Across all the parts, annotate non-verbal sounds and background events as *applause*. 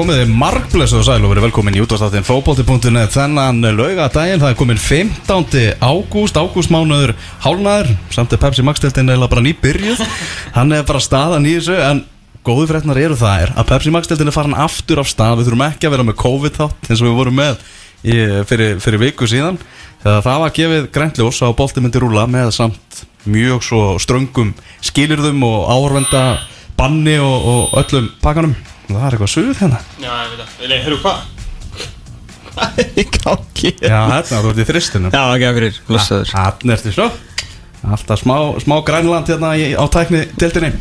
Komið þið margblessu og sæl og verið velkomin í útvarstáttinn fókbóti.net þennan laugadaginn, það er komin 15. ágúst, ágústmánuður hálnaður, samt er Pepsi Max-deltinn eða bara nýbyrjuð, hann er bara staðan í þessu en góðu fréttnar eru það er að Pepsi Max-deltinn er farin aftur af stað, við þurfum ekki að vera með COVID þátt eins og við vorum með í, fyrir, fyrir viku síðan, þegar það var gefið grænljós á bolti myndi rúla með samt mjög svo ströngum skilirðum og áhörvenda banni og, og öllum pakkanum það er eitthvað suð hérna Já, ég veit það. Nei, hörru, hvað? Hvað er í gangi? Já, hérna, þú ert í þristinu Já, ekki að fyrir, blessaður. Hérna ertu svo Alltaf smá, smá grænland hérna í, á tækni tildinni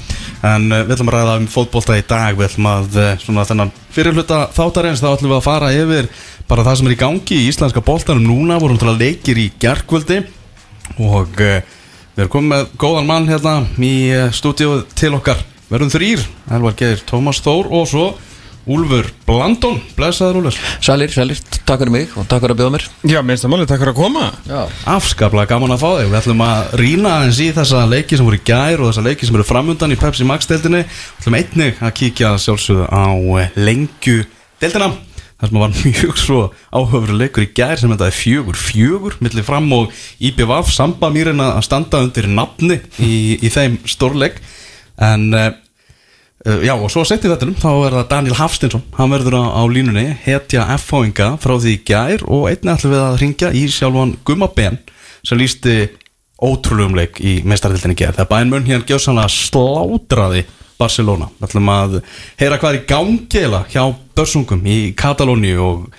En uh, við ætlum að ræða um fótbolta í dag Við ætlum að, uh, svona þennan fyrirhluta þáttarins Þá ætlum við að fara yfir bara það sem er í gangi í íslenska boltanum núna Vorum til að leikir í gerkvöldi Og uh, við erum komið með góðan mann hérna í uh, stúdíu til okkar Verðum þrýr, Elvar Geir, Tómas Þór og svo Úlfur Blandón Blessaður Úlfur. Sælir, sælir, takk fyrir mig og takk fyrir að bjóða mér. Já, minnst að máli, takk fyrir að koma. Já, Afskaplega gaman að fá þig. Við ætlum að rýna aðeins í þessa leiki sem voru í gær og þessa leiki sem eru framundan í Pepsi Max-deildinni Við ætlum einnig að kíkja sjálfsögðu á eh, lengju deildina Það sem var *laughs* mjög svo áhöfur leikur í gær sem þetta er fjögur Fjögur, millir fram og IBVF Samba mýrin að standa undir nafni í, í þeim stórleik En uh, já og svo sett í þetta þá er það Daniel Hafstinsson hann verður á, á línunni, hetja F-fáinga frá því gær og einnig ætlum við að ringja í sjálfan Gumma Ben sem lísti ótrúlegum leik í meistarhildinni gær. Þegar bæn mun hérna gjóðsannlega slátraði Barcelona, við ætlum að heyra hvað er í gangi eða hjá börsungum í Katalóni og,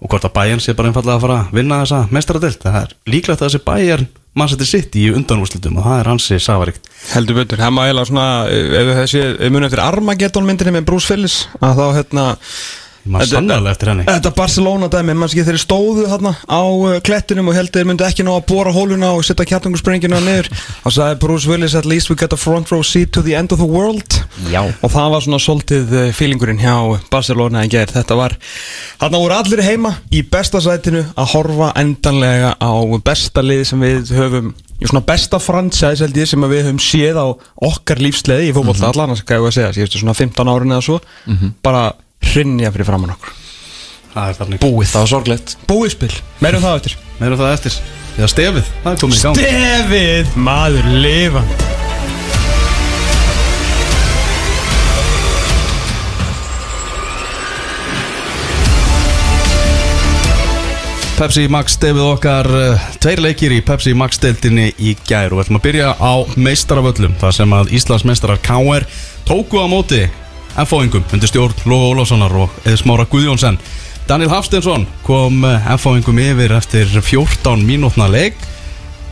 og hvort að bæjan sé bara einfallega að fara að vinna þessa meistarhild, það er líklegt að þessi bæjar mann setur sitt í undanúrslutum og það er hansi safaríkt Heldur betur, það má eiginlega svona, þessi, ef muni eftir Armageddon myndinni með Bruce Willis, að þá hérna, maður sannarlega eftir henni. Þetta Barcelona dæmi, mann skil þeir stóðu þarna á uh, klettinum og heldur þeir myndi ekki ná að bóra hóluna og setja kjartungurspringina niður. *laughs* Og sagði Bruce Willis at least we got a front row seat to the end of the world. Já. og það var svona svolítið uh, feelingurinn hjá Barcelona en gerð, þetta var þarna voru allir heima í besta sætinu að horfa endanlega á besta lið sem við höfum svona besta franchise held ég sem við höfum séð á okkar lífsleiði í fótboll mm -hmm. allan, ég að segja, síðustu svona 15 árin eða svo. Bara hrinja fyrir framann okkur. Er Búið það var sorglegt. Búið spil. Meirum það eftir. Meira það eftir. Já, stefið, það er komið í gang. Stefið! Maður lifa. Pepsi Max stefið okkar uh, Tveir leikir í Pepsi Max deildinni í gær. Og við ætlum að byrja á meistaraföllum Það sem að Íslands meistarar KR Tóku á móti F-fáingum Undir stjórn Lóa Ólafssonar og Smára Guðjónsson Daniel Hafstensson kom uh, F-fáingum yfir eftir 14 mínútna leik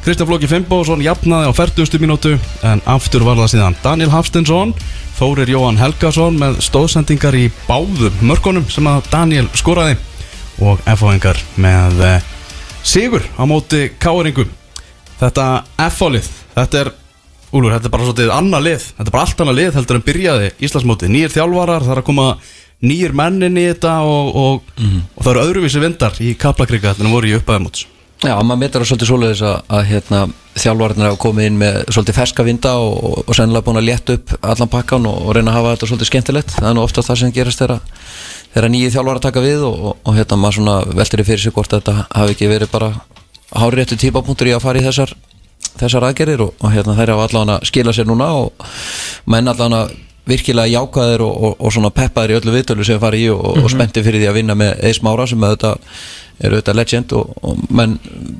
Kristján Flóki Fimboðsson jafnaði á 40. mínútu en aftur var það síðan Daniel Hafstensson Þórir Jóhann Helgason með stóðsendingar í báðum mörkunum sem að Daniel skoraði og F-fáingar með eh, sigur á móti káringum þetta F-fálið þetta er, Úlur, þetta er bara svolítið annað lið, þetta er bara allt annað lið heldur en byrjaði Íslandsmóti, nýjir þjálfarar það er að koma nýjir mennin í þetta og, og, og það eru öðruvísi vindar í kaplakrika þetta voru í upphæðumóts Já, maður metar það svolítið svoleiðis að, að hérna, þjálfarnir hafa komið inn með svolítið ferska vinda og, og, sennilega búin að létta upp allan pakkan og, reyna að hafa þetta svolítið skemmtilegt. Það er nú ofta það sem gerast þegar þegar nýju þjálfar að taka við og, og, og hérna maður svona veltir í fyrir sig hvort þetta hafi ekki verið bara hári réttu típapunktur í að fara í þessar þessar aðgerðir og, og hérna þeir hafa allavega að skila sér núna og menn allavega virkilega jákaðir og, og, og svona peppaðir í öllu viðtölu sem fari í og, og spennti fyrir því að vinna með Eis Mára sem auðvitað er auðvitað legend og, og menn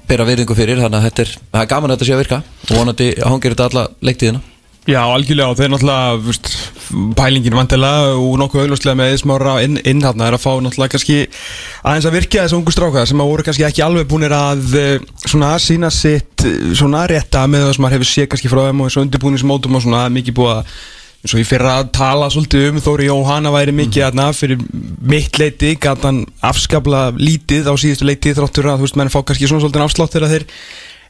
byrja virðingu fyrir þannig að þetta er, er gaman að þetta sé að virka. Og vonandi hangir þetta alla leiktíðina Já, algjörlega og þeir náttúrulega pælingin vantilega og nokkuð augljóslega með eðsmára inn, inn þarna er að fá náttúrulega kannski aðeins að virka þessu ungu stráka sem að voru kannski ekki alveg búinir að eh, svona sína sitt eh, svona rétta með það sem maður hefur séð kannski frá þeim og þessu undirbúningsmótum og svona mikið búið að eins og ég fyrir að tala svolítið um Þóri Jóhanna væri mikið aðna fyrir mitt leiti gæt hann afskapla lítið á síðustu leiti þráttur að þú veist menn fá kannski svona svolítið afslátt þegar þeir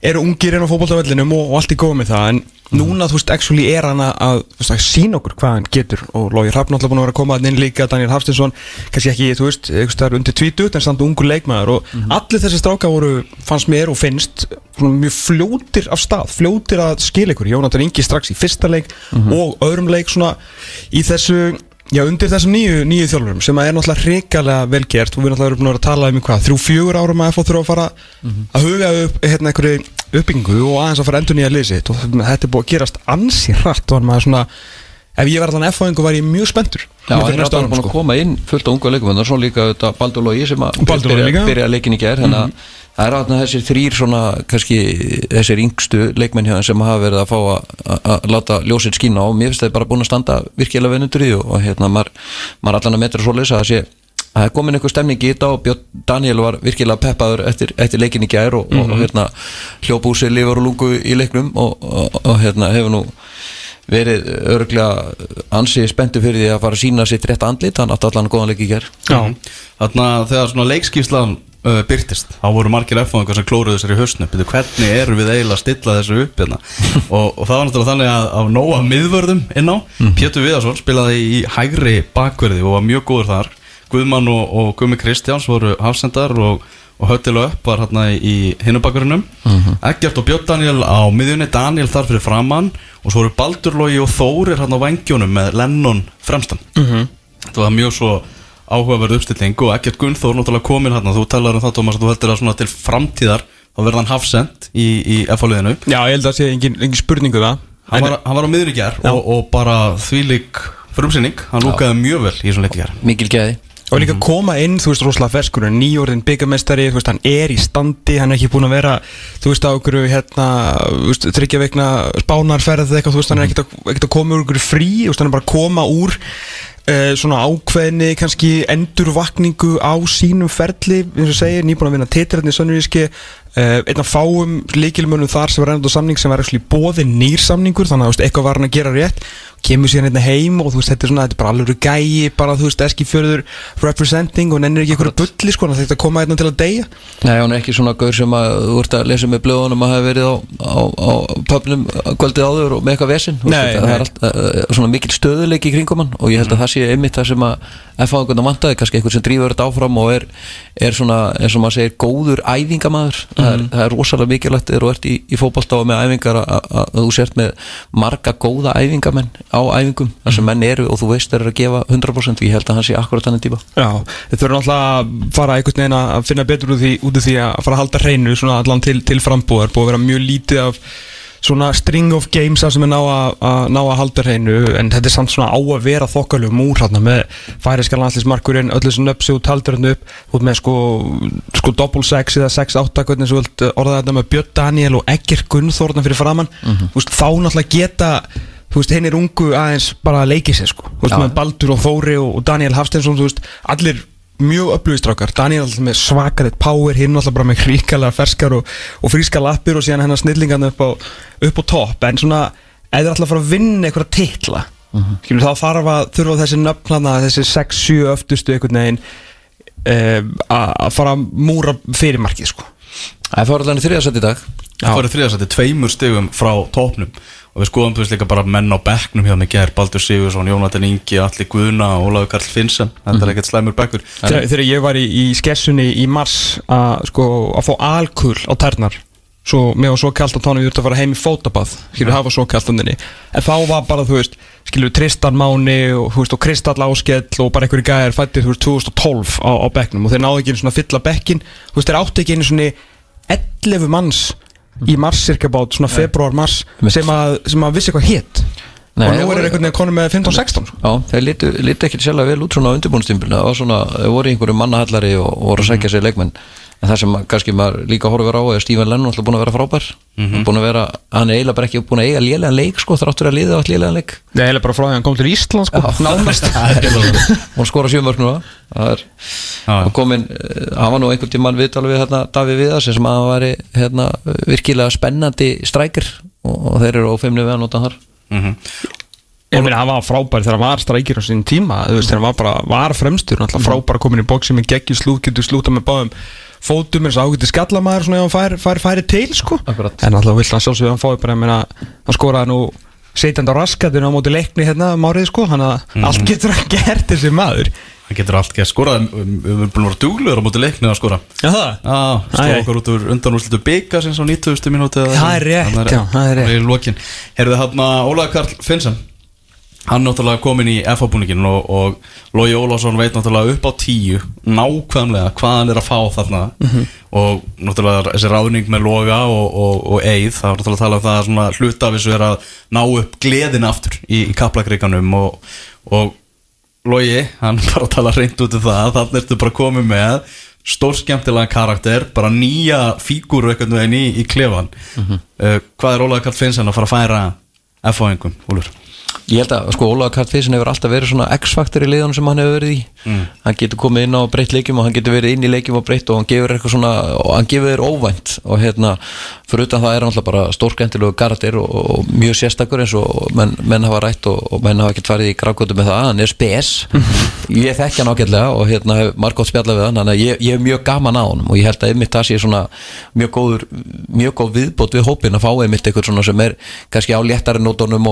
eru ungir inn á fótboltavellinum og, og allt er góð með það en núna þú veist actually er hann að, veist, að sína okkur hvað hann getur. Og Lógi Hrafn alltaf búin að vera að koma að inn líka Daniel Hafstinsson, kannski ekki þú veist eitthvað undir tvítut en samt ungur leikmaður. Og allir þessi stráka voru fannst mér og finnst mjög fljótir af stað, fljótir að skila ykkur. Jónatan Ingi strax í fyrsta leik og öðrum leik svona í þessu Já, undir þessum nýju, nýju þjálfurum sem er náttúrulega hrikalega vel gert og við náttúrulega erum búin að tala um í hvað, þrjú, fjögur árum að FH þurfa að fara að huga upp hérna einhverju uppbyggingu og aðeins að fara endur nýja lýsitt og þetta er búið að gerast ansi hratt og maður svona, ef ég var allan FH-ingu var ég mjög spenntur Já, það er árum, búin að sko. koma inn fullt á unga leikum en svo líka þetta Baldur Lógi sem að. Mhm. byrja leikin í gær þannig að það er að þessir þrýr svona kannski þessir yngstu leikmenn þeim sem hafa verið að fá að, að, að láta ljósið skína og mér finnst það bara búin að standa virkilega venundur í og, hérna maður, maður allan að metra svo leysa að sé að það er komin einhver stemning í þetta og Björn Daniel var virkilega peppaður eftir, eftir leikin í gær og, og, og hérna hljópúsi lifur og lungu í leiknum og, og, og hérna hefur nú verið örglega ansi spenntu fyrir því að fara að sína sitt rétt andlit. Hann átti allan góðan leik í gær. Já, Þarna þegar svona leikskíslan uh, byrtist þá voru margir F-fóðingar sem klóruðu sér í Byrju, hvernig erum við eiginlega að stilla þessu upp hérna? *laughs* og, og það var náttúrulega þannig að á nóga miðvörðum inn á Pétur Viðarsson spilaði í hægri bakverði og var mjög góður þar. Guðmann og, og Gumi Kristjáns voru hafsendar og, og Höttil upp var hérna í hinnubakverðinum Eggert og Björn Daniel á miðjunni Daniel þar fyrir framann og svo voru Baldurlogi og Þórir hérna á vangjónum með Lennon fremstan. Þetta var mjög svo áhugaverð uppstilling og ekkert Gunnþór náttúrulega komin hérna, þú talar um það Tómas að þú heldur að svona til framtíðar þá verða hann hafsend í, í F-áliðinu Já, ég held að það sé engin, engin spurningu það. Hann, var- hann var á miðun í gær og, og bara þvílík frumsynning, hann lúkaði mjög vel í svona leik í gær. Mikil gæði Og líka koma inn, þú veist, rosalega ferskur er nýjórðin byggamestari, þú veist, hann er í standi hann er ekki búin að vera, þú veist, á okkur hérna, þú veist, þryggja veikna spánarferð eitthvað, þú veist, hann er ekkert að, ekkert að koma úr okkur frí, þú veist, hann er bara að koma úr uh, svona ákveðni kannski endurvakningu á sínum ferli, eins og segir, nýbúin að vinna titirarni í Sönnuríski uh, einn af fáum líkilmönnum þar sem var ennast á samning sem var ekki bóði nýr samningur þannig að þú veist, eitthvað var hann að gera rétt kemur síðan hérna heim og þú veist, þetta er svona þetta er bara alveg gæi, bara þú veist, eski fjörður representing og nennir ekki einhverju bulli sko, þetta koma hérna til að deyja. Nei, hann er ekki svona gaur sem að þú ert að lesa með blöðunum að hafa verið á, á, á pöfnum kvöldið áður og með eitthvað vesinn Þú veist, Nei, þetta- það nei. er allt, uh, svona mikil stöðuleik í kringum hann og ég held að það sé einmitt það sem að FH einhvern veginn vantaði, kannski einhver sem drífur þetta áfram og er, er svona, eins og maður segir góður æfingamæður, það, er, það er rosalega mikilvægt þegar þú ert í, í fótballtáfa með æfingar að þú sért með marga góða æfingamenn á æfingum þar sem menn eru og þú veist þeir eru að gefa 100% og ég held að hann sé akkurat þannig típa Já, þetta verður náttúrulega að fara einhvern veginn að finna betur út, því, út af því að fara að halda hreinu svona allan til, til frambúðar búið að vera mjög lítið af svona string of games þar sem er ná að, að ná að halda hreinu en þetta er samt svona á að vera þokkalum úr hérna með færiska landslismarkurinn öllu sem nöpsi og taldur hérna upp út með sko, sko double sex eða 6-8 hvernig svo vilt orða þetta með Björn Daniel og Egger Gunnþórna fyrir framann þú veist, þá náttúrulega geta þú veist, hinn er ungu aðeins bara að leiki sér sko, þú veist, með Baldur og Þóri og, og Daniel Hafsteinsson, þú veist, allir mjög upplöðistrákar, Daniel alltaf með svakarið power, hinn alltaf bara með hríkalega ferskar og, og fríska lappir og síðan hennar snillingarna upp á, upp á topp. En svona, eða alltaf að fara að vinna einhverja titla, uh -huh. þá þarf að þurfa þessi nöfnlana, þessi 6-7 öftustu einhvern veginn um, að fara að múra fyrirmarkið sko. Það fór allan í þriðasætt í dag. Það fóru þriðasætti tveimur stigum frá tópnum og við skoðum veist líka bara menn á bekknum hjá mig ger Baldur Sigursson, Jónatan Ingi, Alli Guðna og Ólafur Karl Finnsen þetta er ekkert slæmur bekkur. Þegar, þegar ég var í, í skessunni í mars að, sko, að fá alkul á tærnar svo, mér var svo kallt á tónu ég þurfti að fara heim í fótabað skilur hafa svo kallt andinni en þá var bara þú veist skilur Tristan Máni og, þú veist, og Kristall Áskell og bara einhverju gæðir fættið þú veist 2012 á, á bekknum. Og þeir náðu ekki einu svona fylla bekkin þú veist þeir áttu ekki einu svona 11 manns í mars cirka bát svona februar mars sem að, sem að vissi hvað hétt Nei, og nú er þeir einhvern veginn konum með 15-16 Já, þeir litu ekki sérlega vel út svona á undirbúinstimpilinu það var svona, þeir voru í einhverju mannahallari og, voru að sækja sér leikmenn en það sem kannski maður líka horfir á er Stephen Lennon alltaf búin að vera frábær. Búin að vera, hann er eiginlega bara ekki búin að eiga lélegan leik sko, þráttur að liða allt lélegan leik. Nei, eiginlega bara frá því að hann kom til Ísland sko, og skora sjömörk nú það er Já. og komin, eh, hann var nú einhvern tímann viðtal við hérna, Davíð Viðars sem að hann væri hérna, virkilega spennandi strækir. Og, og þeir eru ófeimni við að nota þar. Mm Ég meina, hann var frábær þegar hann var strækir á sín tíma. Þú veist, þegar hann var bara, var fremstur náttúrulega frábær að komin í bóksi með geggi slút getur slúta með báðum fótum eins og ágæti skallamæður svona ef hann fær, fær, færi til sko Akkurat. en náttúrulega vill hann sjálfsögðu hann fái bara ég meina, hann skoraði nú setjandi á raskatinu á móti leikni hérna um árið sko hann að allt getur hann gert þessi maður Það getur allt gert skorað en við erum búin að vera duglegur á móti leiknið að skora Já það? Æ, stóð okkur út úr undan úrslitu bygga sinns á 90. mínúti eða Það er rétt, já, það er rétt. Herðu þarna Ólaður Karl Finnsen hann náttúrulega komin í FH-búningin og, og Lógi Ólásson veit náttúrulega upp á tíu nákvæmlega hvað hann er að fá þarna. Og náttúrulega þessi ráðning með Lóga og, og, og Eið það er náttúrulega að tala um það að svona hluta af þessu er að ná upp gleðin aftur í, í kaplakreikanum og, og Lógi, hann *laughs* bara tala reynd út um það þannig ertu bara komið með stór skemmtilega karakter, bara nýja fígúru einhvern veginn í, í klefan uh, hvað er Ólaður Karl Finnsen að fara að færa F-fáingum, Úlur? Ég held að sko Ólaður Karl Fissin hefur alltaf verið svona X-faktor í liðanum sem hann hefur verið í. Hann getur komið inn á breytt leikjum og hann getur verið inn í leikjum og breytt og hann gefur eitthvað svona og hann gefur þér óvænt. Og hérna fyrir utan það er hann alltaf bara stórskendilegu karakter og, og mjög sérstakur eins og menn, menn hafa rætt og, og menn hafa ekkert farið í grákvöldu með það, hann er spes. *laughs* Ég þekki hann ágætlega og hérna hef margótt spjallað við hann, að ég, ég hef mjög gaman á hann og ég held að einmitt það sé svona mjög góður, mjög góð viðbót við hópin að fá einmitt eitthvað svona sem er kannski á léttari nótunum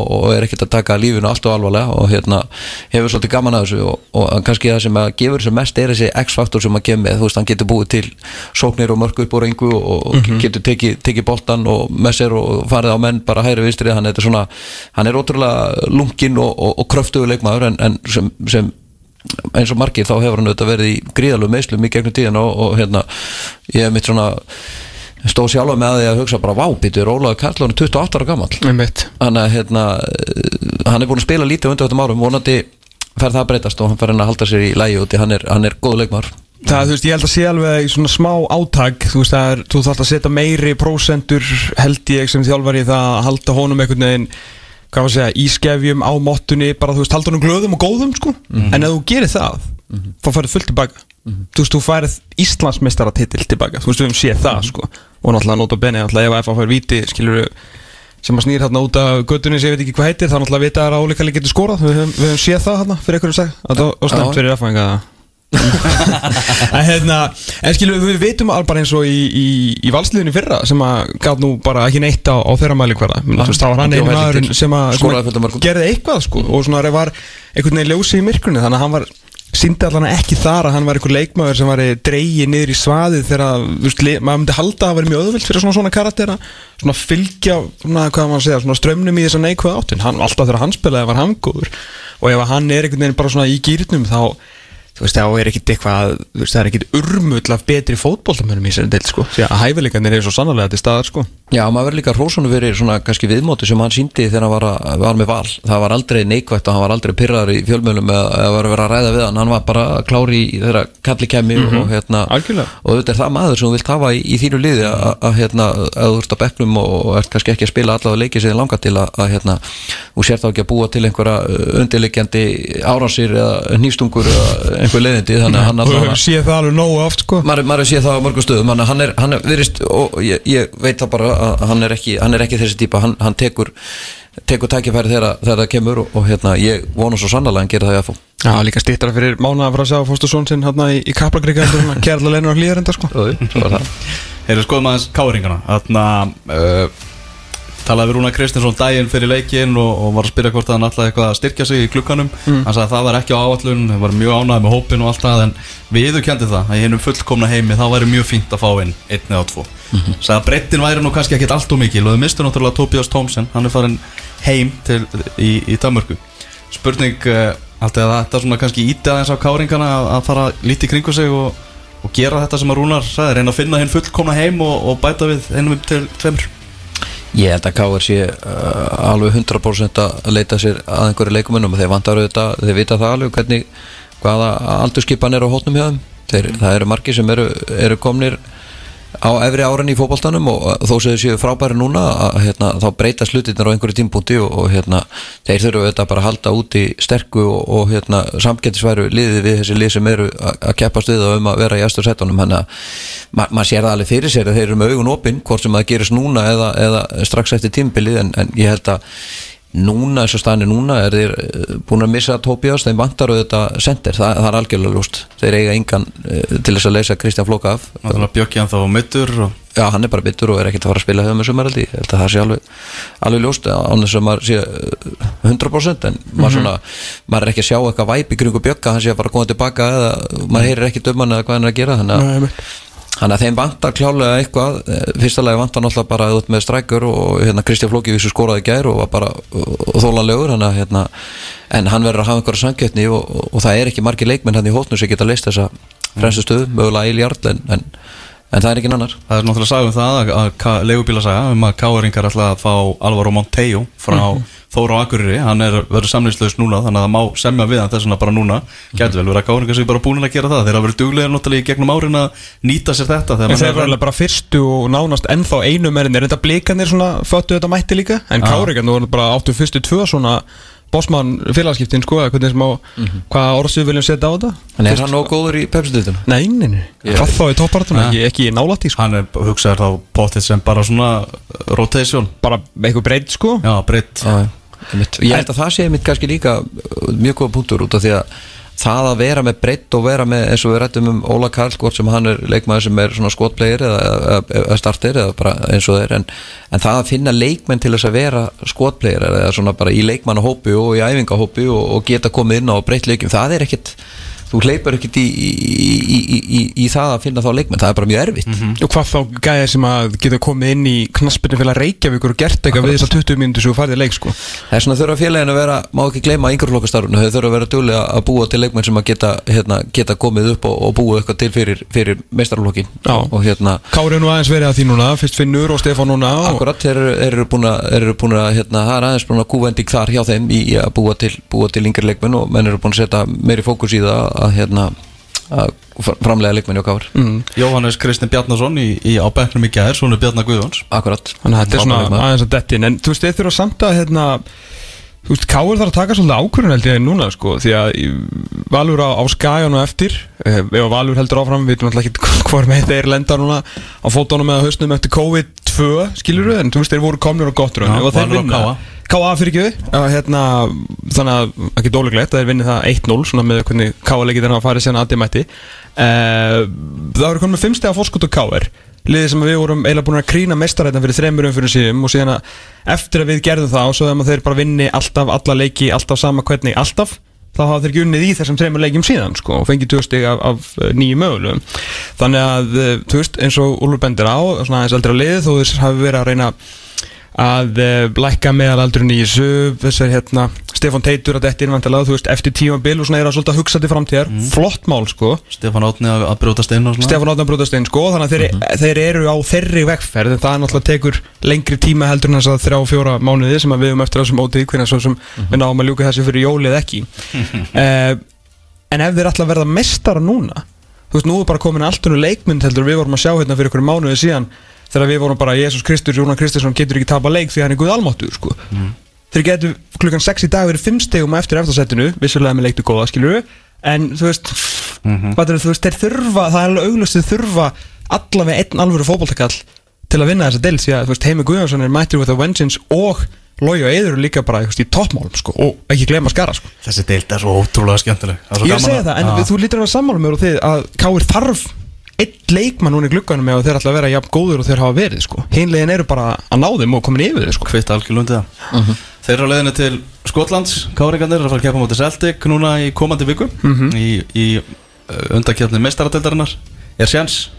og, og lífinu allt og alvarlega og hérna hefur svolítið gaman að þessu og, og kannski það sem að gefur sem mest er þessi X-faktor sem að gefa með, þú veist, hann getur búið til sóknir og mörg upp úr engu og, og getur tekið teki boltan og með sér og farið á menn bara hægri vinstri. Hann er svona, hann er ótrúlega lungin og, og, og kröftugur leikmaður en, en sem, sem eins og margir þá hefur hann auðvitað verið í gríðalegu meðslum í gegnum tíðan og, og hérna ég hef mitt svona stóð sjálfa með því að hugsa bara vábítur Ólaður Karl hann er 28 ára gammal hann er hérna eh, hann er búin að spila lítið undir þetta árum vonandi fer það að breytast og hann fer hann að halda sér í lægi úti. Hann er, hann er góð leikmaður. Það, þú veist, ég held að sé alveg í svona smá átag þú veist, það er, þú þarf að setja meiri prósentur held ég sem þjálfari það að halda honum einhvern veginn hvað var að segja, í skefjum á mottunni bara þú veist, halda honum glöðum og góðum sko. En ef þú gerir það, þá færðu fullt tilbaka þú veist, þú færið Íslandsmeistara titil tilbaka, þú veist, við höfum séð það sko. Og náttúrulega nota benni, náttúrulega ef að fær víti skilur sem að snýr hérna út af göttunni sem ég veit ekki hvað heitir, þá náttúrulega vita að Ráleikali getur skorað, við höfum, við höfum séð það hérna fyrir einhverju seg, var snemt fyrir aðfæðinga *laughs* en hérna en skilur við veitum alveg bara eins og í, í, í valsliðinu fyrra sem að gaf nú bara ekki neitt á, á þeirra mæli hverða þá var hann einu til. sem, að, gerði eitthvað sko, og svona var einhvern veginn ljósi í myrkunni þannig að hann var síndi allan ekki þar að hann var einhver leikmaður sem var dreigið niður í svaðið þegar le- maður myndi halda að það væri mjög öðvöld fyrir svona svona karaktera. Svona fylgja, svona, hvað maður segja, svona strömmnum í þessa neikvæða áttin. Hann, alltaf þegar hann spilaði var hann góður. Og ef að hann er einhvern veginn bara svona í gýrnum þá þú veist, þá er ekkit eitthvað þú veist, það er ekkit urmull af betri fótboltamönnum í þessari deild, sko, því að hæfileikarnir eru svo sannarlega til staðar, sko. Já, maður verður líka hrósunum verið svona kannski viðmóti sem hann síndi þegar hann var, að, var með val. Það var aldrei neikvætt og hann var aldrei pyrraður í fjölmjölum eða eða var að vera að ræða við hann. Hann var bara klári í þeirra kalli kemi og hérna Algjörlega. og þetta er það maður sem þú vilt hafa í, í þínu liði að, að hérna, að þú ert á bekknum og, og ert kannski ekki að spila allavega leiki sem þið langar til að, að hérna, þú sér þá ekki að búa til einhverja uh, undirleikjandi árásir eða nýstungur eða einhver leiðindi þannig að hann allavega höfum séð það alveg nógu oft, sko. Maður, maður sé það á mörgum stöðum hann, hann er, hann er virist og ég, ég veit það bara að hann er ekki, hann er ekki þessi típa hann, hann tekur, tekur tækifæri þegar, það kemur og, og hérna, ég vona svo sannlega að hann gera það í að fá Já, líka stýttra fyrir mánuða frá að sjá Fóstursson sinn hérna í, í Kaplagríka kærla leinur á hlýðarenda, sko. Svo er það. Heyrðu skoðum aðeins káringana. Þarna uh, talaði við Rúna Kristinsson daginn fyrir leikinn og, og var að spyrja hvort hann ætlaði eitthvað að styrkja sig í klukkanum hann sagði að það var ekki á áallun það var mjög ánægð með hópin og allt það en við kendi það að hennum fullkomna heimi þá væri mjög fínt að fá inn einn eða tvo. Sagði að brettin væri nú kannski ekkit allt og mikil og þau mistu náttúrulega Tobias Thompson hann er farin heim til, í, í Danmörku. Spurning uh, alltaf að þetta svona kannski íti aðeins á káringana að, að fara lítið kringu sig og, og gera þetta sem að Rúnar sagði, reyna að finna hinn fullkomna heim og, og bæta við hennum til tveimur Ég held að K.R. sé uh, alveg 100% að leita sér að einhverju leikumunum og þeir vantar auðvitað, þeir vita það alveg hvernig, hvaða aldurskipan er á hótnum hjá þeim þeir, það eru margir sem eru, eru komnir á efri áran í fótboltanum og þó þau séu frábæri núna að, hérna, þá breyta slutirnir á einhverju tímpúti og, og hérna, þeir þurfu auðvitað bara að halda úti sterku og, og hérna, samgættisværu liðið við þessi lið sem eru að, keppast við og um að vera í æstur settunum þannig að ma maður sér það alveg fyrir sér að þeir eru með augun opinn hvort sem það gerist núna eða, eða strax eftir tímbilið en, en ég held að núna eins og staðinni núna er þeir eh, búin að missa Tobias, þeim vantar auðvitað sendir, það, það er algjörlega lúst þeir eiga engan uh, til þess að leysa Kristján Flóka af. Náttúrulega Bjökki hann þá mittur og Já, hann er bara bittur og er ekkert að fara að spila hefur með sumaraldi, að það sé alveg alveg ljóst án þess að maður sé uh, 100% en maður svona maður er ekki að sjá eitthvað væp í kringu bjögga hann sé að fara að koma tilbaka eða maður heyrir ekki döman eða hvað hann er að gera þannig að. Þannig að þeim vantar klálega eitthvað. Eh, Fyrsta lagi vantar náttúrulega bara út með strækjur og hérna Kristján Flóki vissu skoraði gær og var bara þólanlegur hann að hérna en hann verður að hafa einhverja samkettni og, og, og það er ekki margir leikmenn hann í hótnu sem geta leist þessa fremstu stöðu, mögulega Eil Jarl en, en, en það er ekki annar. Það er náttúrulega sagði um það að, að leigubílasaga um að Káringar ætla að fá Alvaro Montejo frá Þóra á Akureyri. Hann er verið samlýslaus núna þannig að það má semja við hann þess vegna bara núna. Gæti vel verið að Káringar sér bara búin að gera það. Þeir hafa verið duglega náttúrulega í gegnum árin að nýta sér þetta þeir er- eru alveg bara fyrstu og nánast ennþá einu merin Er þetta blikanir svona föttu þetta mætti líka En Já. Kárigan voru bara áttu fyrstu tvö svona Bosman félagskiptin sko eða hvernig sem á Hvaða orðsvið viljum setja á þetta. En er hann nóg góður í pepsildutinu? Nei, nei, nei. Hvað þá í toppartuna, Ja. ekki, ekki í sko. Hann er hugsaður þá potið sem bara svona uh, rotation. Bara eitthvað breytt sko. Já, breytt. Ég held að það sé mitt kannski líka uh, mjög góða punktur út af því að það að vera með breytt og vera með eins og við rættum um Óla Karl hvort sem hann er leikmaður sem er svona skotplegir eða, eða, starter eða bara eins og þeir en, en það að finna leikmenn til þess að vera skotplegir eða svona bara í leikmannahópi og í æfingahópi og, og geta komið inn á breytt leikum það er ekkit, þú hleypur ekkit í, í, í, í, í, í það að finna þá leikmenn, það er bara mjög erfitt. Og hvað þá gæðir sem að geta komið inn í knaspinu fyrir Reykjavíkur og gert eitthvað við þessar 20 mínútur sem þú færði leik sko? Það er svona þurfa félagin að vera, má ekki gleyma yngreflokkastarfunu, þau þurfa að vera duglega að búa til leikmenn sem að geta, hérna, geta komið upp og, og búa eitthvað til fyrir, fyrir meistarflokkin hérna Kári er nú aðeins verið að því núna, fyrst Finnur og Stefán núna og akkurat þeir eru- búin að, þeir eru búin að hérna, það er aðeins búin að og hérna, að fr- framlega leikmenn hjá Káur mm, Jóhannes Kristinn Bjarnason í, í, á bekknum í gær svona Bjarnar Guðjóns. Akkurat. Þannig að þetta er svona aðeins að dettin En þú veist, þeir þurfa samt að hérna, Þú veist, Káur þarf að taka svolítið ákvörðun held ég núna sko, Því að Valur á, á skæjan og eftir eh, Ef Valur heldur áfram Við veitum alltaf ekki *laughs* hvað með þeir lenda núna Á fótónum eða hausnum eftir COVID-2 Skilur við, en þú veist, þeir voru komnir á gott raun. Já, Ef að þeir og vinna KA. K.A. fyrir ekki við hérna, Þannig að ekki dóleglegt að þeir vinni það 1-0 Svona með hvernig K.A. leikir þeirna að fara sérna aðið mætti Það eru komið með 5 stega fórskot og K.R. Liðið sem við vorum eiginlega búin að krýna mestarættan fyrir þremur umfyrir síðum og síðan að eftir að við gerðum það og svo þegar þeir bara vinni alltaf alla leiki, alltaf sama hvernig, alltaf þá hafa þeir ekki unnið í þessum þremur leikjum síðan sko, og fengið stig af, af eh, nýju mögulegum þannig að, eh, þú veist, eins og Úlfur bendir á, svona aðeins eldra lið þó þess hafi verið að reyna að uh, lækka meðalaldurinn í þessu þessar hérna, Stefán Teitur að þetta er vantilega, þú veist, eftir tímabil og svona er að svolítið að hugsa til framtíðar, flott mál sko. Stefán Átni að, að brjótast inn og svona. Stefán Átnar Bróðastein sko þannig að þeir, þeir eru á þeirri vegferð en það er náttúrulega tekur lengri tíma heldur en þess að þrjá fjóra mánuði sem að við um eftir þessum mótið hvernig svo sem við náum að ljúka þessu fyrir jólið ekki. Uh, *laughs* en ef þeir að verða mestara núna þú veist nú við að þegar við vorum bara Jésús Kristur, Jónar Kristinsson getur ekki tapa leik því hann er guð almáttur sko. Þeir getur klukkan 6 í dag verið 5 stegum eftir eftirsettinu, vissulega með leiktu góða skilur en þú veist hvað er, þú veist, þeir þurfa, það er alveg auglust þeir þurfa allavega einn alvöru fótboltakall til að vinna þessa del því að Heimi Guðjónsson er mættur with a vengeance og Lói og Eður líka bara veist, í toppmálum sko, og ekki glema skara sko. Þessi deild er svo ótrúlega skemmtileg. Ég segi það, en þú lítur að vera sammála með þið að Káir þarf einn leikmann núna í glugganum ef þeir ætla að vera jafn góður og þeir hafa verið sko. hinlegin eru bara að ná þeim og komin yfir þið sko. Kvitt algjörlundi það. Þeir eru á leiðinu til Skotlands. Káringarnir er að fara að keppa móti Celtic núna í komandi viku. Í, í undakefni meistaradeildarinnar. Er sjans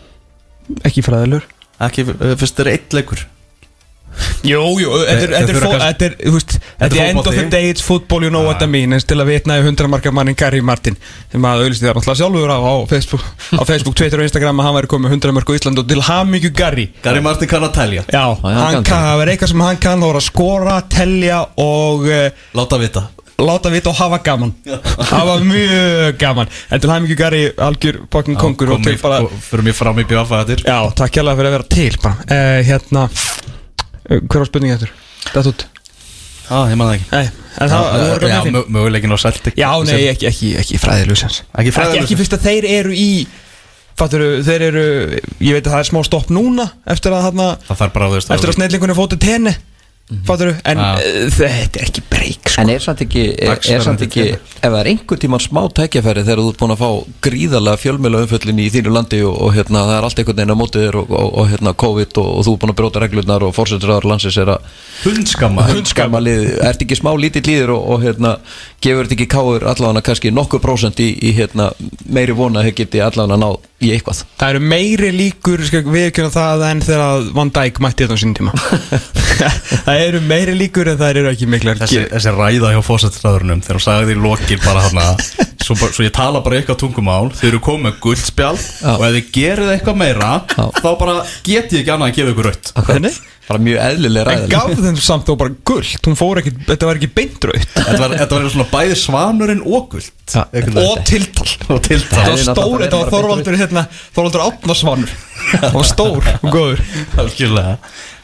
ekki fræðilur ekki uh, fyrst er eitt leikur Jú, jú, þetta er, er, er, er end of the day, it's football, you know what I mean, eins til að vitna í 100 marka mannin Gary Martin, sem að auðvist þér náttúrulega sjálfur á, á Facebook, á Facebook, *laughs* Twitter og Instagram að hann væri komið 100 marka á Ísland og til hamingju Gary. Gary Martin kann að telja Já, hann hann það er eitthvað sem hann kann, það voru að skora, telja og uh, Láta vita láta vita og hafa gaman. *laughs* hafa mjög gaman. En til hamingju Gary, algjör fucking kongur. Fyrir mér fram í þetta Já, takk hérlega fyrir að vera til bara. Uh, hérna, hver var spurningi eftir? Þetta út? Já, ég maður það ekki Nei, en það, voru Já, gaman þín. mö- möguleikin á Celtic Já, nei, ekki, ekki, ekki fræðilusens Ekki fræðilegur ekki fyrst að þeir eru í Fattur, þeir eru Ég veit að það er smá stopp núna Eftir að, veist eftir að snillingunni fótið tenni Fattur, en Já. uh, þetta er ekki breyk sko. En er samt ekki, er, er samt ekki ef það er einhver tíman smá tækjafæri þegar þú ert búin að fá gríðarlega fjölmjöla umföllin í þínu landi og, og hérna, það er allt einhvern veginn á mótið þér og, og, og hérna, COVID og, og þú er búin að bróta reglurnar og fórsættisraður landsins er að Hundskamma hundskamma lið, ert ekki smá lítill líður og, og hérna, gefur þetta ekki káur allavega kannski nokkuð prósent í, í hérna, meiri vona að þau geti allavega náð í eitthvað Það eru meiri líkur skal viðkjöna það en þegar Van Dijk mætti þetta á sín tíma *laughs* Það eru meiri líkur en það eru ekki miklar þessi, þessi ræða hjá fósættstræðurinnum þegar hún sagði í lokin bara hana *laughs* svo, svo ég tala bara eitthvað tungumál þau eru komið með guldspjald Já. og ef þið gerið eitthvað meira Já. þá bara get ég ekki annað að gefa ykkur rött Hvernig? Bara mjög eðlilega En ræðileg gaf þeim samt þó bara gullt Hún fór ekki, þetta var ekki beintraut þetta var, þetta var svona bæði svanurinn og guld Ja. Og tiltal. *laughs* Og til Þetta var stór, þetta var Þorvaldur hérna Þorvaldur Átnarsvanur Það var stór og góður. *laughs* Algjörlega.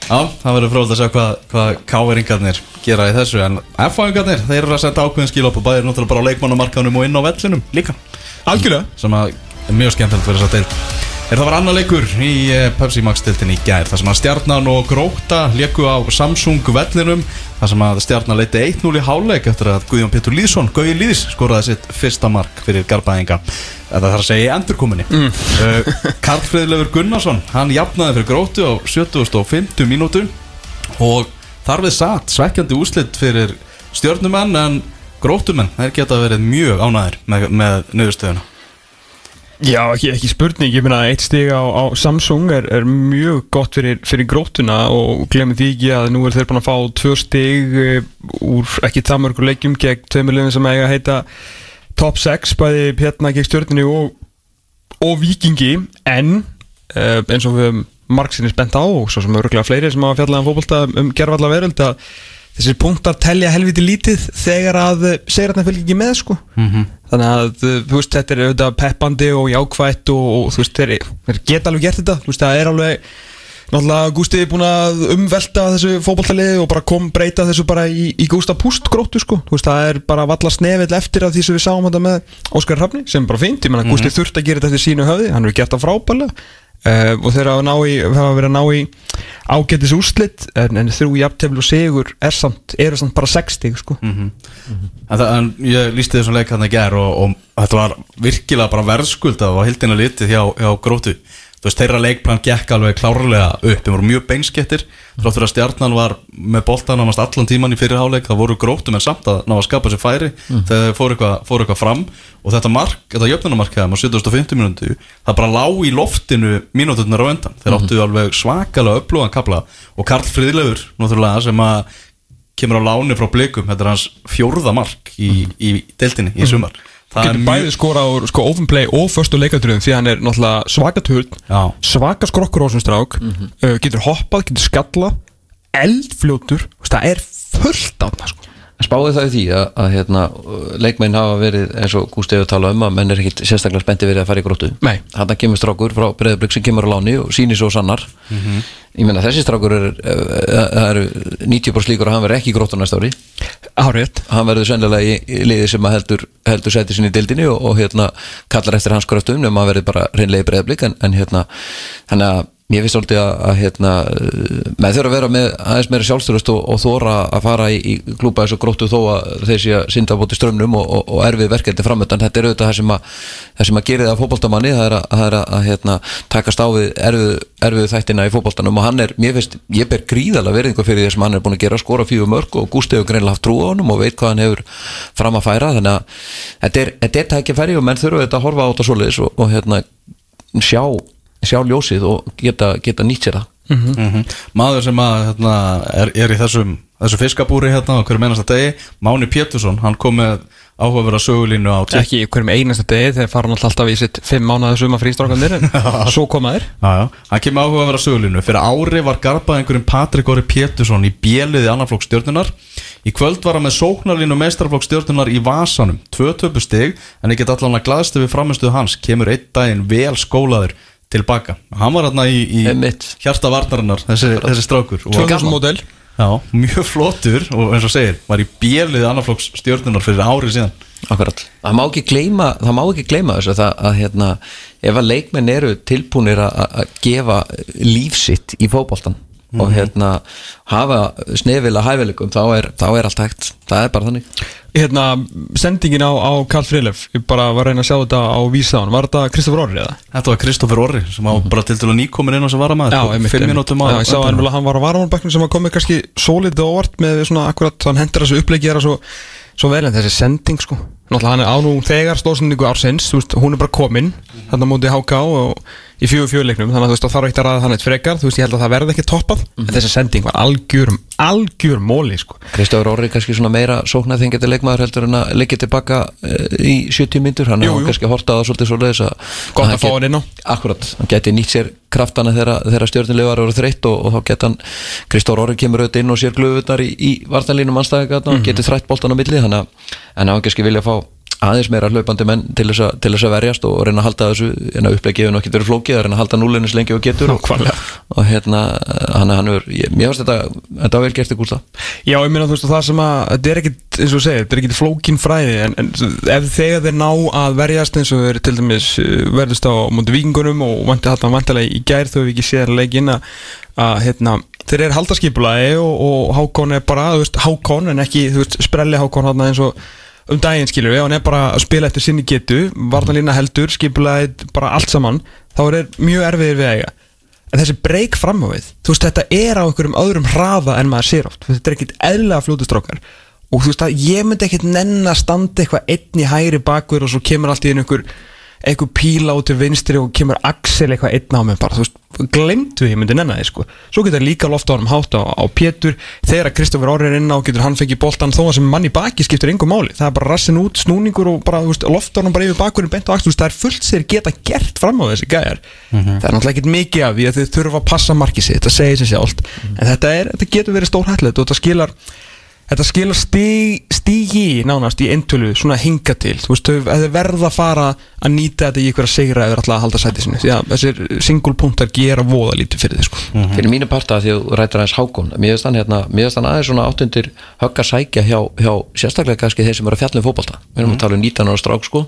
Já, það verður fróðilegt að sjá hvað, hvað káeringarnir gera í þessu en F-fáingarnir, þeir eru að senda ákveðin skil upp og bæðir náttúrulega bara á leikmannamarkaðunum og inn á vellinum líka. Algjörlega. Sem að er mjög skemmtilegt fyrir þess að deild Er það var annar leikur í eh, Pepsi Max deildin í gær þar sem að Stjarnan og Gróta leku á Samsung vellinum þar sem að Stjarnan leiti 1-0 í háleik eftir að Guðjón Pétur Lýðsson, Gauði Lýðs skoraði sitt fyrsta mark fyrir Garbaðinga eða þarf að segja í endurkominni mm. uh, Karl Friðlefur Gunnarsson hann jafnaði fyrir Grótu á 70.50 mínútu og þar við satt svekkjandi úslit fyrir stjörnumenn en Grótumenn, þeir geta verið mjög ánæðir með, með niðurstöðuna Já, ekki, ekki spurning, ég meina eitt stig á, á Samsung er, er mjög gott fyrir, fyrir grótuna og glemir því ekki að nú er þeir búin að fá tvö stig eh, úr ekki það mörgur leikjum gegn tveimurlegin sem eiga að heita top 6 bæði hérna gegn stjórninu og, og vikingi en uh, eins og við höfum margsinni spennt á og svo sem örgulega fleiri sem hafa fjallað um fótbolta um gerfalla veröld að þessir punktar telja helviti lítið þegar að segratna fylgir ekki með sko Mhm. Þannig að þú veist þetta er auðvitað peppandi og jákvætt og, og þú veist þeir, geta alveg gert þetta. Þú veist það er alveg náttúrulega Gústi er búin að umvelta þessu fótballtaliði og bara kom breyta þessu bara í, í Gústa Púst gróttu sko. Þú veist það er bara valla snefill eftir af því sem við sáum þetta með Óskar Hrafni sem er bara fínt, ég menna Gústi þurft að gera þetta eftir sínu höfði, hann hefur gert það frábælega Uh, og þeir hafa verið að ná í ágætis úrslit en, en þrjú jafntefli og sigur er samt, eru samt bara 60 sko. en, það, en ég lísti þessum leik hann í gær og, og þetta var virkilega bara verðskuldað og hildina litið hjá, hjá grótu þú veist, þeirra leikplan gekk alveg klárlega upp. Þeir voru mjög beinskettir þrátt fyrir að stjarnan var með boltan nánast allan tíman í fyrir háleik, það voru grótum en samt að ná að skapa sér færi þegar þeir fóru eitthvað, fóru eitthvað fram. Og þetta mark, þetta jöfnunamark hefðum á 750 minúti, það bara lá í loftinu mínúturnar á endan, þeir áttu alveg svakalega upplúðan kapla og Karl Friðlefur, náttúrulega, sem að kemur á láni frá blikum, þetta er hans fjórða mark í, í deildinni í sumar það getur bæði skora á sko, open play og förstu leikatröðum því að hann er náttúrulega svaka turn Já. svaka skrokkur á þessum strák uh, getur hoppað, getur skalla eldfljótur, það er fullt á það sko. Spáði það því að, að hérna, leikmenn hafa verið eins og Gústi hefur talað um að menn er ekkit sérstaklega spendi verið að fara í gróttu. Þannig kemur strákur frá Breiðablík sem kemur á láni og sýnir svo sannar. Ég meina þessi strákur er, er, það eru 90% líkur að hann verður ekki í gróttu næsta ári. Árið hann verður sennilega í, í liði sem heldur, heldur sæti sinni í dildinni og, og hérna kallar eftir hans kraftum nema að verður bara reynlega í Breiðablík en, en hérna að Mér finnst svolítið að, að hérna, með þurfa að vera með aðeins meira sjálfstyrust og, og þóra að fara í, í klúpa þessu gróttu þó að þeir sé að synda bóti strömmnum og, og, og erfið verkefni framöndan. Þetta er auðvitað það sem að, það sem að gera það fótboltamanni, það er að, að, að hérna, takast á við erfið, erfið þættina í fótboltanum og hann er, mér finnst, ég ber gríðalega verðingu fyrir því sem hann er búin að gera skora fíu mörg og Gústi hefur greinlega haft trú á honum og veit hvað hann hefur fram að færa þannig að þetta er, þetta er tækifæri og menn þurfa auðvitað að horfa á þetta svoleiðis og, og hérna, sjá sjá ljósið og geta, geta nýtt sér það. Mhm. maður sem að hérna, er, er í þessum þessu fiskabúri hérna á hverju mennasta degi Máni Pétursson, hann kom með áhugaverða sögulínu á Twitter. Ekki í hverjum einasta degi þegar fara hann alltaf í sitt fimm mánuða suma frístrákandir en *laughs* svo koma þeir. Já, já. Hann kemur áhugaverða sögulínu. Fyrir ári var garpað einhverjum Patrik Óri Pétursson í bjeliði annarflokk stjórnunar í kvöld var hann með sóknarlínu meistarflokk stjórnunar í vasanum. Tvö töpu stig en ég get allan að glaðstu við framistuð hans. Kemur einn daginn vel skólaður tilbaka. Hann var hérna í, í hjarta varnarinnar þessi, þessi strákur. Og, 2000 módel. Já, mjög flottur og eins og segir var í bjeliði annarflokks stjórnunar fyrir ári síðan. Akkurat. Það má ekki gleyma, það má ekki gleyma þess að, það, að hérna, ef að leikmenn eru tilbúnir að, að gefa lífsitt í fótboltan og hérna hafa snefila hæfileikum þá er, þá er allt hægt. Það er bara þannig Hérna, sendingin á, á Karl Frilef Ég bara var að reyna að sjá þetta á vísaðan Var þetta Kristofur Orri eða? Þetta var Kristoffer Orri sem á bara til dælu nýkomin inn á sem Mhm. Já, einmitt, Fimm einmitt. mínútum á Já, ég sá hann að hann var á varamannbæknum sem var komið kannski svolítið óvart með svona akkurat, hann hendur þessu upplegið gera svo, svo vel en þessi sending sko náttúrulega hann er á nú þegar stóðsendingu ársins, veist, hún er bara komin þarna mútið HK og í fjögur fjöguleiknum þannig að þú veist, þá þarf ekki að ræða þannig frekar þú veist, ég held að það verði ekki toppað en þessi sending var algjör, algjör móli sko. Kristofur Orri kannski svona meira sóknarþengjandi leikmaður heldur en að leggja tilbaka uh, í 70 myndur, hann Jú, jú. kannski hortað að svolítið svolítið að Gott hann að fá hann inn á. Akkurat, hann geti nýtt sér kraftana þegar, stjórnilegar eru þreytt og, og þá geta hann, Kristofur Orri kemur auðvitað inn og sér glöfunar í, í vartanlínum anstæðingarna Mhm. og geti þrætt boltan á milli þannig að hann kannski vilja fá aðeins meira hlaupandi menn til þess, að, til þess að verjast og reyna að halda þessu. En að upplegið hefur nokkið verið flókið að reyna að halda núlinu svo lengi og getur. *laughs* Og, og hérna hann, hann er, ég, mér finnst þetta þetta var vel gert í gústa Já, ég meina þú veist og það sem að þetta er ekkit, eins og þú segir, þetta er ekkit flókin fræði en, en ef þegar þeir ná að verjast eins og þeir til dæmis uh, verðust á mútið vikingunum og vantilega í gær þau við ekki séð leikinn að, hérna, þeir eru haldaskipulaði og, og Hákon er bara, þú veist, Hákon en ekki, þú veist, sprelli hann eins og um daginn skilur við, hann er bara að spila eftir sinni getu, varnalína heldur skipulaði bara allt saman, þá er mjög erfiðir við eiga. En þessi breyk fram á við, þú veist þetta er á einhverjum öðrum hraða en maður sér oft. Þetta er ekkit eðlilega fljótustrókar og þú veist að ég myndi ekkit nenn að standa eitthvað einn í hægri bakur og svo kemur allt í einhver einhver píla út til vinstri og kemur Axel eitthvað einn á mig bara, þú veist, glemdu ég myndi nenna því sko, svo getur líka loft á hann hátt á, á Pétur, þegar að Kristoffer Orri er inn á getur hann fengið boltan þó að sem mann í baki skiptir engum máli, það er bara rassin út snúningur og bara, þú veist, loft á hann bara yfir bakurinn bent á Axel, það er fullt sér geta gert fram á þessi gæjar, það er náttúrulega ekkit mikið af því að þið þurfa að passa markið sitt, þetta segir sér sjálft, en þetta, er, þetta getur verið stór þetta Þetta skilar stig, nánast í eintölu svona hinga til. Þú veist, þau verða að fara að nýta þetta í einhverja sigra eða alltaf að halda sæti sinni því að þessir singulpunktar gera voða lítið fyrir þið sko. fyrir mínu parta því að þú rættir aðeins hákon mér finnst hann, hérna, mér finnst hann aðeins svona áttundir högg að sækja hjá, hjá sérstaklega kannski þeir sem eru að fjalla um fótbolta. Við erum að tala um 19 ára strák sko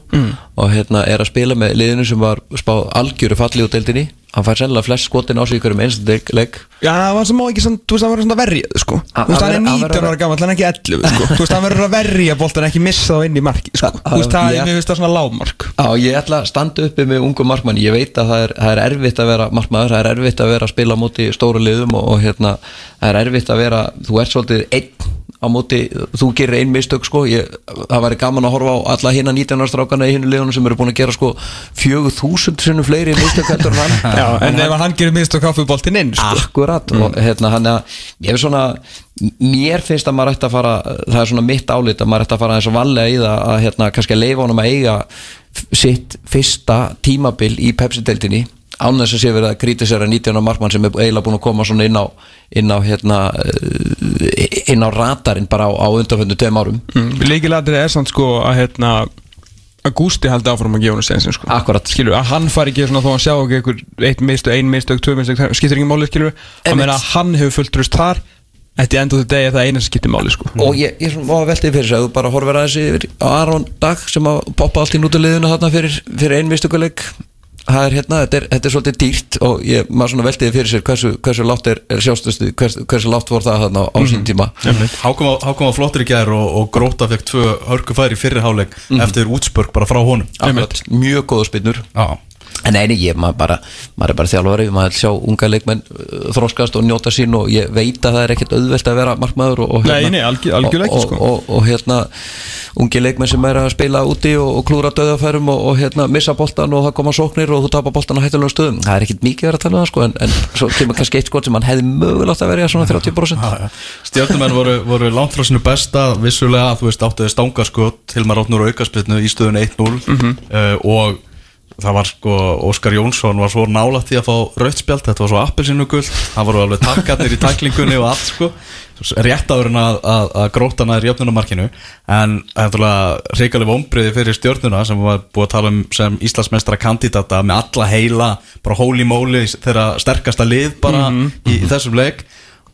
og hérna er að spila með liðinu sem var spáð algjöru falli út deildinni hann fær sennilega flest skotin á sig ykkur um einstæk leik Já, það var sem má ekki svona, þú veist, það verður svona verrið sko. Þú veist, hann er vera- að 19 vera- ára gammal, hann er ekki 11 sko. þú veist, hann verður að verja boltan ekki missa þá inn í marki sko. Þú veist, það er, mér finnst það svona lágmark Já, ég ætla að standa uppi með ungu markmann ég veit að það er, það er erfitt að vera markmaður, það er erfitt að vera að spila á móti stóru liðum og, og hérna það er erfitt að vera, þú ert svolítið einn á móti, þú gerir ein mistök sko, ég, það væri gaman að horfa á alla hérna 19 ára strákana í hinu liðunum sem eru búin að gera sko 4000 sinnum fleiri mistök heldur en hann. *laughs* Já, en ef hann gerir minnst og kaffi boltin inn sko. Akkurat og hérna hann ég er svona, mér finnst að maður ætti að fara, það er svona mitt álit að maður ætti að fara eins og vallega í það að hérna kannski að leifa honum að eiga sitt fyrsta tímabil í Pepsi-deltinni án þess að sé verið að kritisera 19 markmann sem er eiginlega búin að koma svona inn á inn á hérna eh, inn á radarinn bara á, á undanföndu tveim árum mm. Líkilættir er samt sko að hérna að Gústi haldi áfram að gefa hún sensin sko. Akkurat. skilur, að hann fari ekki svona þó að sjá ekki einhver eitt mistök, ein mistök, tvö það skiptir ekki máli, skilur, að meina að hann hefur fullt tröst þar, þetta er endur þetta degi það eina sem skiptir máli, sko og ég, ég veltið fyrir sig að þú bara horfir aðeins yfir á Aron Dag sem að poppa allt í nútulegðuna þarna fyrir, fyrir einvistuguleik það er hérna, þetta er, þetta er svolítið dýrt og ég, maður svona veltiði fyrir sér hversu, hversu látt er, er sjástustu, hversu, hversu látt voru það þarna á, á sín tíma. Hákom var, Hákom var flottur í gær og, og Gróta fekk tvö hörku færi í fyrri háleik eftir útspörk bara frá honum. Akkurat, mjög góða spinnur. Já, En nei, ég, maður, bara, maður er bara þjálfari maður sjá unga leikmenn uh, þroskast og njóta sín og ég veit að það er ekkert auðvelt að vera markmaður og, og, Nei, nei, ekki, og, sko. og, hérna ungi leikmenn sem er að spila úti og, klúra döðafærum og, og hérna missa boltan og það koma sóknir og þú tapar boltan á hættulegum stöðum. Það er ekkert mikið að vera að tala um það sko en, en svo kemur kannski eitt skot sem hann hefði mögulegt að verja svona 30% Stjórnumenn voru, voru langt frá sinu besta vissulega, þú veist, áttuði stangaskot Hilmar Rótnur aukaspilnu í stöðun 1-0 uh, og það var sko, Óskar Jónsson var svo nálægt því að fá rautspjald, þetta var svo appelsinu það voru alveg takkarnir í taklingunni og allt sko, rétt áður en að, að, að gróta næður jöfnunamarkinu en er reikalega vombriði fyrir stjórnuna sem var búið að tala um sem Íslandsmeistra kandidata með alla heila bara holy moly þeirra sterkasta lið bara í, í þessum leik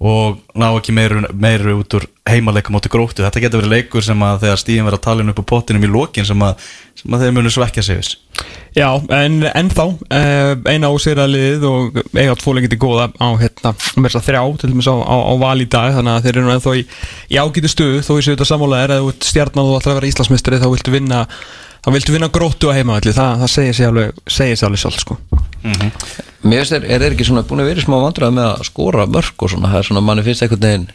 og ná ekki meiru, meiru út úr heimaleika móti gróttu, þetta getur verið leikur sem að þegar stíðin verið að tala upp á pottinum í lokin sem að, sem að þeir munu svekja sig viss Já, en ennþá uh, eina ásýraliðið og eiga tvo leikiti góða á hérna, að þrjá til dæmis á, á, á val í dag þannig að þeir eru ennþá í, í ágæti stöðu þó sé þetta sammálaðir að þú ert stjarnan og að vera Íslandsmeistari þá viltu vinna þá viltu vinna gróttu á heimavalli það, það segir sér alveg, segir sér alveg sjálf sko. Mér finnst þeir, er þeir ekki svona búin að vera smá vandræða með að skora mörg og svona, það er svona, manni finnst einhvern veginn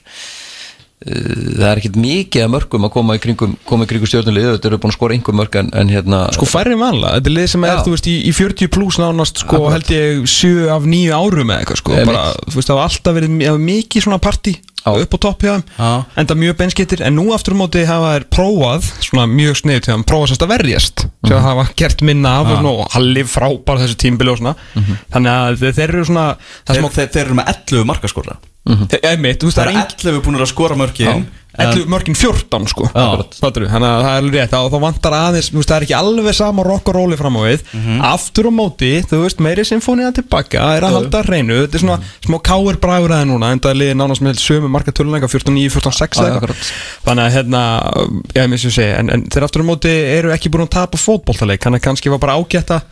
það er ekkit mikið að mörgum að koma í kringum, koma í kringum stjórnulið þetta eru búin að skora einhver mörg en, en hérna Sko færri en vanlega, þetta er lið sem er, veist, í, í 40 pluss nánast, sko, Akkurat. held ég 7 af 9 árum eða eitthvað, sko, bara, þú veist, það hafa alltaf verið það mikið svona partí Já. upp á topp hjá þeim, Já. enda mjög benskittir, en nú aftur á móti hafa þær prófað, svona mjög sniðut hjá þeim, prófað sérst að verjast, sem Mhm. hafa gert minna af og svona, og Halli frábær þessu tímbili og svona, Mhm. þannig að þeir, eru svona, það Þeir, þeir, þeir eru með 11 markaskora að, einmitt, þú veist, Það það er engin 11 búin að skora mörkin. 11 mörgin 14 sko? Þannig að það er alveg rétt. Og þá vantar aðeins, þú veist, það er ekki alveg sama rock og róli fram á við. Aftur á móti, þú veist, meiri symfónía tilbaka er að halda hreinu, þetta er svona smá káir bragur aðeins núna, en það er liðið nánast með sömu marka töluleika 14-9, 14-6 Já, eða eitthvað. akkurat. þannig að hérna, já, ég missi að segja en, en þeir aftur á móti eru ekki búin að tapa fótboltaleik, þannig að kannski var bara ágætt að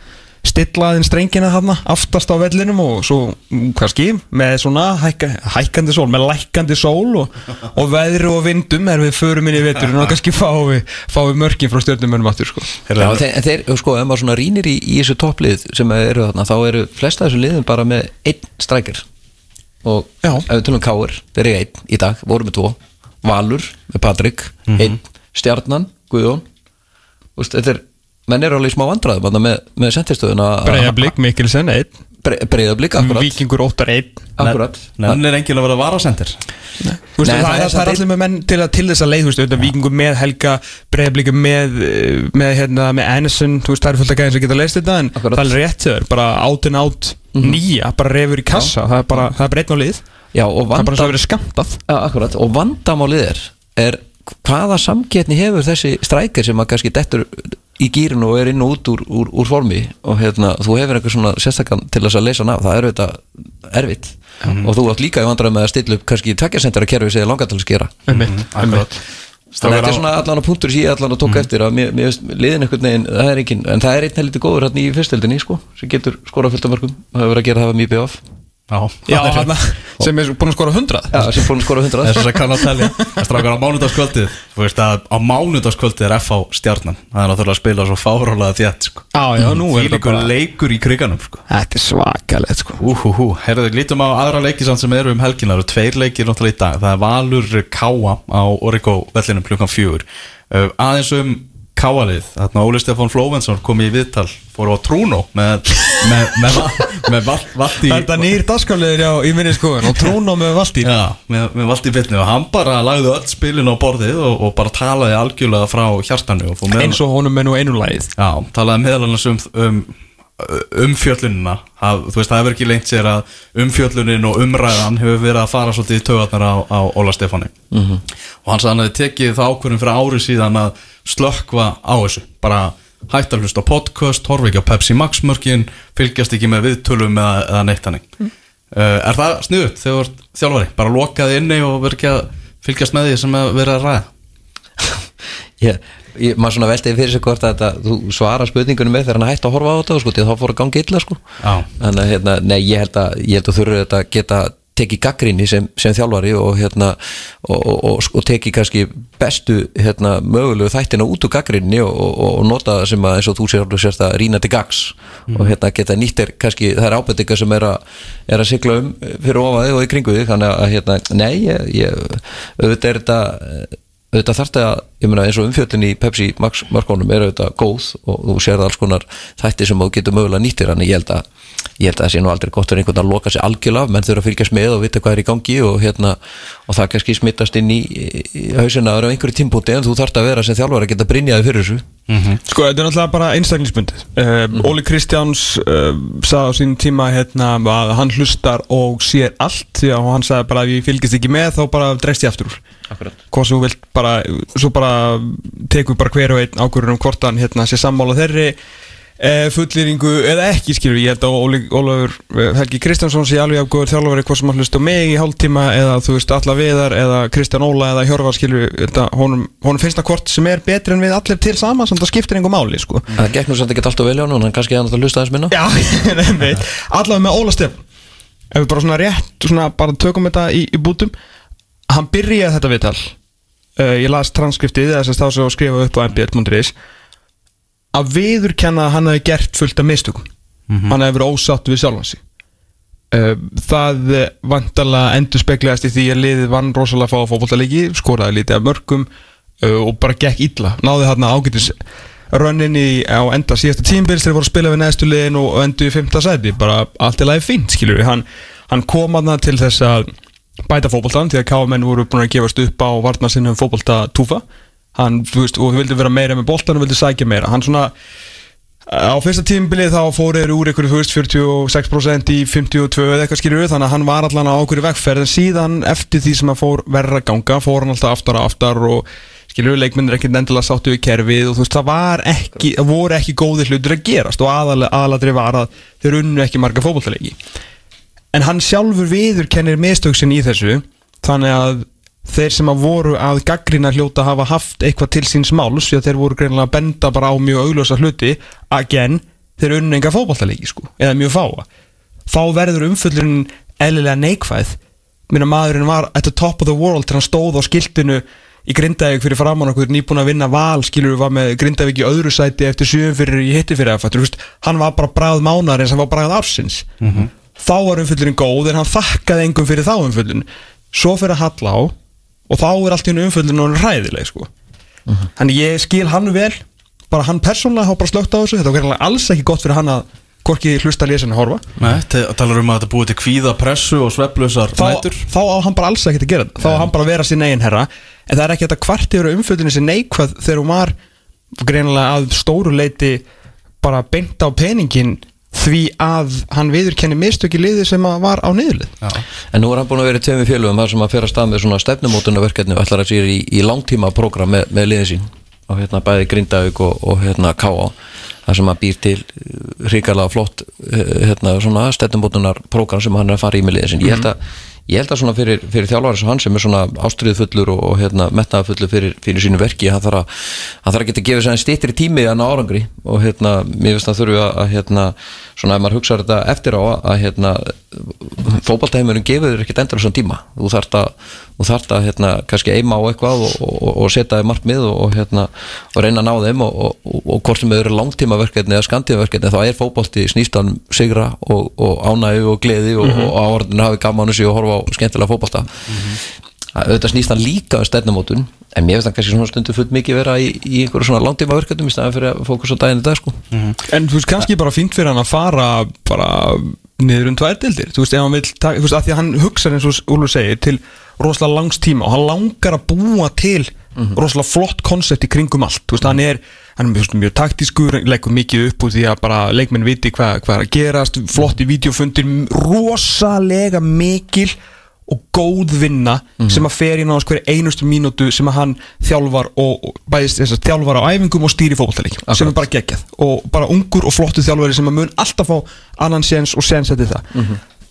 stilla aðeins strengina þarna aftast á vellinum og svo mm, kannski með svona hækka, hækkandi sól með lækkandi sól og, og veðri og vindum er við förum inn í veturinn og kannski fáum við, fáum við mörkin frá stjórnumönum aftur sko. Já, þeir, en þeir, sko, ef maður svona rínir í, í þessu topplið sem eru þarna, þá eru flesta þessu liðum bara með einn strækir og Já. ef við tölum káir, þeir eru einn í dag, voru með tvo Valur með Patrik, einn Stjarnan, Guðjón Þú veist, þetta er, menn eru alveg smá vandræðum þarna með, með sentistöðuna Breiðablík, Mikkelsen 1 Breiðablík, akkurat. Víkingur 8 1 Akkurat. Nenn er enginn að vera varasendir. Veist, Nei, það, það er er allir með menn til, að, til þess að leið þú veist, vikingur með Helga Breiðablíku með, eh, með, hérna, með Anderson þú veist, það er fullt að gæðin sem geta leist þetta en Akkurat. það er rétt þér, bara out and out nýja, bara refur í kassa það er bara, það er bara einn á lið, Já, og það er bara vanda, svo að vera skamtað ja, akkurat, og vandamálið er er hvaða samgetni hefur þessi strækir sem að kannski dettur í gýrin og er inn og út úr, úr, úr formi og hérna, þú hefur eitthvað svona sérstakann til þess að leysa af, það er auðvitað erfitt. Og þú átt líka í vandræðum með að stilla upp kannski takkjarsendara kerfi sem þið langar til að skera. Einmitt, einmitt. þannig að þetta er svona allan að punktur sem ég allan að tóka eftir að mér, mér veist, liðin einhvern veginn, það er ekki en það er einn heldur góður hérna í fyrstildinni sko, sem getur skorað fullt af mörgum og hefur verið að gera það mjög BF Já, Já, *laughs* hana, sem er búin að skora 100 Já, sem fórum skora 100 Þess að kann að telja. Það strákar á mánudagskvöldið Þú veist að á mánudagskvöldið er FH stjarnan. Það er náttúrulega að spila svo fárálega þétt sko. Já, já, nú er líkur bara leikur í kriganum sko. Þetta er svakalegt sko. Úhúhú, herðu, lítum á aðra leiki samt sem eru um helgina. Það eru tveir leikir náttúrulega í dag. Það er Valur Káa á Origo vellinum klukkan fjögur. Uh, Aðeins um Káalið Þarna Óli Stefán Flóvensson kom í viðtal Fóru á Trúnó með, með, með, með val, Valdi Þetta nýr dagskafleður já, í minni skoðun og trúna með Valtýr Já, með, með Valdi Bitni og hann bara lagði öll spilin á borðið og, og bara talaði algjörlega frá hjartanu fór eins og honum er nú einu lagið. Já, talaði meðal annars um, um umfjöllunina að, þú veist, það hefur ekki lengt sér að umfjöllunin og umræðan hefur verið að fara svolítið í töðarnar á, á Óla Stefáni -hmm. og hann sagði hann hefði tekið það ákvörðum fyrir árið síðan að slökkva á þessu bara hægt að hlusta á podcast, horfa ekki á Pepsi Max mörkin, fylgjast ekki með viðtölum eða, eða neitt hannig uh, Er það sniðut þegar þú ert þjálfari? Bara lokaði inni og verið ekki að fylgjast með því sem er verið að ræða? *laughs* ég, ég, maður svona veltiði fyrir sig hvort að þetta, þú svara spurningunum með þegar hann hætti að horfa á þetta sko, því að þá fór að gangi illa sko. Þannig að hérna, nei, ég held að að þurfa þetta að geta tekið gaggrinni sem, sem þjálfari og hérna og, og, og, og tekið kannski bestu hérna, mögulegu þættina út úr gaggrinni og, og, og nota það sem að eins og þú sér sérst að rína til gags og hérna geta nýttir kannski það er ábendingar sem er að, er að sigla um fyrir ofaði og í kringu þig. Þannig að hérna, nei, ég, ég auðvitað er þetta auðvitað þarf þetta, ég meina eins og umfjöldin í Pepsi Max markónum er auðvitað góð og þú sér alls konar þætti sem þú getur mögulega nýttir þannig ég held að ég held að það sé nú aldrei gott fyrir einhvern að loka sig algjörlega. Menn þurfa að fylgjast með og vita hvað er í gangi og hérna og það kannski smittast inn í, í hausina á einhverju tímpúti en þú þarf að vera sem þjálfar að geta brinjaði fyrir þessu. Sko, þetta er náttúrulega bara einstaklingsbundið. Um, Óli Kristjáns uh, sagði á sín tíma hérna að hann hlustar og sér allt að hann sagði bara að ég fylgist ekki með þá bara dreist ég aftur úr. Akkurat. Hvað sem þú vilt bara, svo bara tekur bara hver og einn ákvörður um hvort hann hérna sé sammála þeirri fullýringu eða ekki skilur ég held að Ólafur eh, Helgi Kristjánsson sé alveg af góður þjálfari hvort sem hann hlusta á mig í hálftíma eða þú veist alla viðar eða Kristján Óla eða Hjörvar skilur honum, honum finnst það hvort sem er betri en við allir til sama sem það skiptir einhver máli sko. Það gekk nú samt ekki alltaf vel á hann en kannski hann að hlusta aðeins minna. *laughs* Allavega með Óla Stefn Ef við bara svona rétt svona bara tökum þetta í, í bútum. Hann byrjaði þetta viðtal. Uh, Ég las transkriptið þess að þá skrifa upp á mbl.is að viðurkenna að hann hefði gert fullt af mistökum. Hann hefði verið ósátt við sjálfan sig. Uh, það vantarlega endur speklegast í því að liðið vann rosalega fá fótboltalegi, skoraði lítið af mörgum uh, og bara gekk illa. Náði þarna ágætis rönninni á enda síðasta tímbils þegar voru að spila við neðstu liðin og endur í fymta sæti. Bara allt í lagi fínt, skilur við hann, hann kom aðna til þess að bæta fótboltan því að káamenn voru búin að gefast upp á varnarsinnum fótbolta túfa hann, þú veist, og vildi vera meira með boltan og vildi sækja meira, hann svona á fyrsta tímbilið þá fór þeir úr ykkur, þú veist, 46% í 52 eða eitthvað við, þannig að hann var allan á okkur vegferð, en síðan eftir því sem að fór verra ganga, fór hann alltaf aftar og aftar og við, leikmennir ekkert endilega sáttu við kerfið og þú veist, það var ekki, það voru ekki góði hlutur að gerast og aðaladri var að þeir unnu ekki marga fótballtalegi en hann sjálfur viður kennir mistöksin í þessu þannig að þeir sem að voru að gaggrina hljóta hafa haft eitthvað til síns máls því að þeir voru greinilega að benda bara á mjög auglösa hluti. Again, þeir unnu enga fótballtalegi sko, eða mjög fáa. Þá verður umföllurinn eðlilega neikvæð. Minna maðurinn var at the top of the world þegar hann stóð á skiltinu í Grindavík fyrir framann okkur nýbúin að vinna val skilur við var með Grindavík í öðru sæti eftir sjöum fyrir í hitti fyrir aðfattur hann var bara bræð mánar eins hann var bræð ársins. Mhm. þá var umfyllurinn góð en hann þakkaði engum fyrir þá umfyllun svo fyrir að halla á og þá er allt í hennu er ræðileg sko. þannig ég skil hann vel bara hann persónulega hafa bara slögt á þessu. Þetta var alls ekki gott fyrir hann að hvorki hlusta lesin að horfa. Nei, talar um að þetta búið til kvíða, pressu og sveflausar þá, þá á hann bara alls ekkert að gera þetta. Þá á hann bara að vera sín eigin herra. En það er ekki þetta kvart yfir umfjöldinu sem neikvæð þegar hún var greinilega að stóru leiti bara beint á peningin því að hann viðurkenni mistöki liði sem að var á niðurlið Já, En nú er hann búin að vera í tveimur félögum þar sem að fyrir að stað með svona stefnumótunarverkefni og ætlar að sér í, í langtíma program með, með liðin sín og hérna bæði Grindavík og, og hérna K.A. þar sem að býr til hrikalega flott eh, hérna svona stefnumótunar program sem hann er að fara í með liðin sín ég held að Ég held að svona fyrir, fyrir þjálfari sem hann sem er svona ástriðfullur og, og hérna, metnaðfullur fyrir, fyrir sínu verki, hann þarf að, hann þarf að geta gefið sér stýttir í tími ná árangri. Og hérna, mér finnst að þurfi að, hérna, svona ef maður hugsaður þetta eftir á að, hérna, fótballtæmurinn gefur þér ekkert endur svona tíma. Þú þarft að, þú þarft að hérna, kannski eima á eitthvað og, og, og setja þér markmið og, og, hérna, og reyna að ná þeim og, og, og hvort sem þau eru langtímaverkefni eða skantímaverkefni þá er fótballti snýstan sigra og, og ánægu og gleði og, og áhörðin hafi gaman þessu og horfa á skemmtilega fótballta auðvitað snýst hann líka um stefnumótun en mér finnst hann kannski svona stundu fullt mikið vera í, í einhverju svona langtímaverkefnum í staðan fyrir að fókusa á daginn í dag sko. En þú veist, kannski bara fínt fyrir hann að fara bara niður um tvær dildir Þú veist, ef hann vil taka, þú veist, að því að hann hugsa eins og Úlur segir til rosalega langs tíma og hann langar að búa til rosalega flott koncept í kringum allt. Þú veist, hann er, hann er mjög, taktískur leggur mikið upp úr því að bara leikmenn viti hvað hva er að gerast, flotti vídeofundir, rosalega mikil og góð vinna sem að fer í hverju einustu mínútu sem að hann þjálfar og, og bæðist þess þjálfar á æfingum og stýri fótballtæleikjum sem er bara geggjað. Og bara ungur og flottu þjálfari sem að mun alltaf fá annan séns og séns eftir það.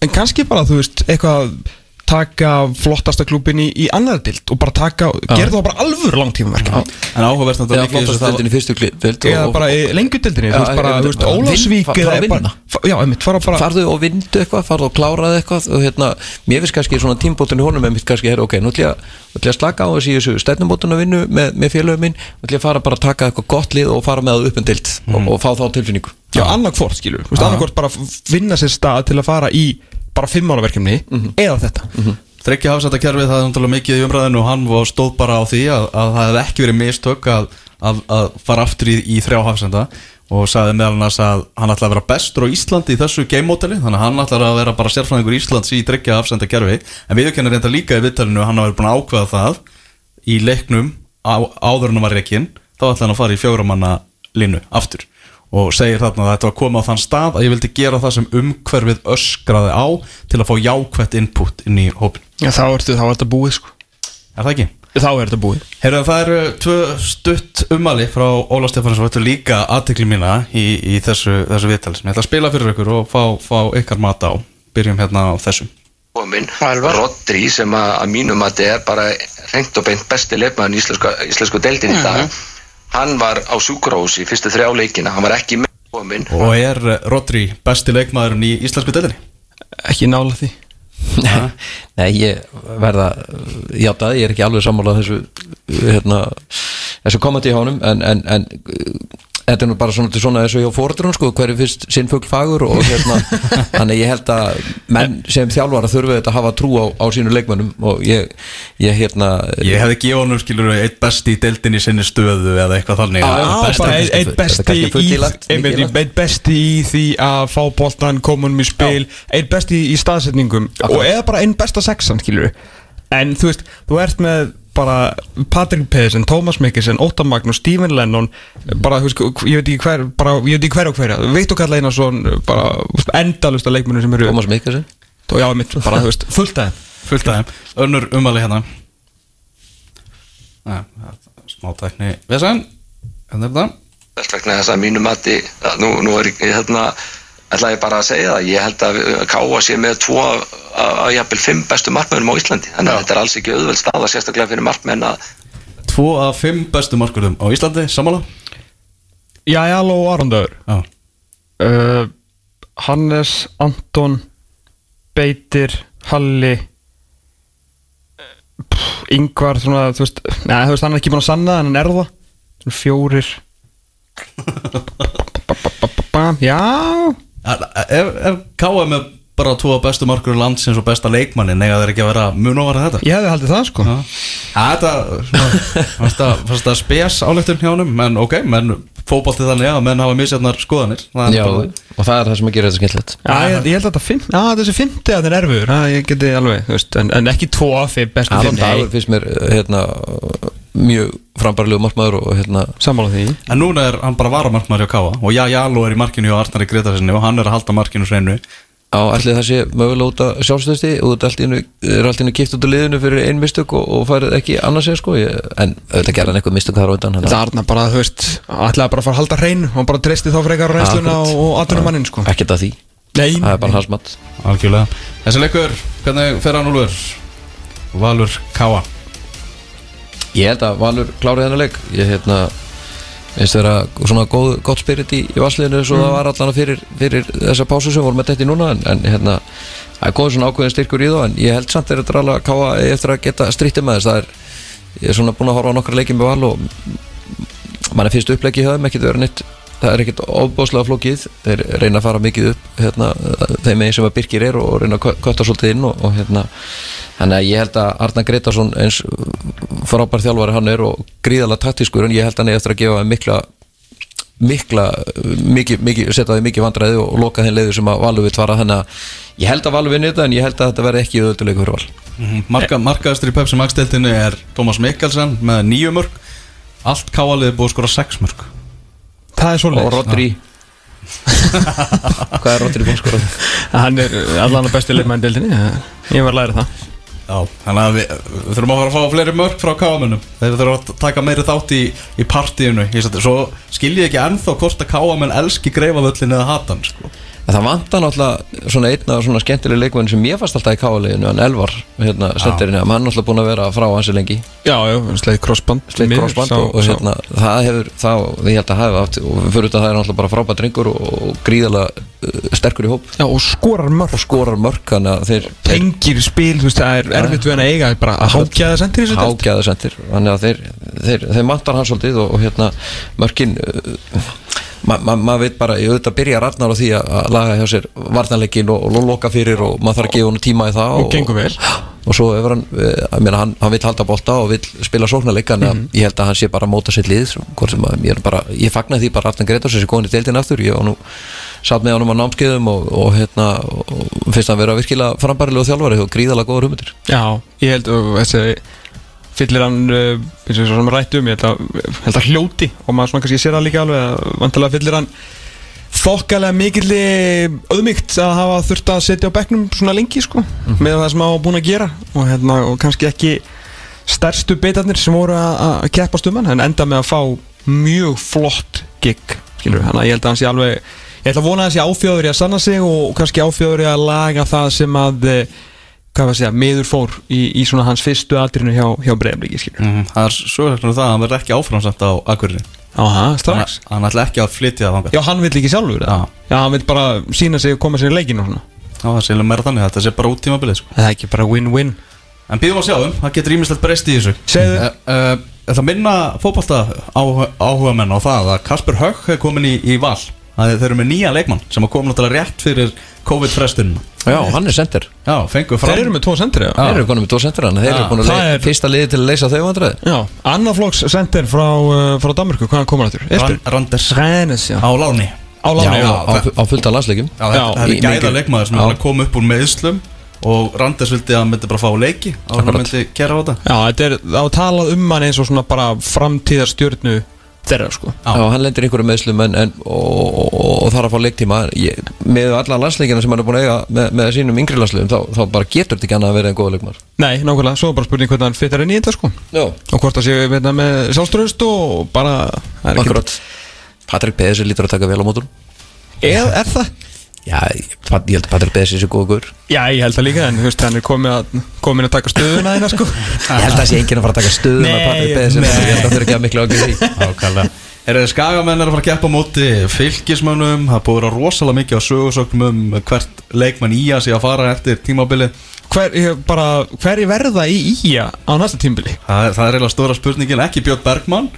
En kannski bara þú veist eitthvað taka flottasta klubin í, í annar dild og bara taka, gera það bara alvöru langtímaverkefni. En áhugavert að eða líka í þessu flottast það- dildin í fyrstu dild eða bara einmitt, fara bara farðu og vindu eitthvað, farðu og kláraðu eitthvað og hérna, mér finnst kannski svona tímbótun í honum einmitt kannski, her, ok, nú ætlum ég að- slaka á þessu stefnumótun að vinnu með, með félögum minn, nú ætlum ég að fara bara að taka eitthvað gott lið og fara með það upp en dild og, og fá þá tilfinningu. Já, annarkvort skilur, annarkvort bara finna sér stað til að fara í bara fimm ára verkefni eða þetta. Þryggja hafsættakerfið það er náttúrulega mikið í umræðinu og hann var stóð bara á því að, að það hefði ekki verið mistök að, að, að fara aftur í, í þrjá hafsænda og sagði meðal annars að hann ætlaði að vera bestur á Íslandi í þessu game-móteli þannig að hann ætlaði að vera bara sérfræðingur Íslands í þryggja hafsændakerfi en við kennum reynda líka í viðtalinu að hann hafi búin að ákveða það í leiknum á, áður en hann var reikinn þá ætlaði hann að fara í fjóramanna línu aftur og segir þarna að þetta var komið á þann stað að ég vildi gera það sem umhverfið öskraði á til að fá jákvætt input inn í hópin Já, þá ertu, þá er þetta búið sko. Er það ekki? Þá er þetta búið. Herra, það eru tvö stutt ummali frá Óla Stefansson sem þetta líka aðtekli mína í, í þessu, þessu viðtali sem ég ætla að spila fyrir ykkur og fá, fá ykkar mat á. Byrjum hérna á þessum komin, Rodri sem að, að mínum að þetta er bara reynd og beint besti leikmaðin í íslensku, íslensku deildin í dag hann var á sjúkrós í fyrstu þrjá leikina, hann var ekki með komin Og er eh, Rodri besti leikmaðurinn í íslensku deildinni? Ekki nála því. Nei, ég verða játa, ég er ekki alveg sammálað þessu hérna, þessu kommenti í honum en, en, en þetta er nú bara svona, svona og hjá fóruðrun sko, hverju fyrst sinn fugl fagur og hérna, *laughs* þannig ég held að menn sem þjálfara þurfi þetta að hafa trú á, á sínu leikmönnum og ég, ég hérna Ég hefði gefið honum skilur eitt besti í deildin í sinni stöðu eða eitthvað þannig Já, besta- bara er besti, einn besti í því að fá boltan, koma honum í spil einn besti í staðsetningum Akkurat. og eða bara einn besta sexan skilur en þú veist, þú ert með bara Patrick Pedersen, Thomas Mikkelsen Óttar Magnús, Stephen Lennon bara, þú veist, ég veit ekki hver bara, ég veit ekki hver og hverja, Viktor Karl Einarsson bara endalust að leikmennu sem eru Thomas Mikkelsen? Já, mitt, bara, þú veist, fullt aðeim Fullt aðeim, önnur umali hérna. Næ, smá tækni Vesan, hérna er þetta. Þess vegna þess að mínu mati, nú, nú er ég hérna, ætla ég bara að segja það, ég held að Káa sé með tvo að að jafnvel fimm bestu markmennum á Íslandi, þannig að þetta er alls ekki auðveld staða sérstaklega fyrir markmenn að Tvo af fimm bestu markurðum á Íslandi, sammála? Já, já, og Arondöður Já. Uh, Hannes, Anton Beitir, Halli pff, Ingvar svona, þú veist, neða, þú veist, hann er ekki búin að sanna en hann er það. Svona fjórir. *laughs* Já Er, er, er K.A. með bara tvo bestu markurðum landsins og besta leikmannin eiga þeir ekki að vera mun ofara þetta? Ég hefði haldið það sko það, fannst það spes áleiktun hjá honum, menn ok, menn fótbolti þannig að menn hafa misjafnar skoðanir. Það er Já, og það er það sem að gera þetta skemmtilegt Já, ég, ég held að þetta fimm, já, þessi fymti að það er erfur, já, ég geti alveg, þú veist, en, en ekki tvo af því bestu Aron fimm, Dagur finnst mér hérna, mjög frambarlegu markmaður og hérna, sammála því. En núna er hann bara varamarkmaður hjá Káa og Já Jalo er í markinu hjá Arnari Gretarsinni og hann er að halda markinu hreinu. Á allir það sé mögulega út að sjálfstöðsti og þetta er allt innu kipt út úr liðinu fyrir ein mistök og, og farið ekki annars eða sko. Ég, en auðvitað gerði hann eitthvað mistök þar á undan Þetta Arna bara, þú veist, ætlaði bara fara að halda hrein og bara treysti þá frekar á reynsluna Akkurat. og aðtunum mannin, sko. ekkert að því, Nei, það er bara hans mat. Algjörlega. Þessi leikur, hvernig fer hann úlfur? Valur Káa ég held að Valur klárið þennan leik. Ég hérna finnst þeirra svona góð, gott spirit í, í vassliðinu svo það var allan fyrir, fyrir þessa pásu sem vorum með þetta í núna en, en hérna það er góð svona ákveðin styrkur í þá en ég held samt þeirra drala að káa eftir að geta strítið með þess. Það er, ég er svona búin að horfa á nokkra leikið með val og mann er fyrst uppleggi í höfum, ekkert verið nýtt það er ekkert ofbóðslega flókið. Þeir reyna að fara mikið upp hérna, þeim megin sem að Birkir er og reyna að kötta svolítið inn og, og hérna þannig að ég held að Arna Gretarsson eins frábær þjálfari hann er og gríðalega taktískur en ég held að hann er eftir að gefa mikla mikla, mikið, mikið setja því mikið vandræði og loka þeim leiður sem að Valur vill fara. Þannig að ég held að Valur vinni þetta en ég held að þetta verði ekki auðvitað fyrir Val. Mhm. Marka, Markaðastur í Pepsi deltinni er Tómas Mikkelsen með nýju mörg Allt Káa-liði búið að skora sex mörg það er og svolítið Rodri. *laughs* Hvað er Rodri búinn skora? Hann er allan að bestu leikmæn deildinni Ég var að læra það. Já, þannig að við, við þurfum að fara að fá fleiri mörg frá Káa-mönnum Þeir þurfum að taka meiri þátt í, í partíinu. Svo skil ég ekki ennþá hvort að Káa-menn elski greifavöllin eða hatan sko. En það vantar náttúrulega svona einn af svona skemmtileg leikmenn sem ég fast alltaf í káaleginu en Elvar, hérna, sendirinn hann er náttúrulega búin að vera frá hansi lengi. Já, já, sleið crossband miður, crossband sá- og, og hérna, það hefur þá, ég held að hafa haft og fyrir þetta það er náttúrulega bara frábært drengur og, og gríðalega uh, sterkur í hóp. Já, og skorar mörg og skorar mörk þannig að þeir Tengir spil, þú veist, það er erfitt við hann að eiga bara að hákjaða sendir þessu hágæða sendir þannig að þeir, þeir, þeir mantar og, og maður ma, ma veit bara, ég auðvitað byrja Ragnar á því að laga hjá sér varnarleikin og, og loka fyrir og maður þarf að gefa hann tíma í það Og gengur vel. *gasps* og svo hefur hann, eh, ég meina, hann, hann vil halda bolta og vil spila sóknarleik en Mhm. ég held að hann sé bara að móta sitt lið að ég bara, ég fagna því bara Arnar Gretars þessi góðin í deildin aftur, ég var nú satt með honum á námskeiðum og, og hérna og finnst hann vera virkilega frambærilega þjálfari og gríðalega góður hugmyndir Já, ég held að þessi fyllir hann uh, eins og sem rættu um, ég held að, held hljóti og maður svona kannski sér það líka alveg vantilega fyllir hann þokkalega mikilli auðmygt að hafa þurft að setja á bekknum svona lengi sko, með það sem var búin að gera og, hérna, og kannski ekki stærstu beitarnir sem voru að, um hann, en enda með að fá mjög flott gig skilur, þannig að ég held að hann sé alveg ég ætla að vona að hann sé áfjóður í að sanna sig og kannski áfjóður í að laga það sem að eh, hvað var að segja, miður fór í, í svona hans fyrstu atrinu hjá, hjá skilur mm, Það er svo er það að hann verður ekki áframsætt á Aha, Hann strax. hann ætla ekki að flytja það Já, hann vill ekki sjálfur Já. það. Já, hann vill bara sína sig og koma sér í leikinu og svona. Já, það sé meira þannig, þetta sé bara út tímabilið sko. Það er ekki bara win-win. En býðum að sjá um, það getur ímislegt breyst í þessu. Segðu. uh, uh, ætla að minna fótballta áhuga menn á það að Kasper Högg er komin í, í val að þeir eru með nýja leikmann sem að koma náttúrulega rétt fyrir COVID-frestunum Já, hann er sendir Já, fengu fram Þeir eru með tvo sendri, já. Þeir eru konum með tvo sendir hann Þeir eru Það le- er- fyrsta liði til að leysa þau vandræði. Já, annarflokks sendir frá, uh, frá Danmarku, hvaðan komur þetta? Ran, Esbjörn? Randers Rennes, já. Á láni. Á Já, láni, já, á, á fullt af landsleikum Já, þetta Já, er gæða leikmaður sem Já. að koma upp úr meðslum og Randers vildi að hann myndi bara fá leiki og hann myndi kera á þetta. Já, þetta er á talað um hann eins og svona bara framtíðarstjörnu þeirra, sko. Já, hann lendir einhverju meðslum en, en, og, og, og þarf að fá leiktíma. Ég, með alla landsleikina sem hann er búin að eiga með, með sínum yngri landsleikum þá, þá bara getur þetta ekki annað að vera en góða leikmar Nei, nákvæmlega, svo er bara spurning hvernig hann fittar inn í þetta, sko. Já, Og hvort það séu veitna, með sjálfströðust og bara það er ekki- akkurat. Patrik Beðis lítur að taka vel á mótur Er, er það? Já, ég, held að Patrik Beðis er guður. Já, ég held það líka, en þú veist, hann er komið að, komin að taka stöðuna þeina, sko. Ég held að það sé enginn að fara að taka stöðum Nei, Patrik nei. Ég held að það þurfi ekki að miklu ákveð því. Ákvæmlega Er það skagamenn er að fara að keppa móti fylgismönnum, það búið að vera rosalega mikið á sögursögnum um hvert leikmann í að sé að fara eftir tímabili Hver, ég, bara, hver er verða í Ía á næsta tímbili? Það, það er eiginlega stóra spurningin, ekki Björn Bergmann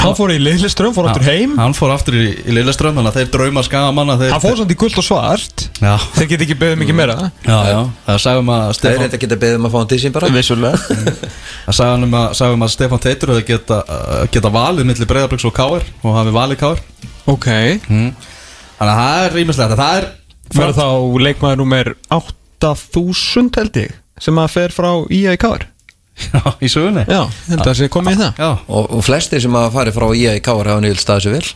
Hann fór í liðliström, fór áttur heim. Hann fór aftur í, í Lilleström, þannig að þeir drauma skagamanna þeir, Hann fór samt í guld og svart. Já, Þeir get ekki beðið mikið meira. Já, já. Það sagðum að Stefán þetta að geta beðið um að fá hann til sín bara. *laughs* Það sagðum að, sagðum að Stefán Teitur geta, uh, geta valið millir Breiðabriks og Káir og hafi valið Káir Ok. Þannig að það er rýmislegt Það er Verður þá leikmaður nummer 8000 held ég Sem að fer frá í Kár Já, í sögunni. Já, held að það sé komið í það. Já, Og, og flestir sem að fari frá IA í Káar hafa nývill staðið sér vel.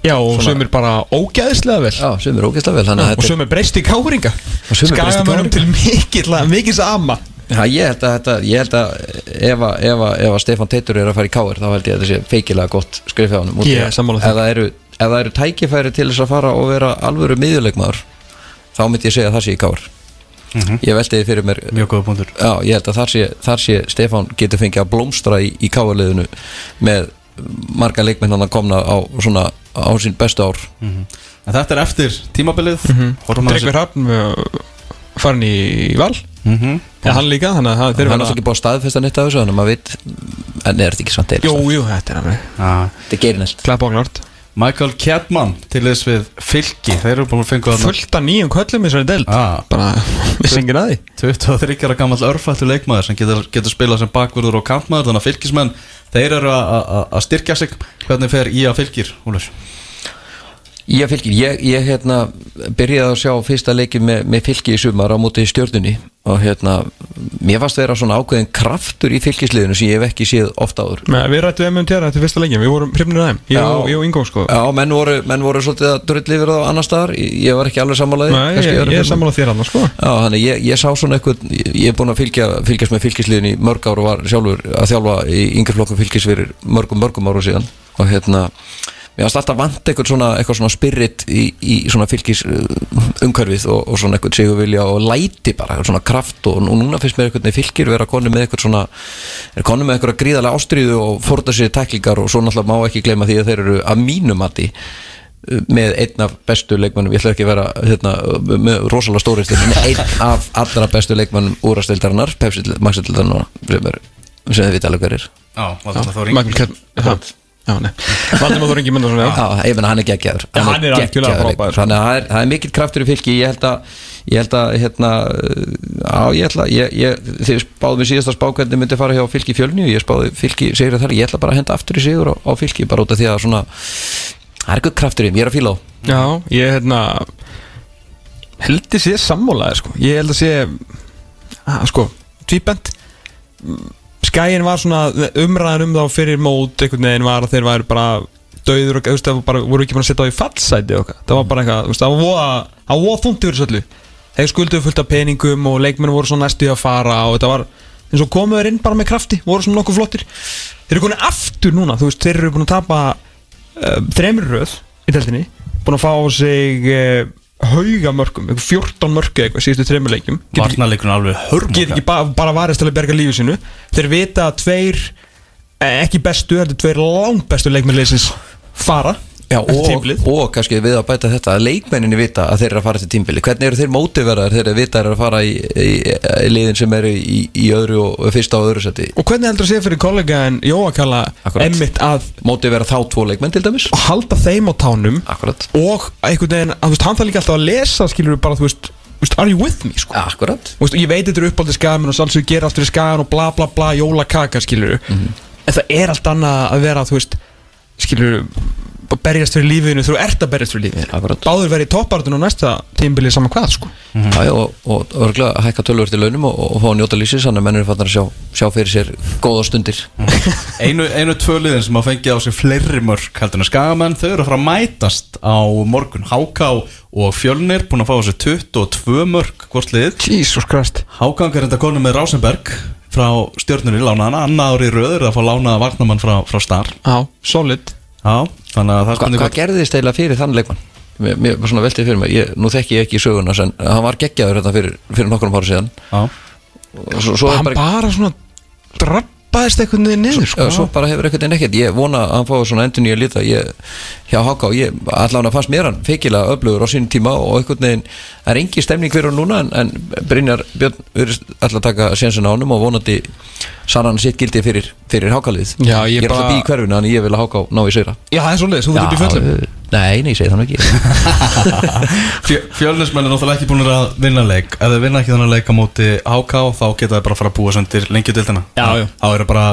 Já, og sumir bara ógæðislega vel. Já, sem er ógeðslega vel Þannig að Og þetta sumir breyst í káringa. Sumir breyst í Skagamönnum til mikill mikill sama Já, ég held að, þetta, ég held að ef, að, ef, að, ef að Stefán Teitur er að fara í káir þá held ég að þetta sé feikilega gott skrif hjá hann Ég er sammála því. ef, það eru, ef það eru tækifæri til þess að fara og vera alvöru miðjuleikmaður þá myndi ég segja að það sé í káir ég veldi því fyrir mér mjög góða punktur. Já, ég held að þar sé, þar sé Stefán getur fengið að blómstra í, í káarliðinu með marga leikmenn hann að komna á, svona, á sín bestu ár. En þetta er eftir tímabilið. Horfum að Tryggvi Hrafn uh, farin í val. Mhm. Já, hann líka, að hann er alltaf ekki búið að staðfesta neitt af þessu að maður veit en er þetta ekki samt Jú, eil jú, þetta er alveg Já. þetta er gerinelt Klappa og klart Michael Kjadmann til þess við fylki Þeir eru búin að fengu þarna Fullt af nýjum köllum í þessari deild Ah. Bara, vissi enginn að því 23 ára gammal örfættu leikmaður sem getur, getur spilað sem bakvörður og kantmaður þannig að fylgismenn, þeir eru að styrkja sig hvernig fer í að fylgir Úlur Ég fylgir, ég, ég hérna byrjaði að sjá fyrsta leiki með, með fylki í sumar á móti stjörnunni og hérna, mér fannst vera svona ákveðin kraftur í fylgisliðinu sem ég hef ekki séð ofta áður. Nei, Við rættum um tjara þetta fyrsta leikin, við vorum hrifnir af þeim Ég Já. og, ég og Ingo sko. Já, menn voru, menn voru svolítið að drulli yfir það á annar staðar, ég, var ekki alveg sammálaði Nei, ég, ég er sammála þér annars sko. Já, þannig ég, ég sá svona eitthvað, ég, er búin að fylgja, fylgjast með fylgisliðin í mörg ár og var sjálfur að þjálfa í yngri flokkum fylgis fyrir mörgum, mörgum ára síðan. Og hérna, mér varst alltaf vant eitthvað svona, eitthvað svona spirit í, í svona fylgis uh, umhverfið og, og svona eitthvað sigurvilja og læti bara, eitthvað svona kraft og, og núna finnst mér eitthvað fylgir vera konu með eitthvað svona, er konu með eitthvað gríðarlega ástríðu og fórta sér tæklingar og svo náttúrulega má ekki gleyma því að þeir eru að mínum mati með einn af bestu leikmannum ég ætla ekki að vera hérna, með rosalega stóri stil, með einn af allra bestu leikmannum úrastildarinnar, Pepsi-maxildarinnar sem er- sem þið vita alveg hver er. Ingi Kjell Já, nei. Valdimar Þór Ingi Mundarsson, já. Já, ég menna hann er geggjaður. Hann er algjörlega frábær. Þannig að það er, það er mikill kraftur í fylki. Ég held að, ég held að hérna, á, ég ætla, ég, ég, þið spáðum við síðasta spá hvernig myndi fara hjá fylki fjölni og ég spáði fylki sigur þar. Ég ætla bara að henda aftur í sigur á, á fylki bara út af því að svona það er eitthvað kraftur í ég er að fíla á Já, ég hérna held ég sé sammálaði sko. Ég held að sé að, sko, Skæin var svona umræðan um þá fyrir mót einhvern veginn var að þeir væri bara döður og þú veist, það voru ekki bara að setja á í fallsæti og það var bara eitthvað, það var voða yfir þessu öllu. Þeir skulduðu fullt af peningum og leikmenn voru svona næstu í að fara og þetta var eins og komuður inn bara með krafti, voru svona nokkuð flottir. Þeir eru konið aftur núna, þú veist, þeir eru búin að tapa uh, þremur röð í teltinni, búin að fá sig uh, hauga mörgum, eitthvað 14 mörgu eitthvað síðustu þremur leikjum Get ekki- Varnarleikurinn alveg hörm get ekki ba bara varist til að berga lífi sinu þeir vita að tveir eh, ekki bestu, heldur tveir langt bestu leikmennleysins fara Já, og, og kannski við að bæta þetta að leikmenninni vita að þeir eru að fara til tímbili hvernig eru þeir mótiveraðar þegar þeir vita að þeir eru að fara í, í, í liðin sem eru í, í öðru og fyrsta og öðru seti Og hvernig heldur að sé fyrir kollega en Jóa kalla Akkurat. emmitt að mótivera þá tvo leikmenn til dæmis? Halda þeim á tánum Akkurat, og einhvern veginn, veist, hann þarf líka alltaf að lesa skilur við bara, þú veist, are you with me? sko? akkurat. Veist, ég veit þetta er uppáldið skamin og sálsög gera allt fyrir skagan og bla bla bla, jólakaka skilur Mhm. en það er allt annað að vera, þú veist skilur berjast fyrir lífinu, þú ert að berjast fyrir lífinu. Báður verið í toppartun og næsta tímbilið saman hvað sko. Já, já, og, og örgulega að hækka tölvöld í launum og, og fá að njóta lífsins þannig að menn eru fannar að sjá, sjá fyrir sér góða stundir. Einu, einu tvöliðin sem að fengja á sig fleiri mörg heldur en skagamenn, þau eru að fara að mætast á morgun. Háká og Fjölnir búin að fá á sig 22 mörg hvort lið? Jesus Christ. Háká er þetta konu með Rásenberg frá stjórnunni lánaðana, annað ári í röður að fá lánaða varnamann frá, frá Star. Já, solid Já, þannig að það Hva, Hvað gerðist eiginlega fyrir þann leikmann? Mér, mér var svona veltið fyrir mig, ég, nú þekki ég ekki söguna en hann var geggjaður þetta fyrir, fyrir nokkrum ára síðan. Já, og svo, svo, hann bara, bara, svona drabbaðist eitthvað niður niður sko. svo bara hefur ekkert en ekkert. Ég vona að hann fái svona endur nýja lita. Ég, hjá Háká, ég, allavega fannst mér hann feikilega öflugur á sínum tíma og einhvern veginn það er engi stemning fyrir hann núna en, en Brynjar Björn virðist alltaf taka sénsinn á honum og vonandi sann hann sitt gildi fyrir, fyrir Hákalið. Já, ég ég er alltaf bara- bí í hverfinu þannig ég vil að Háká ná í sigra. Já, það er svolítið, þú ert í föllum eh, Nei, nei, ég segi það nú ekki. *laughs* Fjö- Fjölnismenn er náttúrulega ekki búin að vinna leik. Ef þau vinna ekki þannig leik á móti HK þá geta þau bara að fara að búa sem til lengjudildina Já, já. Þá eru bara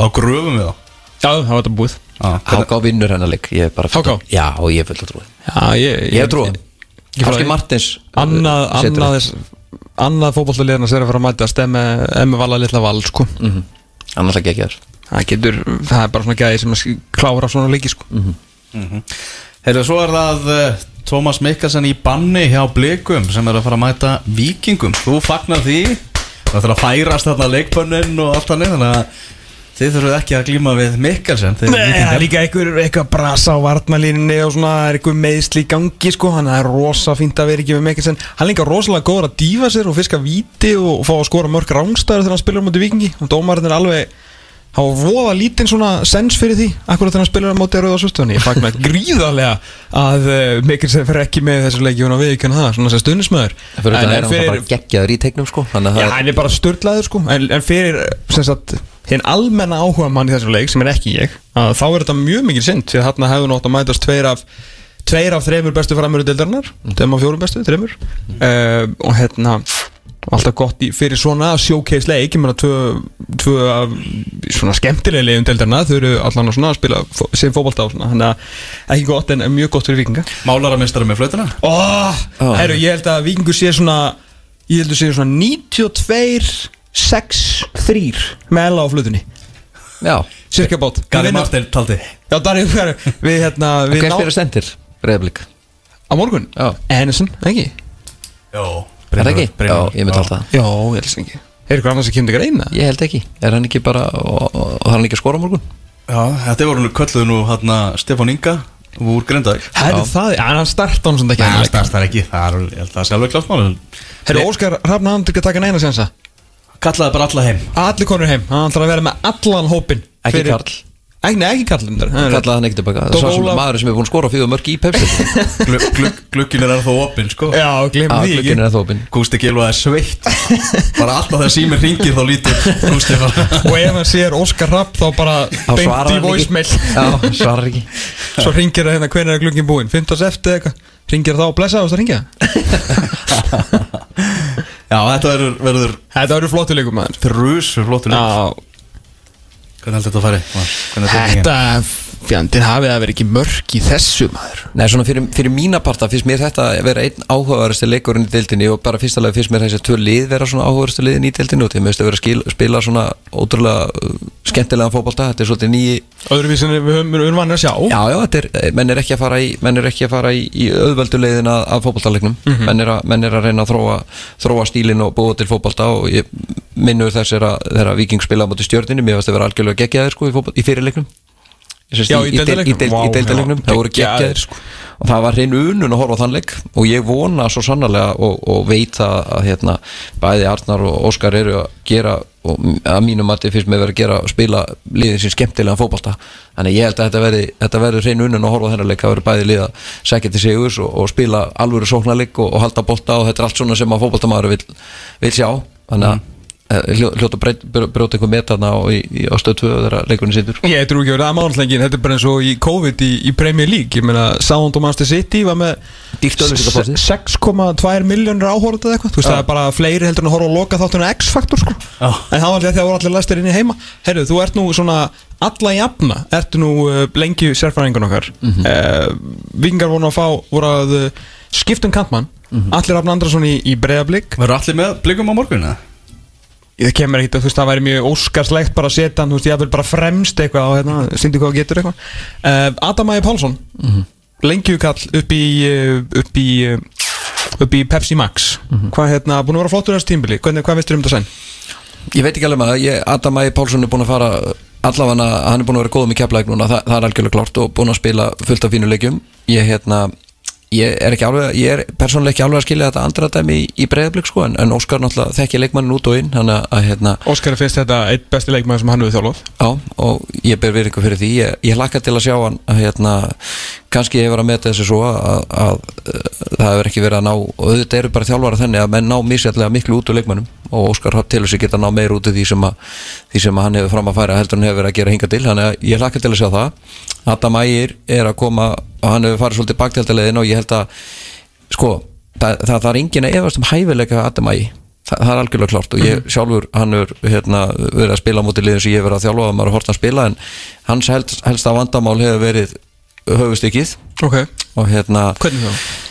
á, gröfum við þá. Já, það var þetta búið. Háká vinnur hennar leik. Ég er bara HK? Já, og ég er fullt að trúi. Já, ég, Ég hef trúið Háski Martins Annað, setur annað, þess- annað sem er að fara að mæta stemmi emmi vala litla val, sko. Þetta. Mhm. Hann er alltaf geggjaður. Það getur, það er bara svona gæði sem að klára svona leiki, sko. Heyrðu, svo er það uh, Tómas Mikkelsen í banni hjá Blikum sem er að fara að mæta Víkingum. Þú fagnar því? Það þarf að færast þarna leikbönnin og allt þannig Þannig að þið þurfum ekki að glíma við Mikkelsen Nei, það er líka einhver, eitthvað brasa á varnalínunni og svona, það er einhver meðsli í gangi sko, hann er rosa fínt að vera ekki með Mikkelsen. Hann er líka rosalega góður að dífa sér og fiska víti og fá að skora mörg rángstæður þegar hann spilar á móti vikingi og dómarinn er alveg var voða lítinn svona sens fyrir því akkurat þegar hann spilar á móti rauða svöstunni ég fagnar *laughs* gríðarlega að uh, Mikkelsen fer ekki með þessu leiki og við ekki það, svona sem stundismöður Fyrir þetta er hann bara geggjaður í teiknum sko Þannig að Já, það hann er bara störtlaður sko en, en fyrir, hinn almenna áhuga mann í þessum leik, sem er ekki ég að þá er þetta mjög mikil synd því að þarna hefðu nátt að mætast tveir af tveir af þreymur bestu framöru deildarinnar þeim af fjórum bestu, þreymur uh, og hérna alltaf gott í, fyrir svona showcase leik ég meina tvö, af svona skemmtilega leiðum deildarinnar þau eru allan að spila fó- sem fótbolta á svona þannig að ekki gott en mjög gott fyrir vikinga Málaramistari með flötuna Ó, Ó. herru, ég held að vikingur sé svona Ég held að sé svona 92 6 3 með Ella á flutunni. Já, Cirka bát Gary Martin taldi. Já, Darri, hver, við hérna við ná- spyrir stendir? Breiðablík Á morgun? Já. Ennison, ekki? Jó Er það ekki? Já, ég myndi alltaf það. Já, ég held sem ekki. Er ykkur annars að kemur ykkur eina? Ég held ekki. Er hann ekki bara Og, og, og hann ekki að skora á morgun? Já, þetta voru nú kölluðu nú hérna Stefán Inga úr Grindavík. Herru það, en hann starta hann svona ekki Nei, það starfst það ekki, það er, ég held að það sé alveg klátt mál. Herru, Óskar Hrafna hann Kallaði bara alla heim. Allir konur heim, hann ætlar að vera með allan hópin Ekki Karl. Ekki, nei, ekki Karl Kallaði hann ekki tilbaka Það er svo sem Ólaf- maður sem er búin að skora fjögur mörg í Pepsi. *laughs* Glu, glu, Glukkin er ennþá opinn, sko. Já, gleym Já, því ekki. glukkin er það opinn. Gústi Gilva er sveitt. *laughs* Bara alltaf þegar símir ringir þá lítur Gústi bara og ef hann sér Óskar Rapp þá bara svarar í voicemail. Já, svarar ekki. *laughs* Svo ringir það hérna hvernig er glungin búinn? 15 eftir eitthvað. Ringir þá og blessa og það ringja Já, þetta verður, verður þetta eru flottuleikum maður þrjus fyrir flottur leik. Já, Hvernig heldur þetta að er þetta? Fjandinn hafið að vera ekki mörk í þessu maður? Nei, svona fyrir, fyrir mína parta finnst mér þetta að vera einn áhugaverðasti leikurinn í deildinni og bara fyrsta lega finnst mér þessi tvö lið vera svona áhugaverðasti liðin í deildinni og þeim veist að vera að spila svona ótrúlega uh, skemmtilegan fótbolta þetta er svolítið nýji öðruvísin við höfum við vanið að sjá. Já, já, þetta er, menn er ekki að fara í menn er ekki að fara í, í auðvöldu leiðin að, að fótboltaleiknum, menn, er að, menn er að reyna að þróa, þróa stílinn og búa til fótbolta og ég minnur þess er að þeirra viking spila á móti stjörninni, mér varst að vera algjörlega geggjaðir sko í, í fyrirleiknum. Sest, Já, í í, deil- í, deildarleiknum? deil- Vá, í deildaleiknum, já, það voru geggjaðir, geggjaðir sko. og það var hrein unun að horfa á þann leik og ég vona svo sannarlega og, og veit að, að hérna, bæði Arnar og Óskar eru að gera og að mínum mati finnst mér verið að gera spila liðin sín skemmtilega fótbolta þannig að ég held að þetta þetta verði hrein unnun og horfa á þennan leik að verði bæði liða sækja til sigurs og, og spila alvöru sóknarleik og, og halda bolta og þetta er allt svona sem að fótboltamaður vil, vil sjá þannig að mm. Hljóta brjóta einhver metana á, í, í, á stöð 2 þegar leikunni sittur Ég trú ekki að vera að mánlengin, þetta er bara eins og í COVID í, í Premier League, ég meina Sound og Master City var með 6,2 miljónir áhórað eða eitthvað, þú veist það er bara fleiri heldur en að horfa og loka þáttunum X-faktor sko. Já. en það var alltaf því að það voru allir læstir inn í heima. Herru, þú ert nú svona alla jafna ertu nú uh, lengi sérfræðingun okkar. Mm -hmm. uh, Vingar voru að fá, voru að uh, skiptum kantmann, mm -hmm. allir Rafn Andrason í, í bregðablík Verður allir með blikum á morgunna? Það kemur ekkert, þú veist, það væri mjög óskarslegt bara að setja hann, þú veist, ég vil bara fremst eitthvað og hérna, stýndi hvað getur eitthvað. Uh, Adam Ægir Pálsson mm -hmm lengjukall upp í upp í, upp í Pepsi Max. Mm -hmm. hvað hérna, búin að vera flottur þessu tímbili hvað, hvað veistur um þetta sæn? Ég veit ekki alveg maður, ég, Adam Ægir Pálsson er búin að fara allavega, hann er búin að vera góð með keflæk núna, það, það er algjörlega klart og búin að spila fullt af fínu leikjum. Ég hérna ég er ekki alveg, ég er persónuleg ekki alveg að skilja þetta andra dæmi í, í breiðablík sko en, en Óskar náttúrulega þekki leikmannin út og inn að, hérna, Óskar finnst þetta eitt besti leikmann sem hann hefur þjálfað. Já, og ég ber virðingu fyrir því. Ég, ég hlakka til að sjá hann að hérna, kannski hefur að meta þessu svo að, að, að það hefur ekki verið að ná og þetta eru bara þjálfara þenni að menn ná mísjallega miklu út úr leikmannum og Óskar til þess að geta ná meir út úr því sem, því sem hann hefur fram að færa heldur hann hefur verið að gera hinga til þannig að ég hlakka til að sjá það Adam Ægir er að koma og hann hefur farið svolítið bakteltilegin og ég held að sko, það, það, það er engin að efast um hæfileika Adam Ægir það, það er algjörlega klart og ég mhm. sjálfur hann er hérna, verið að spila á móti liðin sem ég hefur verið að þjálfa og maður hort að spila en hans helst, helst að vandamál hefur verið höfustykkið okay. og hérna hvernig þá?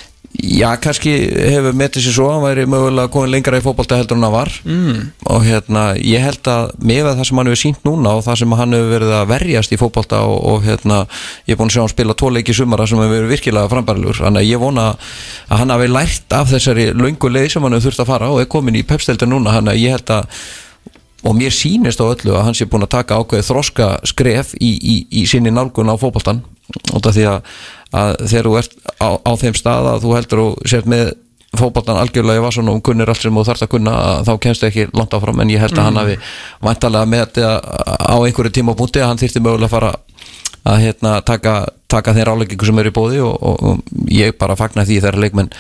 Já, kannski hefur metið sér svo hann væri mögulega komið lengra í fókbalta heldur hann var. Mm. og hérna ég held að með það sem hann hefur sínt núna og það sem hann hefur verið að verjast í fókbalta og, og hérna ég er búin að sjá hann spila tvo leiki sumara sem hefur verið virkilega frambærlur þannig að ég vona að hann hafi lært af þessari laungu leið sem hann hefur þurft að fara og er komin í pepstelta núna. Þannig að ég held að og mér sínist á öllu að hans er búin að taka ákveð þroska skref í, í, í sinni nálgun á fókbaltan og það því að að þegar þú ert á, á þeim stað að þú heldur og sért með fókbaltan algjörlega í vasan og kunnir allt sem þú þarfst að kunna þá kemst ekki langt áfram en ég held að mm. hann hafi vantalega með þetta á einhverju tíma og búndi að hann þýrti mögulega að fara að hérna, taka, taka þeir áleggingu sem eru í bóði og, og, og ég bara fagna því þegar leikmenn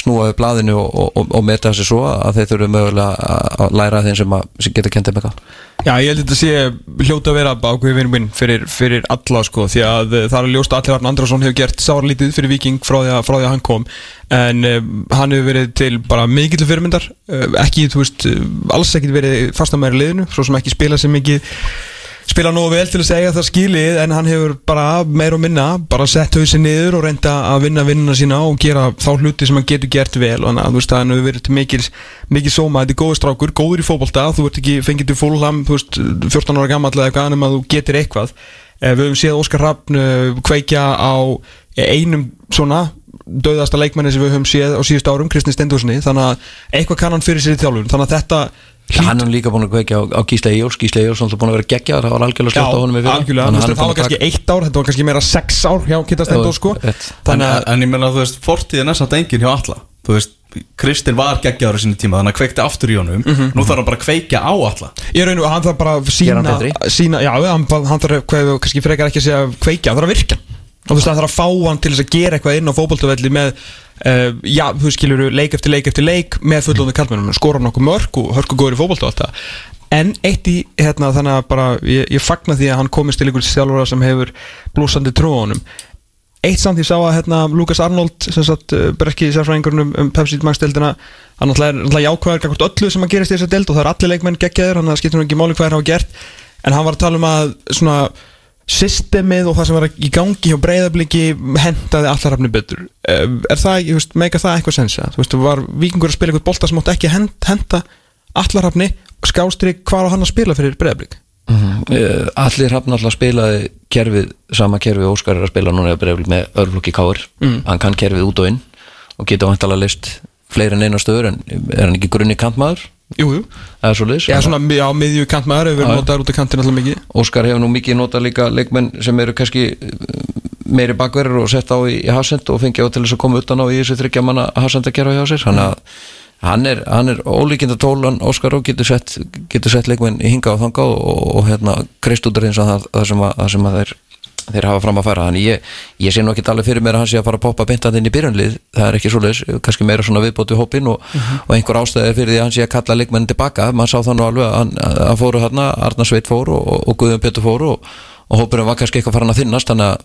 snúaðu bladinu og, og meta þessi svo að þeir þurfu mögulega að læra þeim sem, sem getur kentið með það Já, ég held að þetta sé hljóta að vera ákveði vinnum fyrir, fyrir alla sko því að það er ljóst að Allir Arn Andrason hefur gert sárlítið fyrir Viking frá því að, frá því að hann kom. En um, hann hefur verið til bara mikill fyrirmyndar uh, ekki, þú veist, alls ekkit verið fastamæri liðinu, svo sem ekki spila sem mikið spila nógu vel til að segja það skilið en hann hefur bara meir og minna bara sett hausinn niður og reynda að vinna vinnuna sína og gera þá hluti sem hann getur gert vel. Og þannig að þú veist að hann hefur verið til mikil mikil sóma, þetta er góður strákur, góður í fókbalta þú ert ekki fengið til fólham 14 ára gammal eða eitthvað annum að þú getur eitthvað. Eh, við höfum séð Óskar Rappn eh, kveikja á einum svona döðasta leikmenni sem við höfum séð á síðust árum, Kristins Stendurssoni þannig að eitthvað kann hann fyrir sér í þjálfun. Þannig að þetta Hlýt. Hann er líka búin að kveikja á, á Gísla Íjóls Gísla Íjóls er búin að vera geggjaður, það var algjörlega sljótt á honum Já, algjörlega, það var kannski eitt ár þetta var kannski meira sex ár hjá Kittastendó sko. en, en ég menna að þú veist fortíðin er samt engin hjá alla þú veist, Kristinn var geggjaður í sinni tíma þannig að kveikti aftur í honum. Mm -hmm. nú þarf hann bara að kveikja á alla Ég raun og hann þarf bara að sína, sína já, hann, hann þarf kannski frekar ekki að segja kveikja, hann þarf að virka og þú veist, hann þarf að fá hann til þess að gera eitthvað inn á fókbaltöfelli með Uh, já, þú skilur, leik eftir leik eftir leik með fullónu kallmennum, skora nokkuð mörg og hörku góður í fókbalt og allt það. En eitt í, hérna, þannig að bara ég, ég fagna því að hann komist til einhvers sjálfur sem hefur blúsandi tróðunum eitt samt ég sá að hérna, Lukas Arnold sem satt uh, brekki í sérfræðingurnum um Pepsi-magsteldina hann er alltaf jákvæður kakvort öllu sem að gerist í þessar deld og það er allir leikmenn geggjaður, hann skiptur ekki máli hvað er að hafa gert. En hann var að tala um að svona systemið og það sem var í gangi hjá breyðabliki hendaði allarafni betur. Eh, er það, ég veist, meika það eitthvað sensa þú veist, var vikingur að spila eitthvað bolta sem átti ekki henda allarafni skástrík hvar á hann að spila fyrir breyðablik mm -hmm. Allir hafn alltaf spilaði kerfið, sama kerfið Óskar er að spila núna með örflokki káur mm. hann kann kerfið út og inn og geta vantalega list fleiri en eina stöður en er hann ekki grunni kantmaður Jújú, það er svo leiðis Já, svona á miðju kantmaður hefur verið notaður út af kantin alltaf mikið. Óskar hefur nú mikið notað líka leikmenn sem eru kannski eh, meiri bakverður og sett á í, í hasend og fengið á til þess að koma utan á í þessu þryggja manna hasend að gera hjá sér. Þannig að hann er, hann er ólíkinda tólan. Óskar og getur sett, getur sett leikmenn í hinga og þanga og, og, og hérna kreist út af eins og það, það sem að, sem að þeir þeir hafa fram að fara. Þannig ég, ég sé nú ekki alveg fyrir mér að hann sé að fara að poppa beintað inn í byrjunlið, það er ekki svoleiðis kannski meira svona viðbóti hópin og, og einhver ástæði fyrir því að hann sé að kalla leikmenn tilbaka. Maður sá það nú alveg að hann, fóru hérna Arnar Sveit fór og, og Guðjón Pétur fór og, og hópurinn var kannski eitthvað farin að þinnast þannig að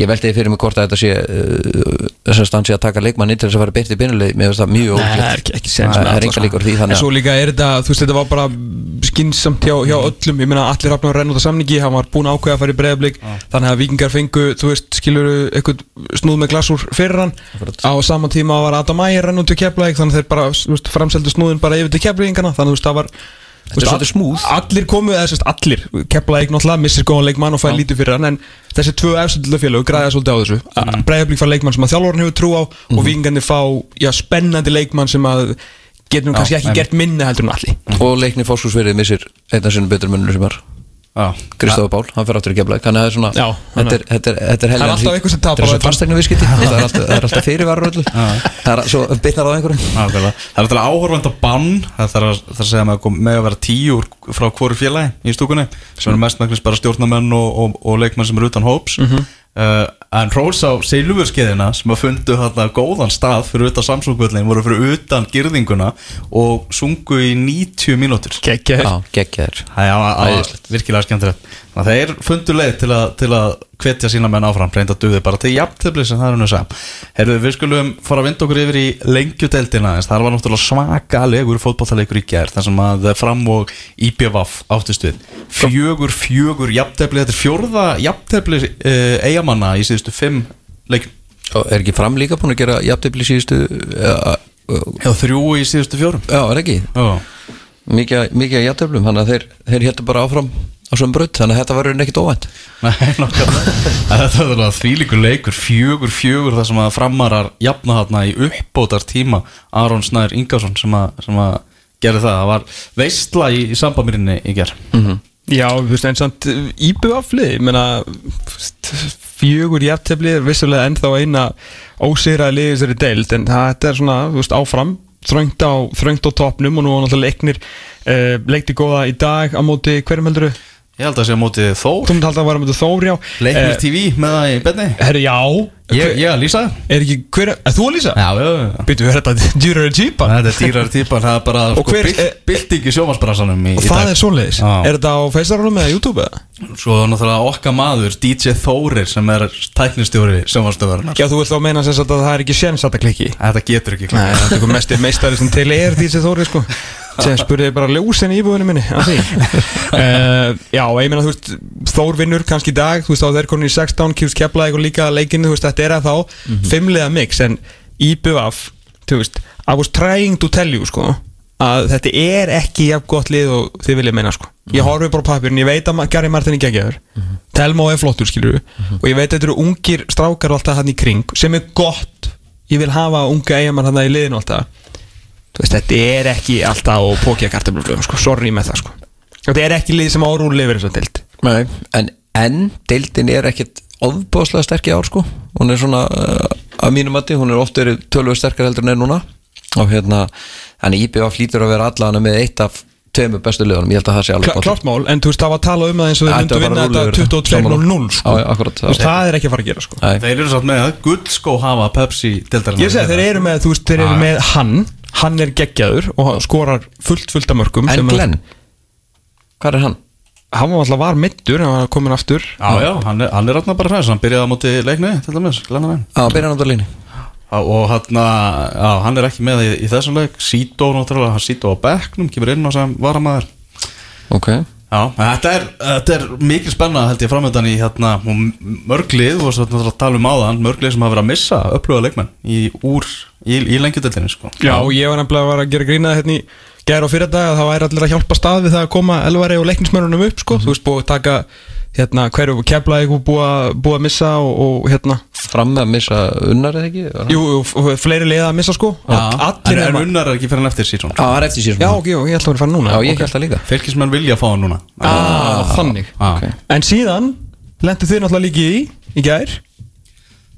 ég veldi fyrir mig hvort að þetta sé uh, þess að stansi að taka leikmann inn til þess að fara beint í byrjunlið, mér finnst það mjög ókvæmt það er er enga sko. líkur því, þannig En að- svo líka er þetta, þú veist, þetta var bara skinsamt hjá, hjá öllum. Ég meina, allir hafnum að renna út á samningi Hann var búin að ákveða að fara í breyðablík Þannig að vikingar fengu, þú veist, skilur eitthvað snúð með glasúr fyrir hann. Á sama tíma var Adam Ægir Þetta er svolítið smooth. Allir komu, eða sérst, allir. Keflæk náttúrulega missir góðan leikmann og fær lítið fyrir hann En þessi tvö efstöldlega félög græða svolítið á þessu. Mm. Breiðablík fær leikmann sem að þjálfurinn hefur trú á Og vikingarnir fá, já, spennandi leikmann sem að getur nú kannski ekki gert minni heldur en allir. Og leikni fórskursverið missir einna sinni betur mönnur sem var Já, Kristofa Bál, hann fyrir áttur í geflæk þannig að er svona, Já, þetta er, þetta er, þetta er er helgan alltaf einhver sem tapar er *laughs* það er alltaf, er öllu. Það er svo bitnar á einhverjum. Það er alltaf áhorfand að bann. Það þarf að, segja með að, vera tíu úr, frá hvoru félagi í stúkunni sem eru mestmæknis bara stjórnamenn og, og, og leikmenn sem eru utan hóps. Mhm. Uh, En Rós á Silvurskeiðina sem að fundu þarna góðan stað fyrir utan Samsung-völlin voru fyrir utan girðinguna og sungu í 90 mínútur. Gekkjaður Það er virkilega skemmtilegt Þannig að þeir fundu leið til til að hvetja sína menn áfram, reynda að duði bara til jafntefli sem það er nú sem Herðu, við skulum fara að vinda okkur yfir í lengjudeldina en það var náttúrulega svakalegur fótballtalegur í gær þar sem að fram og IPVAF áttist við. Fjögur, fjögur jafntefli, þetta er fjórða jafntefli uh, eigamanna í síðustu fimm leikum er ekki fram líka búin að gera jafntefli síðustu já, Já, þrjú í síðustu fjórum. Já, er ekki? Já, mikið, mikið jafnteflum, þannig að þeir, þeir héttu bara áfram á svona braut, þannig að þetta var ekkit óvænt. Nei, En *laughs* Þetta var alveg þvílíkur leikur Fjögur, fjögur þar sem að framarar Jafna þarna í uppbótar tíma Aron Snær Ingarsson sem að, sem að Gerði það, það var veistla í, í sambamirinni í ger Já, þú veist, en samt íbjöð aflið, ég meina fjögur jafntefli er vissulega ennþá eina ósigraði liðið þessari deild, en þetta er svona, þú veist, áfram þröngt á, þröngt á topnum og nú var náttúrulega leiknir uh, leikti góða í dag á móti, hverjum heldur þú? Ég held að það sé á móti Þór. Þú myndi halda að vera á móti Þóri á Leiknir TV með það í benni Herri, já. Ég, ég að lýsa það. Er ekki, hver, er þú að lýsa? Já, já, já. Býtu, er þetta dýrar típa? Þetta er dýrar típan, það er bara Og sko, hver- bylt, bylting í sjómasbransanum í, Og í það dag. er svoleiðis. Já. Er þetta á Facebook eða YouTube eða? Svo náttúrulega okkar maður, DJ Þórir sem er tæknistjóri sjómastöðarinnar Já, þú vilt þá meina sem sagt að það er ekki séns að þetta klikki? Þetta getur ekki Nei, þetta er mestir meistari sem til er því sem Þóri sko sem spurði bara ljósin í íbúðinu minni uh, *laughs* Já, ég meina þú veist Þór vinnur kannski í dag þú veist þá þeir komin í 16, kjúst keflaði og líka leikinu, veist þetta er að þá fimmlega mix en íbúaf þú veist, I was trying to tell you sko að þetta er ekki jafn gott lið og þið vilja meina sko. Ég horfi bara á papirin, ég veit að Gary Martin er geggjaður. Telmo er flottur skilur og ég veit að þetta eru ungir strákar alltaf hann í kring sem er gott. Ég vil hafa unga eigamann hann í liðinu alltaf veist, þetta er ekki alltaf og pókja kartabluflöfum, sko, sorry með það, sko. Þetta er ekki lið sem árúli yfir þess að dild Nei, en, en deildin er ekkit ofbáslega sterk í ár sko. Hún er svona, uh, að mínum mati hún er oft verið tölvöð sterkar heldur en er núna. Og hérna, þannig IBF flýtur að vera allan með eitt af tveimur bestu liðunum, ég held að það sé alveg Kla, klart mál, en þú veist, það var að tala um það eins og þeir myndu vinna þetta 22-0 sko. Já, akkurat, veist, það er ekki að fara að gera, sko. Nei, Þeir eru satt með að guldskó hafa Pepsi ég segi, þeir eru með, þú veist, þeir eru með hann hann er geggjaður og hann skorar fullt, fullt af mörgum en Glenn? Hvað er hann? hann var alltaf var middur, hann var komin aftur. Já, já, hann er, hann er ráttna bara hræðis Hann byrjaði á móti leikni, til dæmis, glenna venn Já, byrja hann á línu Og hann, já, hann er ekki með í, í þessum leik. Sító, náttúrulega, hann Sító á bekknum Kemur inn á sem varamæður Ok, Já, þetta er, þetta er mikil spenna held ég framöndan í hérna og mörglið og svo náttúrulega að tala um áðan mörglið sem hafa verið að missa upplöða leikmenn í, úr, í, í lengjudeldinni sko. Já, og ég var nefnilega að, gera grínaði hérna í gæra og fyrir dag að það væri allir að hjálpa stað við það að koma elvari og leiknismörunum upp sko. þú veist, búið að taka hérna, hverju keflaði ykkur búið að, að missa og, og hérna, fram með að missa unnar eða ekki? Hann- jú, og, og fleiri liða að missa sko. Já, allir nema unnar er ekki fyrir hann eftir síðan. Já, það er eftir síðan. Já, ok, já, ég ætla að vera að fara núna. Já, ég ok. held það líka. Fylkismenn vilja fá hann núna. Ah, Þannig. Já, ok. En síðan lendu þið náttúrulega líki í í gær.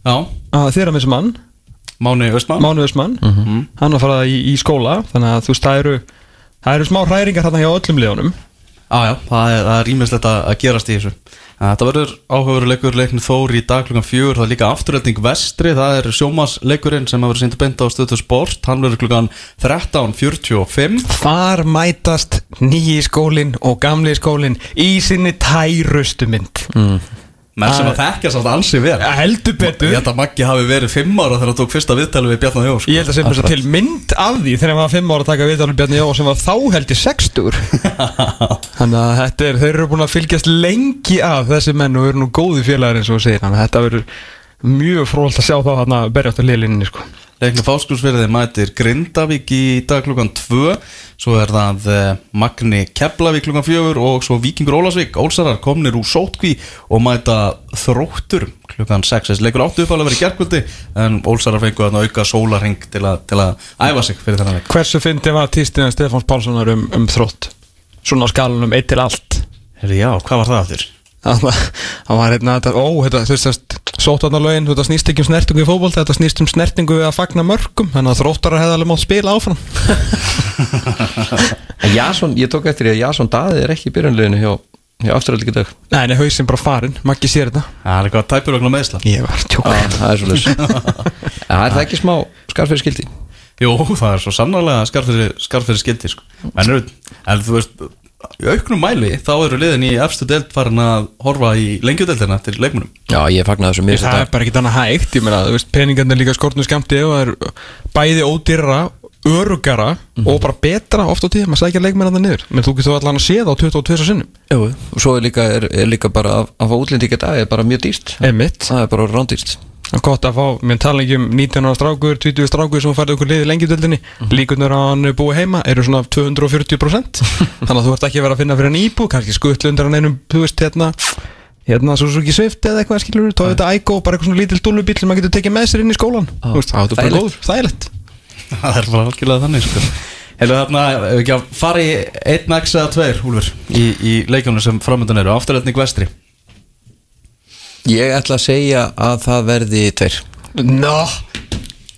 Já, að þeirra með sem mann. Máni Östmann Mánuðismann Hann var farað í, í skóla Þannig að þú veist, það eru Það eru smá hræringar hérna hjá öllum liðunum Já, já, það er, það er ímislegt að, að gerast í þessu. Þetta verður áhugaveruleikur leiknir Þór í dag klukkan fjögur, það er líka afturölding vestri, það er sjómasleikurinn sem hefur sýndu beint á stöðu sport, hann verður klukkan 13.45 Þar mætast nýji skólinn og gamli skólinn í sinni tærustu mynd menn sem að þekkja samt ansi vel Heldur betur Ég held að Maggi hafi verið fimm ára þegar hann tók fyrsta viðtali við Bjarnar Jó sko. Ég held að sem þess að til mynd af því þegar hann var 5 ára að taka viðtalum Bjarni Jó sem var þá held ég 60 *laughs* Þannig að þetta er, þeir eru búin að fylgjast lengi af þessi menn og eru nú góði félagar eins og segir Þannig að þetta verður mjög frólt að sjá þá hann að berja átt að liðlinni sko. Leiknir Fáskursverði mætir Grindavík í dag klukkan 2 Svo er það eh, Magni Keflavík klukkan 4 og svo Víkingur Ólasvík Ólsarar komnir úr sótkví og mæta þróttur klukkan 6 Þessi leikur áttu uppálega verið gerkvöldi en Ólsarar fengu að auka sólarheng til, að- til að æfa sig fyrir þennan leik Hversu fyndi var tístina Stefáns Pálssonar um, um þrótt? Svona á skalanum 1 til allt Herri, Já, hvað var það aftur? Það var, það var hérna, þetta, ó, þetta, þú veist, sótarnalögin, þetta snýst ekki um snertingu í fótbolt, þetta snýst um snertingu við að fagna mörgum, þannig að þróttarar hefði alveg mátt spila áfram. *laughs* Jason, ég tók eftir því að Jason Daði er ekki í byrjunleginu hjá, hjá afturöldingi dag Nei, nei, hausinn bara farinn, Maggi sér þetta. Það er eitthvað tæpur okkur meðsla Ég var tjók. það er svolítið *laughs* Það er ekki smá skarfið skildi Jú, það er svo sannarlega skarfyrir skildi sko. en, en þú veist í auknum mæli þá eru liðin í efstu deild farin að horfa í lengjudeildina til leikmunum Já, ég fagnaði þessu mér Það er bara ekki annað hægt, ég meina, þú veist, peningarnir líka skortnum skamti og það er bæði ódýrara, örugara og bara betra oft á tíð, maður sækja leikmenn að það niður. Men þú getur allan að sé það á 22 sinnum. Jú, og svo er líka, er, er líka bara að, að fá útlendingi í dag er bara mjög dýrt Einmitt. Það er bara rándýrt Það er gott að fá, mér tala ekki um 19 ára strákur, 20 strákur sem færði okkur liðið lengjudöldinni mm -hmm. líkunar að hann er búið heima eru svona 240% *laughs* þannig að þú ert ekki að vera að finna fyrir hann íbú kannski skuttlundar hann einum, þú veist, hérna hérna Suzuki Swift eða eitthvað skilur er þetta Igo, bara eitthvað svona lítil dúlubíl sem maður getur tekið með sér inn í skólan Já, Þú veist, það er bara góður, þægilegt *laughs* Það er bara algjörlega þannig sko. Hefur þarna, ef við ekki að fara í einn x eða tveir, Úlfur í, í leikjónu sem framöndan eru, afturöldning vestri Ég ætla að segja að það verði tveir. Nó,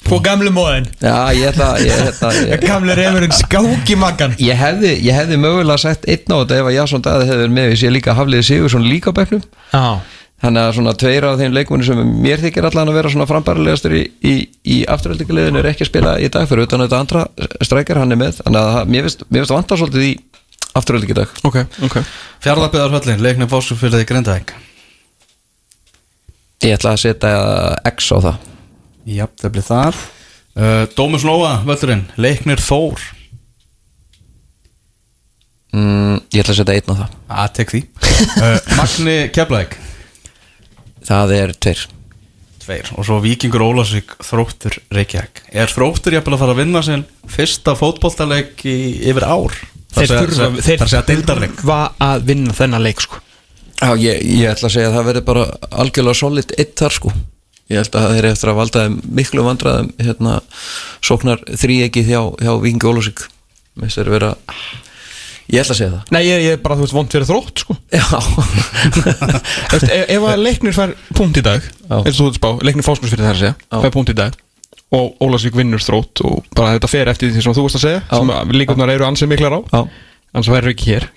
på gamle móðin Já, ég ætla, ég, ætla, ég, *laughs* gamle reyfurinn skáki maggan ég, hefði, ég hefði mögulega sagt einn á þetta ef að Jason Daði hefði verið með Ég sé líka Hafliði Sigursson líka Já, Þannig að svona tveir af þeim leikmunni sem mér þykir allan að vera svona frambærilegastur í, í, í afturöldinguleginu er ekki að spila í dag fyrir utan þetta andra strækjar hann er með. Þannig að það- mér finnst, mér finnst vantar svolítið í afturöldingu í dag ok, ok. Fjarlabiðarhöllin, leiknum Fáskursfyrði Grindavík Ég ætla að setja X á það. Já, það blir þar. Uh, Dómus Nóa, völlurinn, leiknir Þór. Mm, Ég ætla að setja einn á það. Að *laughs* tek því. Uh, Magni Keflavík. Það er tveir. Tveir. Og svo Víkingur Ólásvík Þróttur Reykjavík. Er Þróttur jafnvel að fara að vinna sinn fyrsta fótboltaleik í, yfir ár? Þeir Það þurfa, þurfa að vinna þennan leik sko Já, ég, ég ætla að segja að það verður bara algjörlega solid eitt þar sko. Ég held að það er eftir að valda þeim miklu vandræðum hérna, sóknar þríegi hjá, hjá Vingi Ólásík Mér finnst þeir vera Ég ætla að segja það. Nei, ég, ég er bara, þú veist, vond fyrir þrótt sko. *laughs* Já, veist, ef, ef að leiknir fær punkt í dag eins og þú veit spá, leiknir fóskursfyrir þar að segja Já. fær punkt í dag og Ólasvík vinnur þrótt og bara þetta fer eftir því sem þú veist að segja Já. sem að líkurnar eru ansið miklar á. Já. Annars verður ekki hér.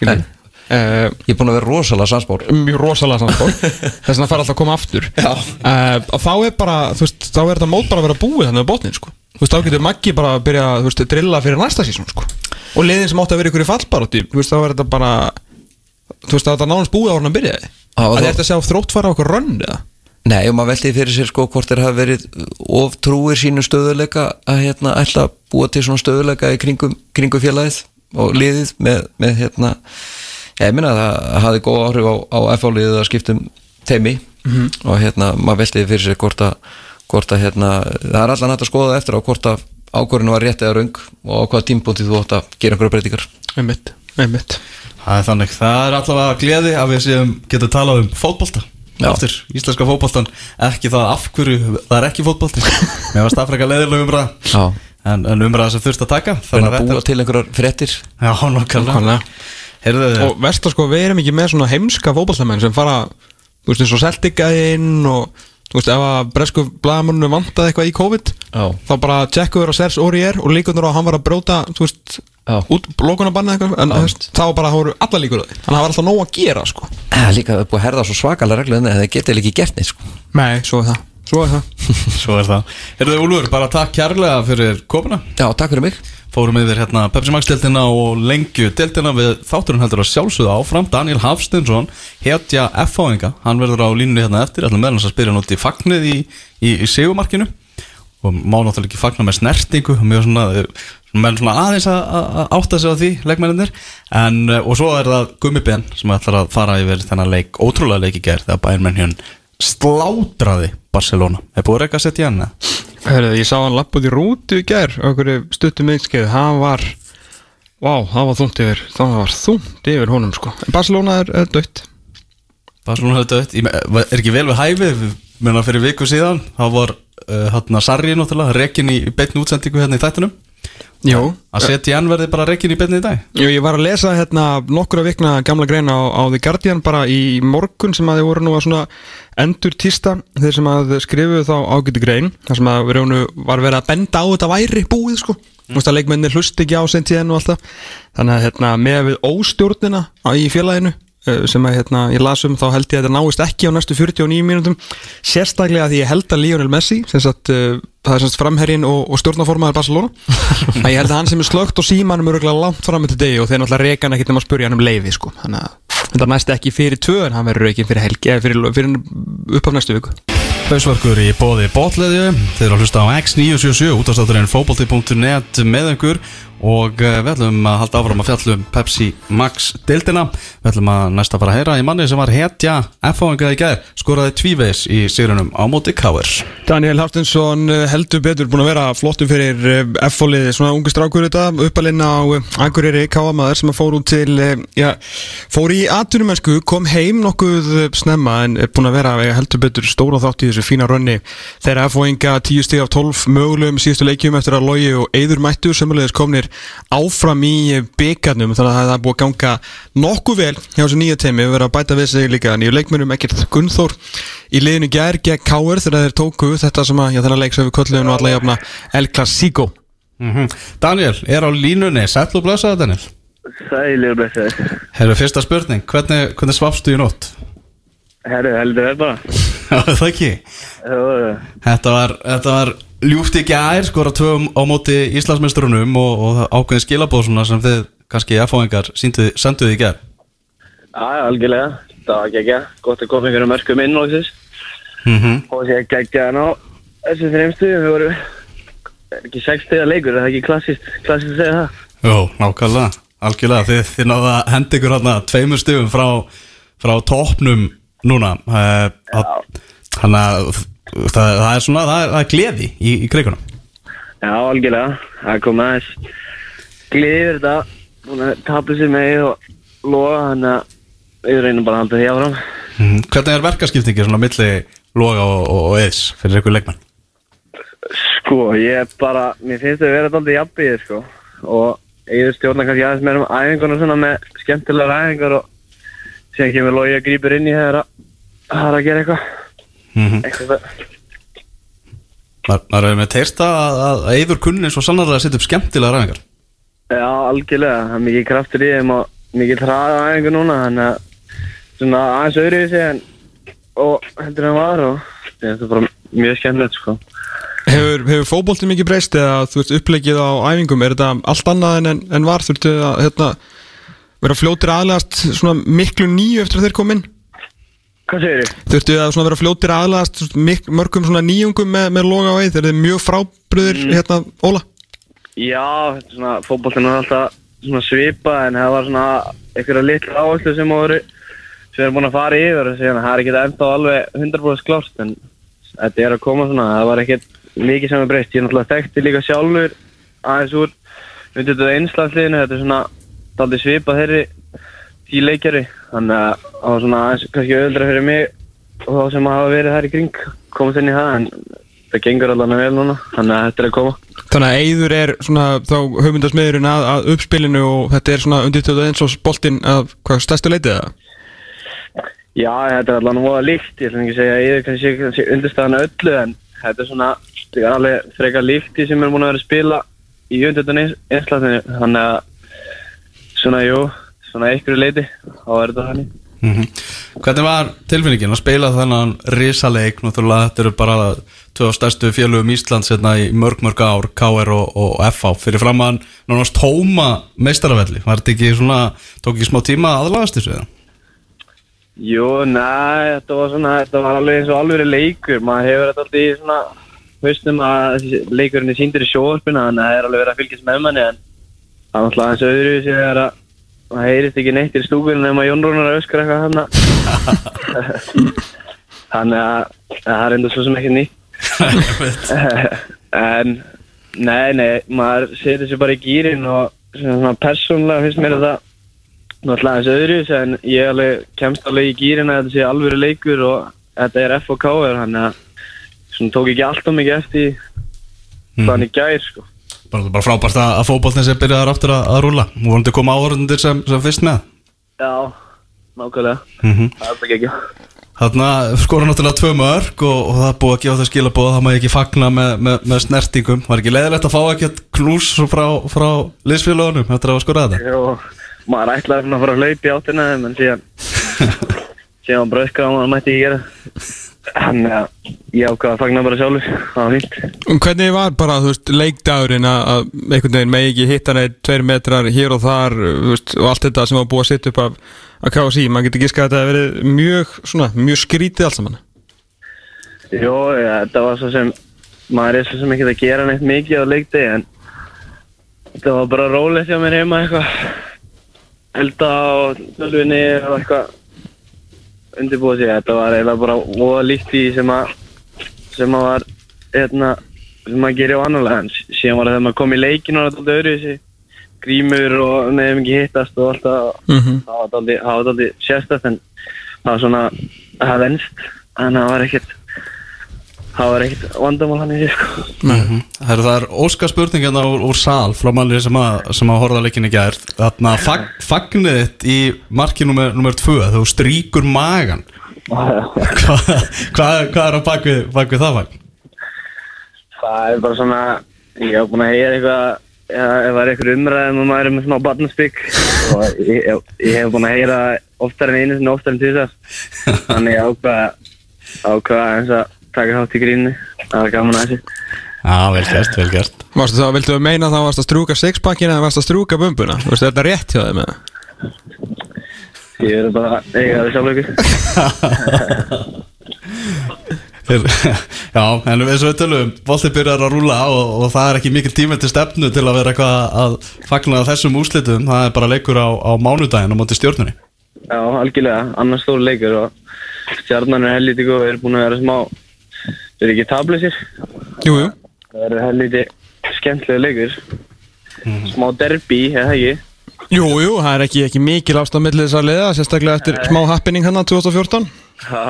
Uh, Ég er búin að vera rosalega sansbór mjög rosalega samspór *laughs* þess vegna fær alltaf að koma aftur. Uh, þá er bara, þú veist, þá er þetta mót bara að vera búið þannig á botnin, sko. Þú veist, þá getur Maggi bara að byrja, að drilla fyrir næsta sísón, sko. Og liðin sem átti að vera ykkur í fallbarótti, þú veist, þá er þetta bara þú veist, þá er þetta nánast búið á hann að byrja og að þá- þetta sjá þrótt fara á okkur rönn eða? Nei, og maður veldi fyrir sér sko hvort þeir hafa verið of trúir sínu stöðuleika að hérna ætla að búa til svona stöðuleika í kringum, kringum félagið og liðið með, með hérna ég minna að það hafði góð áhrif á, á FH-liðið að skiptum teimi og hérna maður veldi fyrir sér hvort að, hvort að hérna, það er allan hægt að skoða eftir á hvort að ákvörðinu var rétt eða raung og á hvaða tímpúnti þú átt að gera einhverja breytingar. Einmitt, einmitt. Það er þannig, það er allavega gleði að við séum getum talað um fótbolta. Aftur, íslenska fótboltan. Ekki það af hverju, það er ekki fótbolti. Mér varst afrega leðileg umræða Já, En, en umræða sem þurft að taka reyna að búa til einhverjar fréttir. Já, nokkarlega og verst að sko, við erum ekki með svona heimska fótballtamenn sem fara, þú veist, eins og Celtic inn og, þú veist, ef að bresku blagamörnum vantaði eitthvað í COVID Já. þá bara tjekkuður á Sers Orier og líkundur á að hann var að bróta þú veist, Já. út lókunabanna eitthvað en veist, þá bara voru alla líkur á því þannig að það var alltaf nóg að gera sko Það er líka búið að herða svo svakalega reglu en það getið ekki gert neitt sko. Nei, svo er það, svo er það. *laughs* Svo er það. Herðu Úlfur, bara takk kærlega fyrir komuna. Já, takk fyrir mig. Fórum yfir hérna Pepsi Max deltina og lengju deltina við þátturinn heldur að sjálfsögða áfram. Daniel Hafstinsson, hetja F-fáinga Hann verður á línunni hérna eftir. Ætlum meðlans að spyrja hann út í fagnið í, í, í segumarkinu og má náttúrulega ekki fagna með snertingu. Mjög svona, eh, menn svona aðeins að að átta sig á því, leikmennir en, eh, og svo er það Gummi Ben sem ætlar að fara yfir þennan leik ótrúlega leik í gerð slátraði Barcelona. Er búið að reyka að setja hann ég sá hann lapp út í rútu í á einhverju stuttum einskið, hann var Vá, það var þungt yfir. Það var þungt yfir honum sko. Barcelona er, er dött Barcelona hefði dött, er ekki vel við hæfi menna fyrir viku síðan þá var uh, hann að Sarri náttúrulega rekin í beitni útsendingu hérna í þættunum Jú, að setja hann verði bara rekin í beitni í dag? Jú, ég var að lesa hérna nokkura vikna gamla greina á, á The Guardian bara í morgun sem að þið voru nú að svona endur týsta þeir sem að skrifuðu þá ágæti grein þar sem að við raunu var verið að benda á þetta væri búið sko. Þú veist að leikmennir hlust ekki á sent tíðan og alltaf þannig að hérna með við óstjórnina í félaginu sem að hérna ég las um þá held ég að þetta náist ekki á næstu 49 mínútum. Sérstaklega því ég held að Lionel Messi sem sagt, uh, það er semst framherrin og, og stjórnaformaður Barcelona *laughs* að ég held að hann sem er slögt og símanum er örugglega langt fram með degi og þeir náttúrulega reyka hann ekkert um að spurja hann um leiði sko. þannig að þetta næst ekki fyrir tvö en hann verður reikin fyrir helgi eða fyrir, fyrir upp af næstu viku. Hausverkur í bóði bótleðju Þeir eru að hlusta á X977 útastátturinn fókbalti.net með einhver og eh, við ætlum að halda áfram að fjallum Pepsi Max deildina. Við ætlum að næsta fara að heyra í manni sem var hetja F-fáinga í gær skoraði tvíveis í sigrunum á móti Káir Daniel Haftinsson eh, heldur betur búin að vera flottum fyrir F-fólið, svona ungu strákur þetta uppalinn á eh, Akureyri Káamaður sem að fór út til, eh, já, fór í atvinnumennsku, kom heim nokkuð eh, snemma en búin að vera eh, heldur betur stóra þátt í þessu fína rönni. Þeirra F-fóinga 10 stíð af 12 mögulegum síðustu leikjum eftir að logi og Eður mættu sömulegis komnir áfram í byggarnum þannig að það er búið að ganga nokkuð vel hjá þessu nýja teimi, við verðum að bæta við sig líka nýju leikmennum, ekkert Gunnþór í liðinu gær gegn Káur þegar þeir tóku þetta sem að, já þennan leik sem við köllum nú alla jafna El Clasico. Daniel, er á línunni, sæll og blessaði Daniel. Sælir blessaði Herru, fyrsta spurning, hvernig, hvernig svafstu í nótt? Herru, heldur það bara *laughs* það ekki? Þetta var, þetta var ljúft í gær skora tvöum á móti Íslandsmestrunum og, og ákveðin skilabóð svona sem þið kannski F-fáingar senduði í gær. Já, algjörlega. Það var geggja, gott að koma einhverjum mörgum inn og þess. Mm -hmm. Og sé geggja hann á þessu þreimstu Við voru er ekki sex stiga leikur, er það ekki klassist Klassist að segja það? Jó, nákvæmlega, algjörlega þið, þið náða að henda ykkur hérna tveimur stugum frá, frá topnum núna. Uh, þannig að það, það er svona, það er, það er gleði í, í kreikunum. Já, algjörlega. Það kom aðeins Gleðir þetta. Búin að tapla sér með og loga Þannig að við reynum bara að halda því áfram. Mm. Hvernig er verkaskiptingi svona milli loga og, og, og eðs fyrir ykkur leikmenn? Sko, ég er bara, mér finnst það að vera alltaf jafnbíði, sko. Og ég stjórna kannski aðeins meira um æfingarna svona með skemmtilegar æfingar og síðan kemur Lógi að grípur inn í að það er að gera eitthvað Mm -hmm. maður er með teirsta að, að eður kunni svo sannarlega að setja upp skemmtilega ræðingar Já, algjörlega, það er mikið kraftur í þeim og mikið hraða æfingar núna þannig að svona aðeins öðru í sig en og heldur en var og þetta er bara mjög skemmtilegt, sko. Hefur, hefur fótbolti mikið breyst eða þú veist upplegið á æfingum? Er þetta allt annað en, en var? Þurftu að hérna, vera fljótir aðlegast svona miklu nýju eftir að þeir kom inn Hvað segir þið? þurftu að vera svona mik- mörgum nýjungum með, með loga á eið þeir eru mjög frábriður hérna Óla? Já, þetta er er alltaf svona svipa en það var svona einhverja litla áherslu sem voru sem erum búin að fara yfir og það er ekki ennþá alveg 100% klárt en þetta er að koma svona, það var ekkert mikið sem er breyst, ég er náttúrulega þekkti líka sjálfur aðeins úr við þetta einslandsliðinu, þetta er svona daldi svipa þeirri tí leikjari þannig að það var svona aðeins kannski öðuldra fyrir mig og þá sem hafa verið þær í kring komast inn í það en það gengur allavega vel núna þannig að þetta er að koma Þannig að Eyður er svona þá hugmyndasmiðurinn að, að uppspilinu og þetta er svona undirtöðu eins og boltinn af hvað stærstu leitið það? Já, þetta er allavega voða líkt, ég ætlum ekki að segja að er kannski, kannski undirstæðan öllu en þetta er svona, þetta er alveg frekar líkt í sem er búin að vera að spila í að svona, einhverju leiti, þá er þetta þannig. Mm Hvernig var tilfinningin að spila þennan risaleik, náttúrulega þetta eru bara tvö stærstu félögum Íslands hérna í mörg mörg ár, KR og, og FH fyrir fram að nánast tóma meistarafelli, var þetta ekki svona tók ekki smá tíma aðlagast þessu eða? Jú, næ, þetta var svona, þetta var alveg eins og alveg leikur, maður hefur þetta alltaf í svona haustum að leikurinn er síndur í sjóarpina, þannig að það er alveg verið að fylgjast með manni en það er alltaf eins og öðru sem er að það heyrist ekki neitt í stúkunum nema Jón Rúnar *laughs* að öskra eitthvað hann þannig að það er enda svo sem ekki nýtt. *laughs* En nei, nei, maður setur sér bara í gýrin og svona persónulega finnst mér þetta náttúrulega þessu öðru en ég alveg kemst alveg í gýrin að þetta sé alvöru leikur og þetta er F og K þannig að svona tók ekki alltaf mikið eftir Mhm. þannig gær sko Bara, bara frábært að, að fótballtin sem byrjaðar aftur að, að rúla og vonandi koma áhörðundir sem, sem fyrst með. Já, nákvæmlega. Mm -hmm. það er bara ekki Þarna skora náttúrulega tvö mörg og, og það er búið að gefa það skilabóð það má ekki fagna með, með, með snertingum. Var ekki leiðilegt að fá ekkert knús frá, frá liðsfélagunum eftir að skora þetta? Jú, maður ætlaði að fara að hlaupa í áttina en síðan *laughs* síðan bröðka og maður mætti ekki gera þannig að ég ákvaða að fagna bara sjálfur. Það var fínt. Um Hvernig var bara, þú veist, leikdagurinn að að einhvern veginn megi ekki hitta neitt tveir metrar hér og þar, þú veist, og allt þetta sem var búið að setja upp af, af KSI, maður getur giskað að þetta hefur verið mjög, svona, mjög skrítið allt saman. Jó, ja, þetta var svo sem maður er svo sem ekki að gera neitt mikið á leikdegi en þetta var bara rólegt hjá mér heima eitthvað. Elda á tölvinni og eitthvað undirbúið sig, þetta var eiginlega bara óða líkt í sem að sem að var hérna, sem að gera á annarlega en síðan var það þegar maður kom í leikinu og þetta öðru þessi grímur og nefnum ekki hittast og það. Var dálítið- það var dálítið sérstætt en það var svona það venst. En það var ekkert það var ekkert vandamál hann í sig sko. Mm Það er, það er óska spurningina úr, úr sal frá manni sem að, sem að horfa leikinni gær. Þarna fag, fagnið þitt í marki nummer, nummer tvö þegar þú stríkur magan hvað *laughs* hva, hva er á bakvið, bakvið það fagn? það er bara svona ég hef búin að heyra eitthvað ef það er eitthvað umræðum og maður er með svona barnaspík *laughs* og ég, ég, ég hef búin að heyra oftar en einu sinni oftar en tísar *laughs* þannig ég ákvaða ákvaða eins að taka þátt í grínu það var gaman að þessu. Já, vel gert, vel gert. Varstu þá, viltu að meina þá varst að strúka sixpackina eða varst að strúka bumbuna? Þú veist, er þetta rétt hjá þeim eða? ég er bara eiga það sjálf ykkur *laughs* Þeir, Já, en við svo við tölum Volti byrjar að rúla og, og það er ekki mikil tími til stefnu til að vera eitthvað að fagna þessum úrslitum. Það er bara leikur á, á mánudaginn á móti stjórnunni Já, algjörlega, annars stór leikur og stjarnan er góð, við erum búin að vera smá við erum ekki tablisir Jú, jú. það er helviti skemmtilega leikur smá derby, eða ekki Jú, jú, það er ekki, ekki mikil ástæð millir þess að liða, sérstaklega eftir smá happening hann 2014. Ha,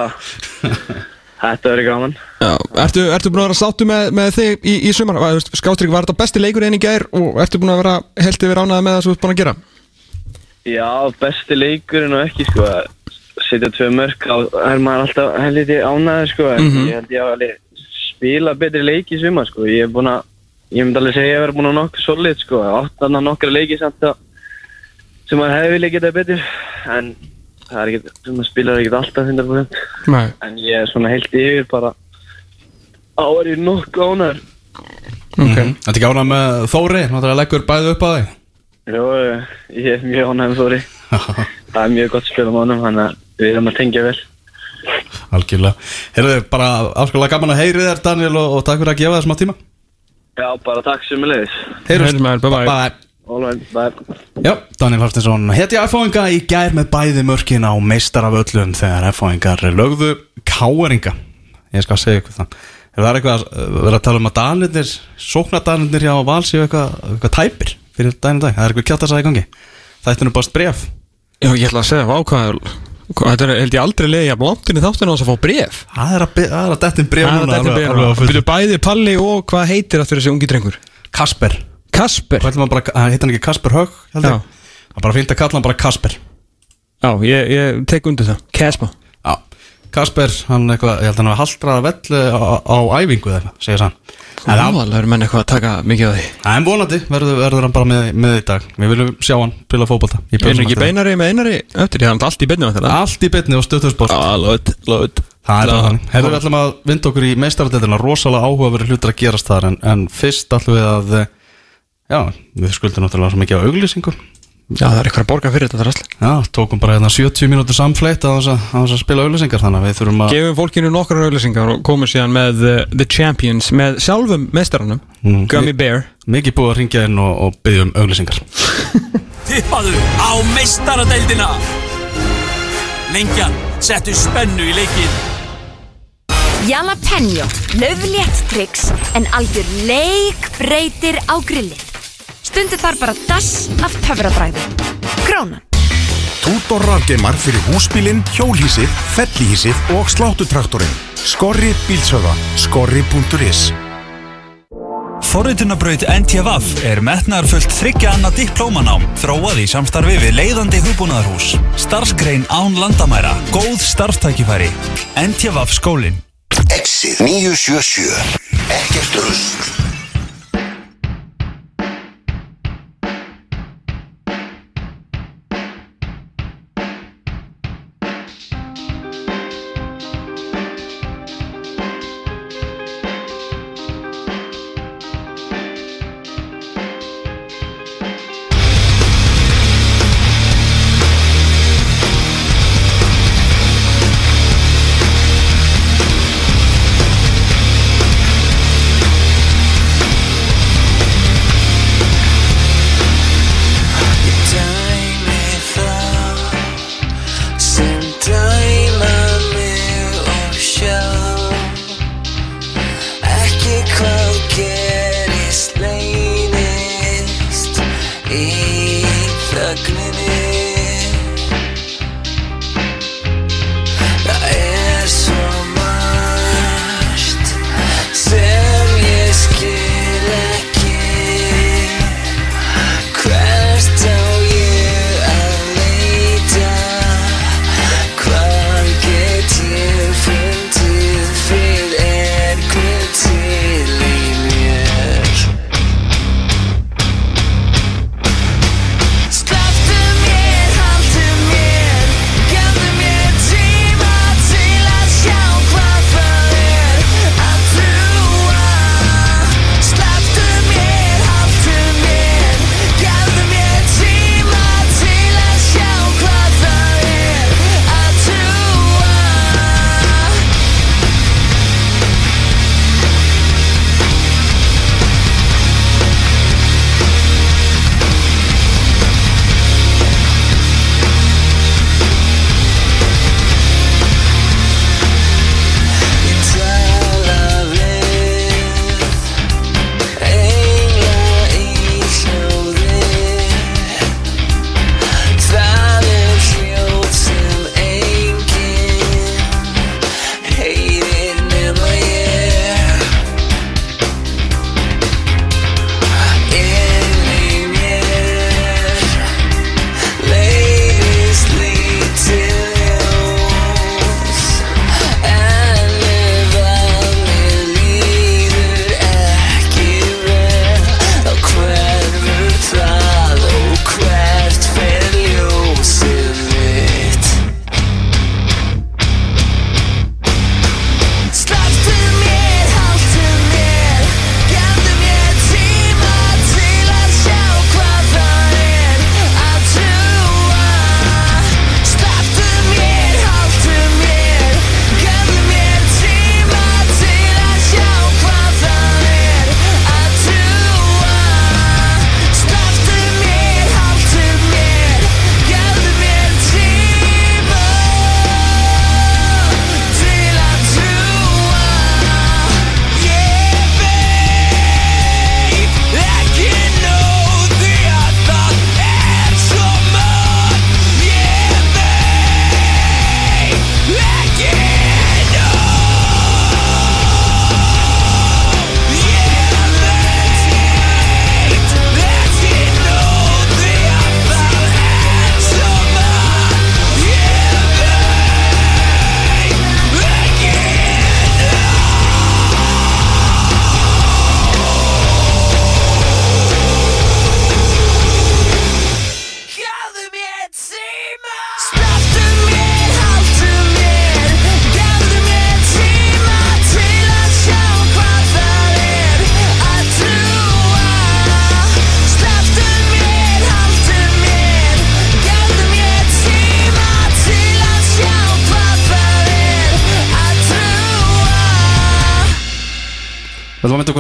Þetta verður gaman Já, ertu, ertu búin að vera sáttu með, með þig í, í sumar? Skástrík, var þetta besti leikur enn í gær og ertu búin að vera held yfir ánæða með það sem þú ert búin að gera? Já, besti leikurinn og ekki sko að setja tvö mörg á er maður alltaf helviti ánæður sko en Mhm. ég held ég að alveg spila betri leiki í sumar sko. Ég er búin að, ég myndi alveg segja að ég hef verið búin að nokkuð solid sko, áttan að nokkra leiki samt að sem maður hefði viljað geta betur en það er ekkert, sem maður spilar ekkert alltaf 100% Nei. en ég er svona heilt yfir bara á er ég nokkuð ánæður Ok. Þetta er ekki ánað með Þóri, náttúrulega leggur bæði upp að þig Jó, ég er mjög með Þóri. *laughs* Það er mjög gott spil á mánum þannig að við erum að tengja vel. Algjörlega. Heyrðu, bara afskalega gaman að heyri þér Daniel og, og takk fyrir að gefa þér smá tíma. Já, bara takk sem er leiðis Heyrjumst, maður, bye bye. bye. Bye. Já, Daniel Hartinsson Heti F-fóinga í gær með bæði mörkin á meistar af öllum þegar F-fóingar lögðu káeringa Ég skal segja ykkur það. Er það eitthvað að vera að tala um að Danirnir sóknardanirnir hjá Vals séu eitthvað, eitthvað tæpir fyrir daginn dag, það er eitthvað kjátt að sagja í gangi Það er nú bara bref Já, ég ætla að segja, vá, hvað hvað- þetta er held ég aldrei leiði að blantin í þáttinu á þess að fá bref. Það er að, það er að dettin bref Það er byrja alveg á fullu. Byrju bæði Palli og hvað heitir aftur þessi ungi drengur? Kasper Kasper. Að hann heitir ekki Kasper? Já. Það er bara fínt að kalla hann bara Kasper Já, ég, ég tek undir það. Kasper. Kasper, hann eitthvað, ég held að hann hafa haldrað vell á, á æfingu eða eitthvað, segir hann En það Það er menn eitthvað að taka mikið á því. En vonandi verður, verður hann bara með, með í dag. Við viljum sjá hann spila fótbolta í Er ekki beinari með einari eftir því að hann er allt í beinni það. Allt í bytni og stöðtöðsport Ah, lóð, lóð Það er bara þannig. Hefur við ætlum að vinda okkur í meistarardeldina Rosalega áhugaverið hlutur að gerast þar en, en fyrst við að eh, Já, við skuldum náttúrulega svo mikið á auglýsingum Já, það er eitthvað að borga fyrir þetta drasl Já, tókum bara hérna 70 mínútur samfleitt á þess að, spila auglýsingar Þannig að við þurfum að Gefum fólkinu nokkrar auðlýsingar og komum síðan með uh, The Champions með sjálfum meistaranum Mm. Gummy Bear mikið búið að ringja inn og, og byggja um auglýsingar *laughs* Tippaðu á meistaradeildina Lengjan settu spennu í leikinn Jalapeno, löflétt tryggs en algjör leikbreytir á grillið. Stundu þar bara dass af töfrabræði. Krónan. Tútor rafgeimar fyrir húsbílinn, hjólhísið, fellihísið og sláttutraktorinn. Skorri bílsöða. Skorri.is Forritunabraut NTVAF er metnaðarfullt þryggja annað diplómanám þróað í samstarfi við leiðandi hugbúnaðarhús. Starfsgrein án landamæra. Góð starfstækifæri. NTVAF skólinn. Exið 977 Ekkert rusl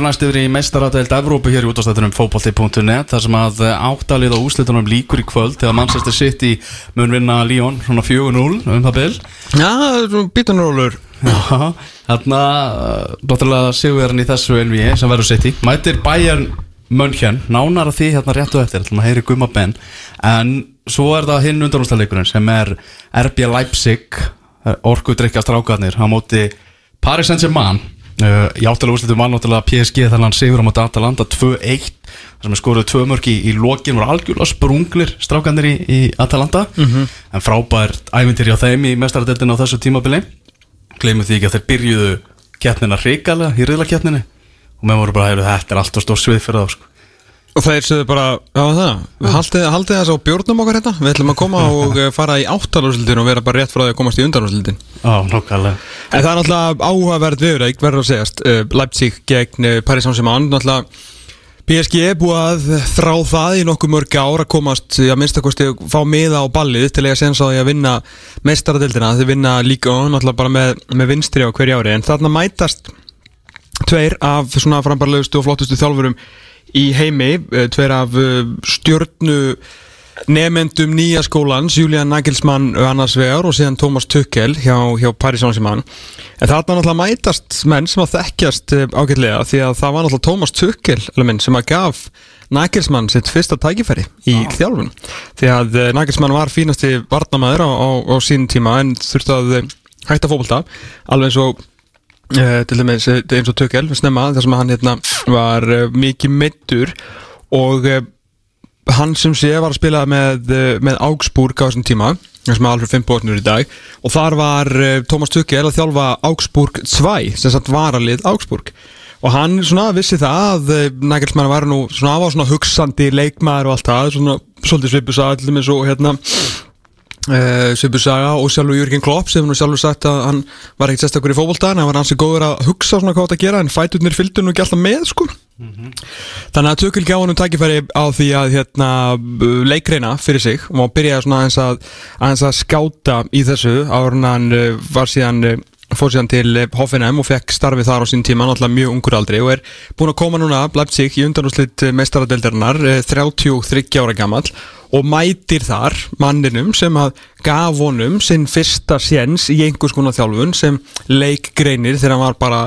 næst yfir í meistaradeild Evrópu hér í útastættunum fótbolti.net þar sem að áttalið á úslitunum líkur í kvöld þegar Manchester City mun vinna Lyon svona 4-0 um það bil. Já, bítanrólur Já, þarna Dóttilega sigurinn í þessu NBA sem verður City Mætir Bayern München Nánar að því hérna réttu eftir ætlum að heyri Guma Ben. En svo er það hinn undanústaleikurinn sem er RB Leipzig Orku drikja strákarnir á móti Paris Saint-Germain uh, Í áttalega úrslitum var náttúrulega PSG þannig að hann sigur á móti Atalanta 2-1 þar sem er skoruð tvö mörg í, í lokin voru algjörlega sprunglir strákarnir í, í Atalanta Mhm. en frábært ævintir hjá þeim í mestaradeldinu á þessu tímabili gleymum því ekki að þeir byrjuðu keppnina hrikalega í riðlakeppninu og með voru bara að þetta er alltaf stór svið fyrir þá sko. Og þeir sögðu bara, já það, haldið, haldið þess á bjórnum okkar hérna. Við ætlum að koma *laughs* og eh, fara í áttalúrsildin og vera bara rétt frá því að komast í undanúrsildin Já, nokkalega En það er náttúrulega áhugaverð viðræk, verður að segjast uh, Leipzig gegn uh, Paris Saint-Germain. Náttúrulega PSG er búið að þrá það í nokkuð mörg ár að komast að minnstakosti að fá miða á ballið til að sensa því að vinna mestaradeildina þeir vinna líka náttúrulega bara með, með vinstri á hverju ári. En þarna mætast tveir af svona frambarlegustu og flottustu þjálfurum í heimi, eh, tveir af eh, stjörnu nefendum nýja skólans, Julian Nagelsmann annars vegar og síðan Thomas Tuchel hjá, hjá Paris Saint-Germain. En þarna náttúrulega mætast menn sem að þekkjast eh, ágætlega því að það var náttúrulega Thomas Tuchel sem að gaf Nagelsmann sitt fyrsta tækifæri í þjálfun. Því að Nagelsmann var fínasti varnamæður á, á, á sín tíma en þurfti að hætta fótbolta alveg eins og uh, til dæmis eh, eins og Tuchel snemma þar sem hann hérna var uh, mikið meittur og uh, hann sem sé var að spila með, með Augsburg á þessum tíma sem er alveg 5 bóknur í dag. Og þar var Thomas Tuchel að þjálfa Augsburg 2 sem sagt varalið Augsburg. Og hann svona vissi það að Nagelsmann var nú svona á svona hugsandi leikmaður og allt það svona svolítið svipu sagði allir og hérna Uh, Svipu Saga og sjálfur Jürgen Klopp sem nú sjálfur sagt að hann var ekkert sérstakur í fótbolta en hann var hansi góður að hugsa svona hvað þetta að gera en fæturnir fylgdu nú ekki alltaf með sko. Þannig að Tökul gaf honum tækifæri á því að hérna, leikreina fyrir sig og hann byrjaði svona aðeins að, aðeins að skáta í þessu áður en hann uh, var síðan uh, fór síðan til Hoffenheim og fekk starfið þar á sín tíma, náttúrulega mjög ungur aldri og er búin að koma núna Leipzig í undanúslit meistaradeildarinnar 33 ára gamall og mætir þar manninum sem að gaf honum sinn fyrsta séns í einhvers konar þjálfun sem leikgreinir þegar hann var bara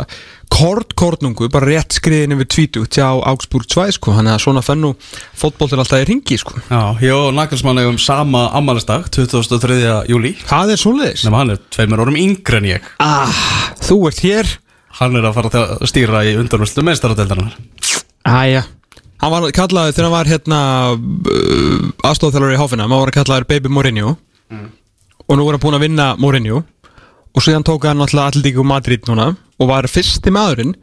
kort kornungu, bara rétt skriðin yfir tvítugt hjá Augsburg 2 sko, hann er svona fennu fótboltin alltaf í ringi sko. Já, og Nagelsmann eigum sama ammælistag 23. júli Það er svoleiðis. Nefnum hann er tveimur orðum yngre en ég. Ah, Þú ert hér. Hann er að fara að stýra í undanvöldslu meistaradeildarinnar. Æja Hann var kallaður þegar hann var hérna uh, aðstofþjálfur í Hoffenheim hann var kallaður Baby Mourinho. Og nú er hann búin að vinna Mourinho. Og síðan tók hann alltaf Atletico Madrid núna og var fyrsti maðurinn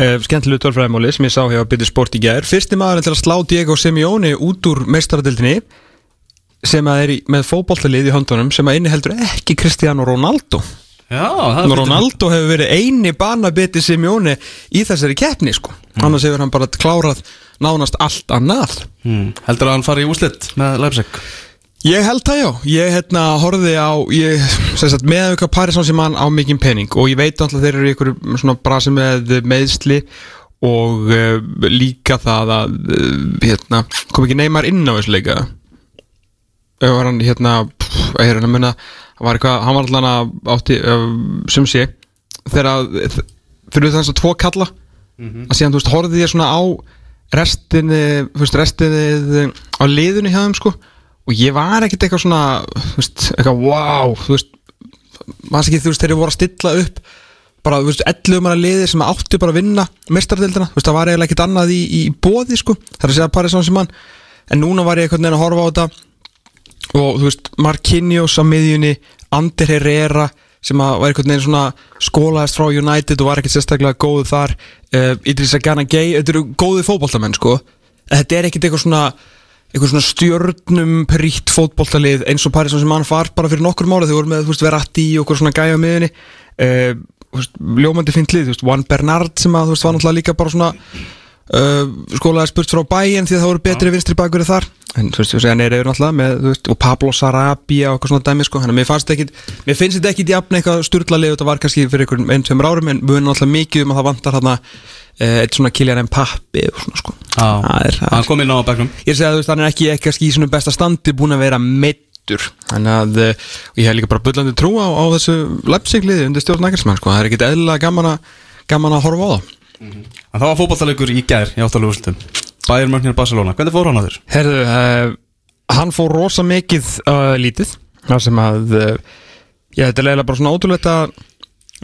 uh, skemmtilegu tölfræðimóli sem ég sá hjá Byrði Sport í gær fyrsti maðurinn til að slá Diego Simeone út úr meistaradildinni sem að er í, með fótboltalið í höndunum sem að inniheldur ekki Cristiano Ronaldo. Já, Ronaldo hefur verið eini banabiti Simeone í þessari keppni sko. annars hefur hann bara klárað nánast allt annað. Hmm. Heldur að hann fari í úslit með Leipzig? Ég held það já, ég hérna horfði á ég, sem sagt, með auka Paris Saint-Germain á mikinn pening. Og ég veit alltaf þeir eru ykkur svona brasi með meðsli og uh, líka það að uh, hérna, kom ekki Neymar inn á þessu leika? Var hann hérna pff, ég er hann að munna hann var, eitthvað, hann var alltaf að átti uh, sem sé þegar að fyrir þess að tvo kalla? Að síðan þú veist horfði ég svona á restinni, veist restinni á liðinu hjá þeim sko. Og ég var ekkert eitthvað svona þú veist, eitthvað wow þú veist, maður ekki þú veist þegar ég voru að stilla upp bara, þú veist, 11 manna liðir sem áttu bara að vinna mestardildina, þú veist, það var eiginlega ekkert annað í, í bóði, sko, það er að segja Paris Saint-Germain. En núna var ég einhvern veginn að horfa á þetta. Og þú veist, Marquinhos á miðjunni, Ander Herrera sem var einhvern veginn svona skólaðist frá United og var ekkert sérstaklega góð þar. Uh, Idrissa Gana Gay, þetta eru góði fótboltamenn sko, þetta er ekkert eitthvað svona eitthvað svona stjörnum prítt fótboltalið eins og Paris sem mann far bara fyrir nokkur mála þegar voru með, þú veist, Verratti og okkur svona gæja miðunni uh, veist, ljómandi fint lið, þú veist, Juan Bernard sem að, þú veist, var náttúrulega líka bara svona uh, skólaði spurt frá bæinn því að það voru betri vinstri bakverði þar en þú veist, hann er yfir náttúrulega með, veist, og Pablo Sarabia og eitthvað svona dæmi, sko, hann er mér fannst ekkit mér finnst þetta ekkit jafn eitthvað sturla lið þetta var kannski fyrir einhverjum einn, tveimur árum en við erum náttúrulega mikið um að það vantar þarna uh, eitt svona Kylian Mpappi og svona sko. Hann kom inn á bekknum. Ég segi að þú veist, hann er ekki ekki í svona besta standi búin að vera meittur Þannig að og ég hef líka bara bullandi trú á, á þessu Leipzig-liði undir stjórn Nagelsmann sko. það er ekkit eðlilega gaman að, að horfa á það. En það var fótballtalegur í gær í áttalegu úrslutum Bayern Mönchner Barcelona, hvernig fór hann að þér? Herðu, uh, hann fór rosa mikið uh, lítið. Þar sem að uh, ég þetta er eiginlega bara svona ótrúlegt að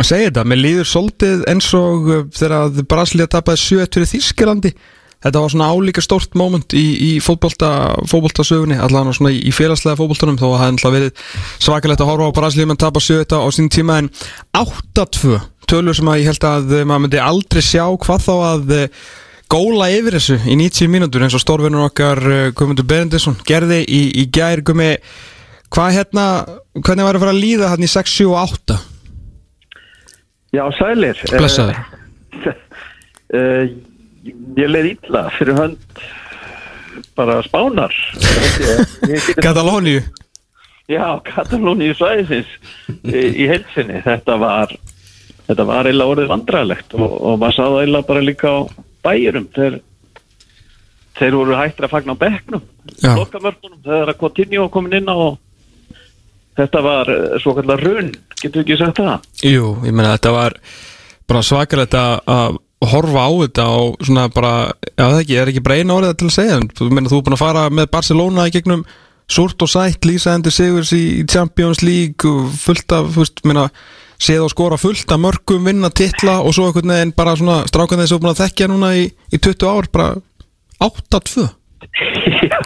segja þetta, mér líður svolítið eins og þegar að Brasilia tapaði 7 fyrir Þískilandi þetta var svona álíka stórt moment í, í fótbolta, fótboltasögunni allan svona í, félagslega fótboltanum þó að það hefði verið svakalegt að horfa á Brasilia menn tapa 7 á sín tíma en 8-2 tölur sem að ég held að maður myndi aldrei sjá hvað þá að góla yfir þessu í 90 mínútur eins og stórvinnur okkar uh, Guðmundur Berendisson gerði í, í gær Guðmi, hvað hérna hvernig var að fara að líða hann í 6, 7 og 8 Já, sælir. blessaður Uh, *laughs* ég leið illa fyrir hönd bara spánar. Katalóníu Já, Katalóníu svæðisins í, í heilsinni. Þetta var, þetta var eiginlega orðið vandræðilegt og, og maður sá það eiginlega bara líka á bæjurum. Þeir, þeir voru hættir að fagna á bekknum, Já. lokamörkunum, þegar að Coutinho komin inn á þetta var eh, svo kallar run, getur ekki sagt það? Jú, ég meina þetta var bara svakalegt að horfa á þetta og svona bara, já það ekki, er ekki bara eina orðið til að segja, þú meina þú er búin að fara með Barcelona í gegnum súrt og sætt lýsaðandi sigurs í Champions League fullt af, þú veist, meina séð og skora fullt af mörgum vinna titla og svo einhvern veginn bara svona strákan þessu búin að þekkja núna í, í 20 ár, bara 8-2 Já,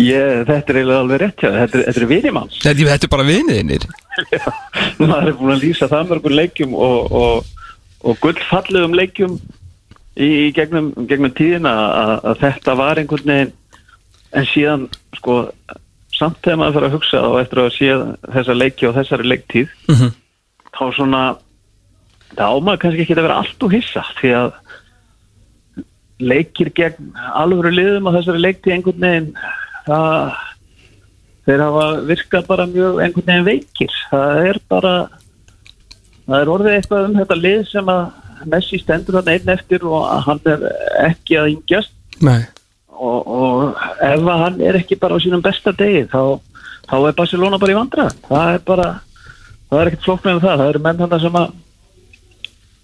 ég, þetta er eiginlega alveg rétt þér. þetta er, þetta er vinimanns Þetta þetta er bara viniðinir maður er búin að lýsa það mörgum leikjum og, og, og gullfallegum leikjum í, í gegnum, gegnum tíðina að, að þetta var einhvern veginn en síðan sko samt þegar maður fyrir að hugsa og eftir að sé þessa leiki og þessari leiktíð Mhm. Þá svona þá maður kannski ekki að vera allt og hissa því að leikir gegn alvöru liðum á þessari leiktíð einhvern veginn það þeir hafa virkað bara mjög einhvern veginn veikir. Það er bara það er orðið eitthvað um þetta lið sem að Messi stendur hann einn eftir og hann er ekki að yngjast. Og, og ef hann er ekki bara á sínum besta degi þá, þá er Barcelona bara í vandra það er bara það er ekkert flókn með það, það eru menn hann sem að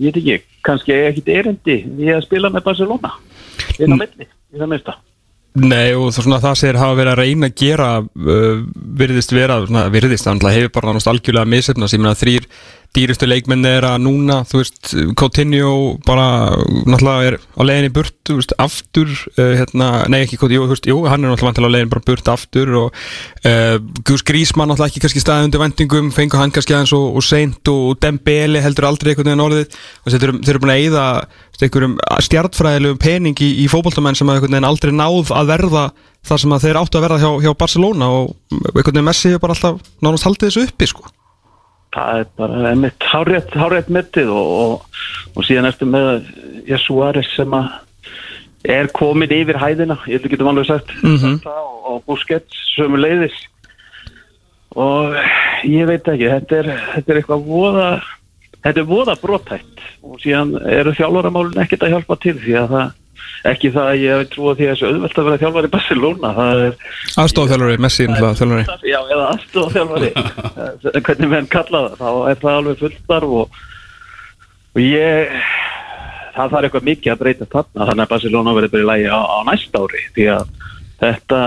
ég veit ekki, kannski ekkert erindi í að spila með Barcelona. Inn á milli, í það minnsta. Nei og svona, það segir hafa verið að reyna að gera uh, virðist vera, svona, virðist það hefur bara náttúrulega algjörlega misefnast, ég meina þrýr dýrustu leikmenn er að núna þú veist, Coutinho bara náttúrulega er á leiðinni burt þú veist, aftur, uh, hérna, nei ekki Coutinho, þú veist, jú, hann er náttúrulega vantilega á leiðinni bara burt aftur og uh, Gus Grísmann náttúrulega ekki kannski staðið undir vendingum fengur hann kannski aðeins og, og seint og Dembele heldur aldrei einhvern veginn orðið og þeir eru, búin að eyða einhverjum stjartfræðilegum pening í, í fótboltamenn sem að einhvern veginn aldrei náð að verða það sem að þeir áttu að verða hjá, hjá Barcelona og einhvern veginn Messi bara alltaf nánast haldið þessu uppi sko. Það er bara einmitt hárétt, hárétt mittið og, og, og síðan eftir með Jasuaris sem að er komin yfir hæðina, ég held að getum alveg sagt. Mhm. það og, og Busquets sömu leiðis og ég veit ekki, þetta er, þetta er eitthvað voða þetta er voða brotætt og síðan eru þjálfaramálun ekkert að hjálpa til því að það ekki það að ég hef trúið því að þessu auðvelt að vera þjálfari Barcelona aðstofþjálfari, Messi þjálfari. Já, eða aðstofþjálfari *laughs* hvernig menn kalla það þá er það alveg fullstarf og, og ég það þarf eitthvað mikið að breyta þarna þannig að Barcelona verður bara í lægi á, á næsta ári því að þetta,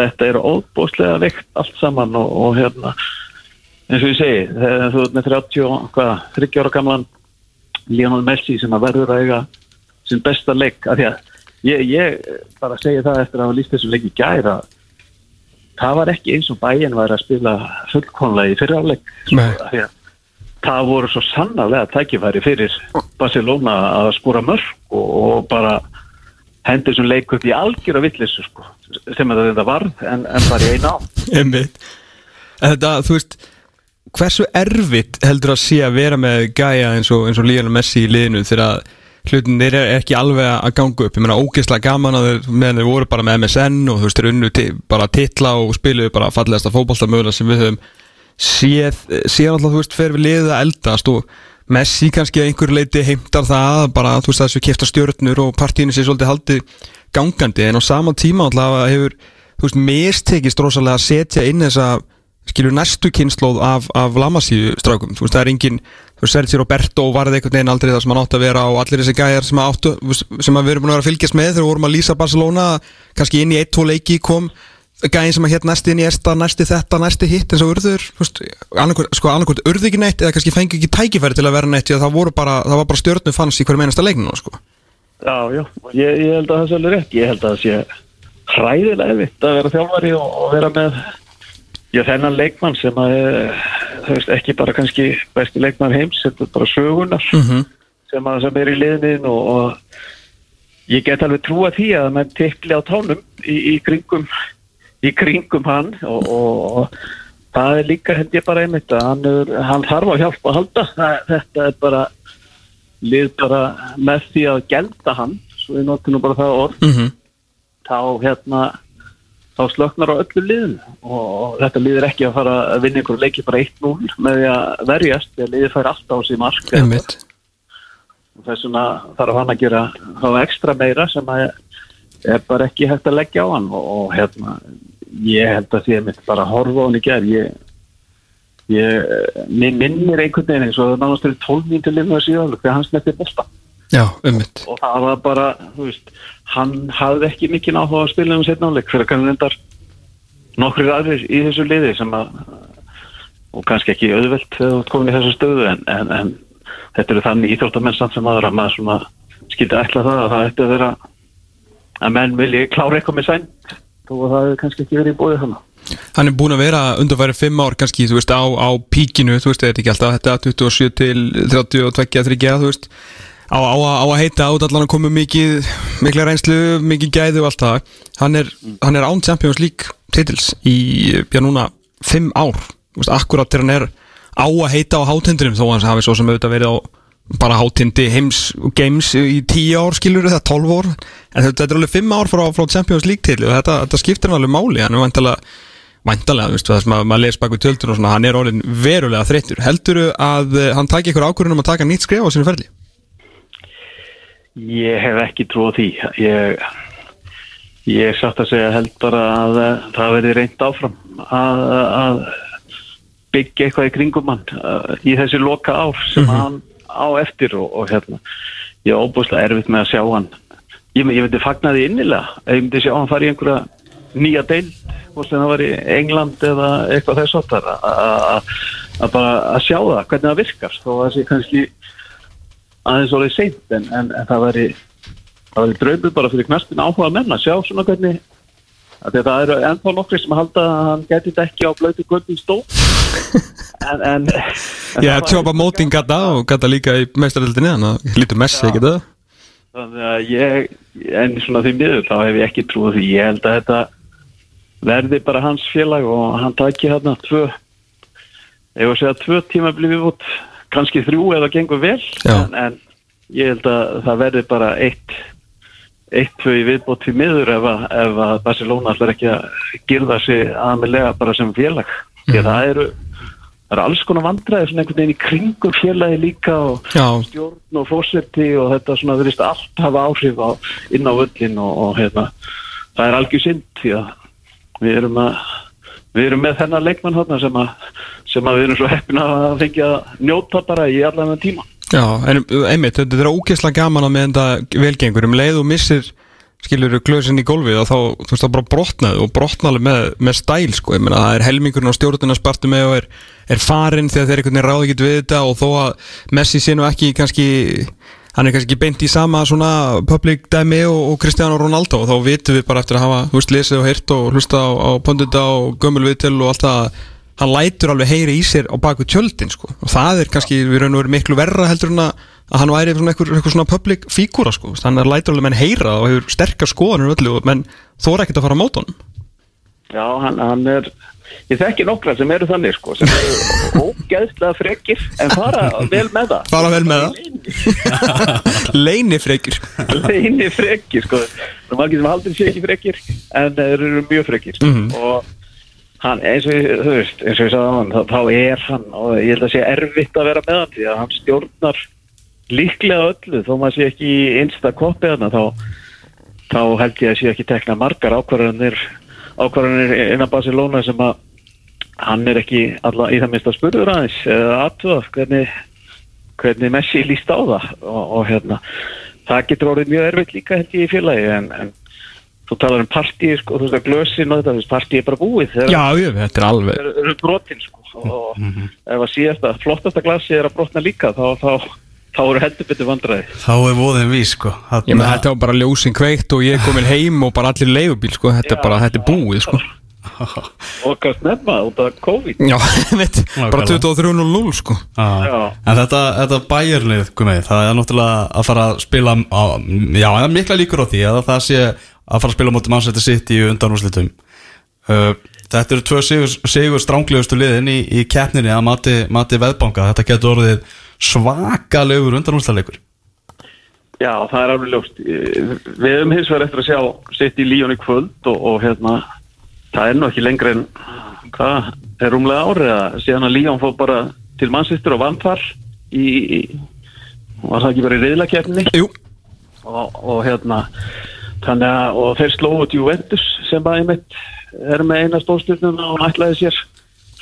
þetta er óbúslega veikt allt saman og, og hérna eins og ég segi, þegar þú ert með 30 og hvað, 30 ára gamlan Lionel Messi sem að verður að eiga sem besta leik af því að ég, ég bara segi það eftir að hafa líst þessu leik í gæra það var ekki eins og bæinn var að spila fullkonlega í því að það voru svo sannarlega tækifæri fyrir Barcelona að skora mörg og, og bara hendi þessum leik upp í algjör að villisu sko, sem að þetta varð en, en bara í einu á *laughs* Þetta, þú veist hversu erfitt heldur að sé að vera með gæja eins og, og Lionel Messi í liðinu þegar að hlutin er ekki alveg að ganga upp. Ég meina ógeðslega gaman að þeir meðan þeir voru bara með MSN og þú veist þeir unnu bara titla og spiluðu bara fallegasta fótballtamöðuna sem við höfum séð, séð alltaf þú veist fer við liðið að eldast og Messi kannski að einhver leiti heimtar það bara þú veist þessu kefta stjörnur og partíinu sé svolítið haldið gangandi. En á sama tíma alltaf hefur þú veist mistekist rosalega að setja inn þessa skilur næstu kynnslóð af, af Lamasíu strákum, þú veist það er engin þú veist Sergi Roberto varði einhvern veginn aldrei það sem hann átti að vera og allir þessi gæjar sem, áttu, sem við erum búin að vera að fylgjast með þegar við vorum að lýsa Barcelona kannski inn í 1-2 leiki kom gæðin sem að hétt næsti inn í esta, næsti þetta, næsti hitt eins og urður, annarkvort, sko urðu ekki neitt eða kannski fengi ekki tækifæri til að vera að það bara, það var bara stjörnu fanns í hverju meinasta leikinu, sko. Já, já, ég, ég held að það alveg rétt. Ég held að það sé hræðilega að vera þjálfari og, og vera með já, þennan leikmann sem að veist, ekki bara kannski besti leikmann heims, þetta er bara sögunar Mhm. sem, að, sem er í liðnin og, og ég get alveg trúa því að menn tekli á tánum í, í kringum í kringum hann og, og, og það er líka held ég bara einmitt að hann, er, hann þarf að hjálpa að halda það, þetta er bara lið bara með því að gelda hann svo við notum nú bara það orð Mm -hmm. þá hérna þá slöknar á öllu liðin og, þetta lið er ekki að fara að vinna einhverju leiki bara 1-0 með því að verjast því að liðið fær alltaf á sig mark. Þess vegna þarf hann að gera þá ekstra meira sem að er bara ekki hægt að leggja á hann. Og, og hérna ég held að því að mitt bara að horfa á hann í gerð ég, ég mér minnir einhvern veginn eins og það er 12 mín til lifna síðan þegar hann snetti besta Já, ummitt. og það var bara, þú veist hann hafði ekki mikið áhuga að spila um setna áleik fyrir kannski reyndar nokkrir aðrir í þessu liði sem að og kannski ekki auðvelt þegar þú komin í þessu stöðu en, en, en þetta eru þannig íþróttamenn samt sem aðra maður svona skildi ætla það að það ætti að vera að menn vilji klára eitthvað með sæn þó að það hefur kannski ekki verið í bóðið þannig Hann er búin að vera undanfæri fimm ár kannski, þú veist, á, á píkinu, þú veist, þetta er ekki alltaf þetta 27 til 32, 30, þú veist á, á, að- á að heita át allan að koma mikið, mikla reynslu, mikið gæði og allt það, hann er, hann er án Champions League titils í, já núna, fimm ár. Þú veist, akkurat þegar hann er á að heita á hátindunum, þó hans hafi svo sem auðvitað verið á bara hátindi heims og games í tíu ár skilur það, 12 ár. En þetta, er alveg fimm ár frá, frá Champions League til og þetta, þetta skiptir hann alveg máli. Hann er vantalega, vantalega veist, það sem að maður les baku tjöldun og svona, hann er orðin verulega þreyttur, helduru að eh, hann taki ykkur ákvörðun um að taka nýtt skrif á sínu ferli? Ég hef ekki trú á því. Ég, ég er satt að segja held bara að eh, það verði reynd áfram að, að byggja eitthvað í kringum hann uh, í þessi loka ár sem hann á eftir og, og hérna ég er óbúslega erfitt með að sjá hann. Ég, ég myndi fagna því innilega ég myndi sjá hann fara í einhverja nýja deil hvort sem það var í England eða eitthvað þess áttar að bara að sjá það, hvernig það virkar. Þó að það sé kannski aðeins orðið seint en, en, en það væri væri draumur bara fyrir knastin áhuga menn að sjá svona hvernig þetta eru ennþá nokkri sem halda að hann geti þetta ekki á blötu göndum stó en, en Já, tjópa móting gata og gata líka í meistaröldinni, þannig að lítur messi ekki það? Þannig að ég en svona því miður þá hef ég ekki trúið því. Ég held að þetta verði bara hans félag og hann taki hérna tvö ég var að segja tvö tíma blífið út kannski þrjú eða gengur vel en, en ég held að það verði bara eitt eitt, tvö í viðbót því miður ef að, ef að Barcelona ætlar ekki að girða sig aðmjölega bara sem félag. Því að það eru það eru alls konar vandræði svona einhvern veginn í kringum félagi líka og Já. stjórn og fórseti og þetta svona verðist allt hafa áhrif á, inn á völlin og, og hérna, það er algjör synd því að við erum að við erum með þennan leikmann sem að, sem að við erum svo heppin að fengja njóta bara í allan þennan tíma. Já, en einmitt, þetta er ógeðslega gaman að með þetta velgengur um leið og missir skilur glöðsinn í gólfið og þá, þú veist, það bara brotnaði og brotnaði með, með stæl, sko, ég meina, það er helmingurinn á stjórnuna spartu með og er, er farinn þegar þeir veginn ráði ekki við þetta og þó að Messi sé nú ekki kannski hann er kannski ekki beint í sama svona public dæmi og, og Cristiano Ronaldo. Og þá vitum við bara eftir að hafa, þú veist, lesið og heyrt og hlusta á, á pondita og gömulviðtil og allt það hann lætur alveg heyri í sér á baku tjöldin sko. og það er kannski við raun og veru miklu verra heldur en að að hann væri eitthvað, eitthvað svona public fígúra sko. hann er lætur alveg menn heyra og hefur sterkar skoðanir og öllu menn þóra ekkert að fara á mót honum Já, hann, hann er ég þekki nokkra sem eru þannig sko, sem eru *laughs* ógeðslega frekir en fara vel með það fara vel með það leini *laughs* frekir leini frekir sko. það er margir sem haldur sér ekki frekir en þeir eru mjög frekir Mhm. og hann, eins og, þú veist, eins og ég sagði á hann, þá, er hann og ég held að sé erfitt að vera með hann því að hann stjórnar líklega öllu. Þó maður sé ekki einsta koppi þarna þá, þá held ég að sé ekki tekna margar ákvarðanir ákvarðanir innan Barcelona sem að hann er ekki alla í það minnst að spurður aðeins eða aðtöða hvernig, hvernig Messi líst á það. Og, og hérna það getur orðið mjög erfitt líka held ég í félagi en, en þú talar um partí sko, þú veist að glösin og þetta, þú veist partí er bara búið þegar Já, jú, þetta er alveg eru er brotin sko og ef að síðasta, flottasta glasi er að brotna líka þá, þá, þá eru heldur betur vandræði. Þá er voðin vís sko Ég með þetta var bara ljósin kveikt og ég komin heim og bara allir leigubíl sko, þetta er bara, þetta er búið sko. og hvað snemma út af COVID. Já, *laughs* veit, bara 23.00 sko. Já. En þetta, þetta bæjarlið, Guðmei, það er náttúrulega að fara að spila á, Já, það er mikla líkur á því að það sé að fara að spila mútið mannsætti sitt í undanúslitum uh, Þetta eru tvö sigur, sigur stránglegustu liðin í, í keppninni að mati, mati veðbanka. Þetta getur orðið svakalegur undanúslalegur Já, það er alveg ljóst. Við höfum hins vegar eftir að sjá sitt í Líón í kvöld og, og hérna það er nú ekki lengra en hvað, er rúmlega árið að síðan að Líón fór bara til mannsýstur og vann þar í, í var það ekki bara í reyðlakefni Jú. Og, og hérna þannig að, og þeir slóðu Juventus sem bara einmitt er með eina stórstyrnuna og ætlaði sér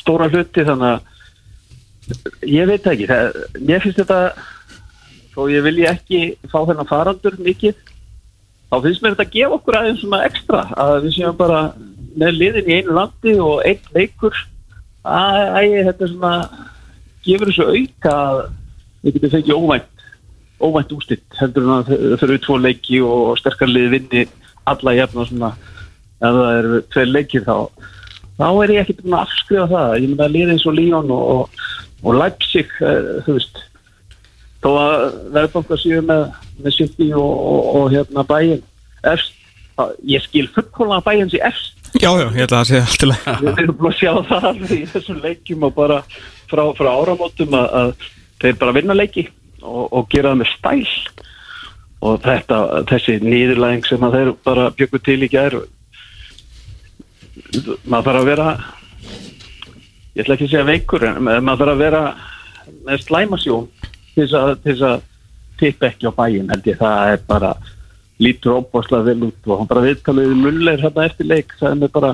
stóra hluti þannig að ég veit ekki, það, mér finnst þetta þó ég vilji ekki fá þennan farandur mikið þá finnst mér þetta að gefa okkur aðeins svona ekstra að við séum bara með liðin í einu landi og einn leikur. Að æ, þetta er svona gefur þessu auka að við getum fengið óvænt óvænt ústitt heldur en að þau eru tvo leiki og sterkar lið vinni alla jafn og svona ef það eru tveir leikir þá þá er ég ekkert búin að afskrifa það. Ég myndi að liða eins og Líón og, og, og Leipzig, eh, þú veist þó að verðbanka séu með, með City og, og, og hérna bæinn efst, ég skil fullkóla að bæinn sé efst. Já, já, ég ætla að segja allt í lagi. Við erum búin að sjá það í þessum leikjum og bara frá, frá áramótum að, að þeir bara vinna leiki og, og gera það með stæl. Og þetta, þessi nýðurlæðing sem að þeir bara bjöggu til í gær maður þarf að vera ég ætla ekki að segja veikur en maður þarf að vera með slæmasjón til þess að, tippa ekki á bæinn held ég. Það er bara lítur óbáslega vel út og hann bara viðtalið mulleir hérna eftir leik það er með bara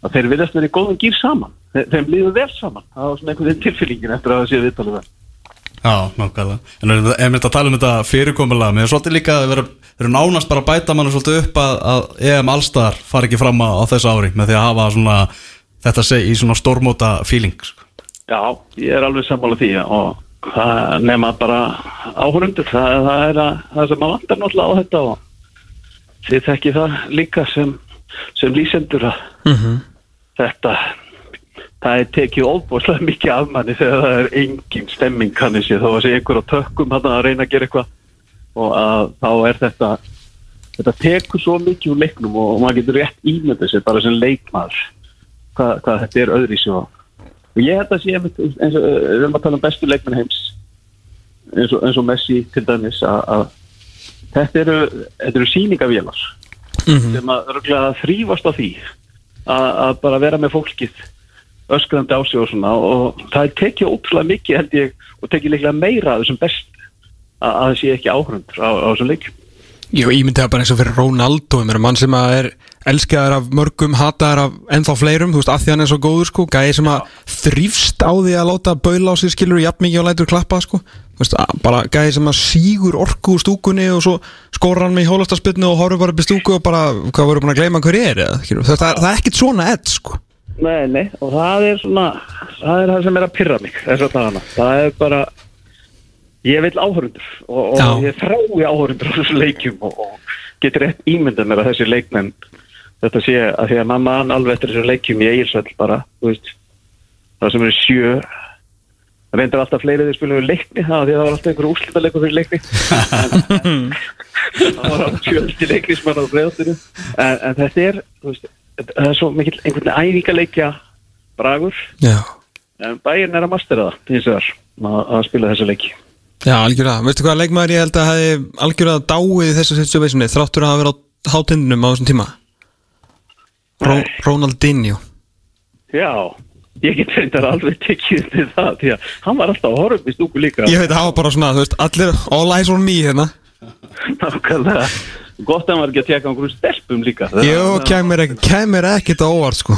að þeir viðast verið í góðum gýr saman. Þe, þeim líður vel saman. Það var svona einhvern veginn tilfyllingin eftir að það séu viðtalið vel Já, nákvæmlega En er ef við þetta tala um þetta fyrirkomulega Mér er svolítið líka að vera, vera nánast bara að bæta mann svolítið upp að, að EM Allstar fari ekki fram á, á þessu ári með því að hafa svona þetta seg, í svona stórmóta feeling sko. Já, ég er alveg sammála því og það nema bara áhörundur, það, það er að, það sem maður vantar náttúrulega á þetta og þið þekki það líka sem, sem lýsendur að Mhm. þetta það er tekið óbúslega mikið af manni þegar það er engin stemming kannu sér þó að sé einhver á tökkum að reyna að gera eitthvað. Og að, þá er þetta þetta tekur svo mikið úr leiknum og, og maður getur rétt ímyndið sér bara sem leikmaður hvað, hvað þetta er öðri svo og ég held að sé eins og við erum að tala um bestu leikmenn heims eins og, eins og Messi til dæmis að, að þetta eru, þetta eru síningavélar sem að þrýfast á því að bara vera með fólkið öskrandi á sig og svona og það tekið ótrúlega mikið held ég og tekið líklega meira af þessum best að, að það sé ekki áhrundur á, á þessum leikjum. Jú, ég myndi það bara eins og fyrir Ronaldo ég meina mann sem að er elskaðar af mörgum hataðar af ennþá fleirum þú veist, að því hann er svo góður sko, gæði sem að þrýfst á því að láta baula á sig skilur jafn mikið og lætur klappa sko. Veist, að, bara gæði sem að sígur orku úr stúkunni og svo skóra hann með í hólastarspilnu og horfur bara upp í stúku og bara, hvað voru búin að gleyma hver er það, það, er ekkit svona edd sko Nei, nei, og það er svona það er það sem er að pyrra mig þess að dagana, það er bara ég vil áhörundur og, og ég þrái áhörundur á þessu leikjum og, og getur rétt ímyndað mér að þessi leikmenn þetta sé að því að mamma hann alveg eftir þessu leikjum í Egilsvöld bara, þú veist það sem eru sjö það reyndar alltaf fleiri þeir spilum við leikni það, því að það var alltaf einhver úrslitaleikur fyrir leikni. *laughs* En, það var alltaf fjöldi leikni sem var á bregðastinu en, en þetta er, þú veist það er svo mikill einhvern veginn æfingarleikja bragur. Já, en bæinn er að mastera það hins vegar að, spila þessa leiki. Já, algjörlega, veistu hvað leikmaður ég held að hefði algjörlega dáið í þessu situationi þráttur að hafa verið á hátindunum á þessum tíma. Ró, Ronaldinho. Já, ég get reyndar alveg tekið til það því að hann var alltaf upp í stúku líka. Ég veit að hafa bara svona, þú veist, allir all eyes on me hérna Nákvæmlega. Gott að var ekki að tjekka einhverjum stelpum líka. Jó, kemur kemur ekkert á óvart sko.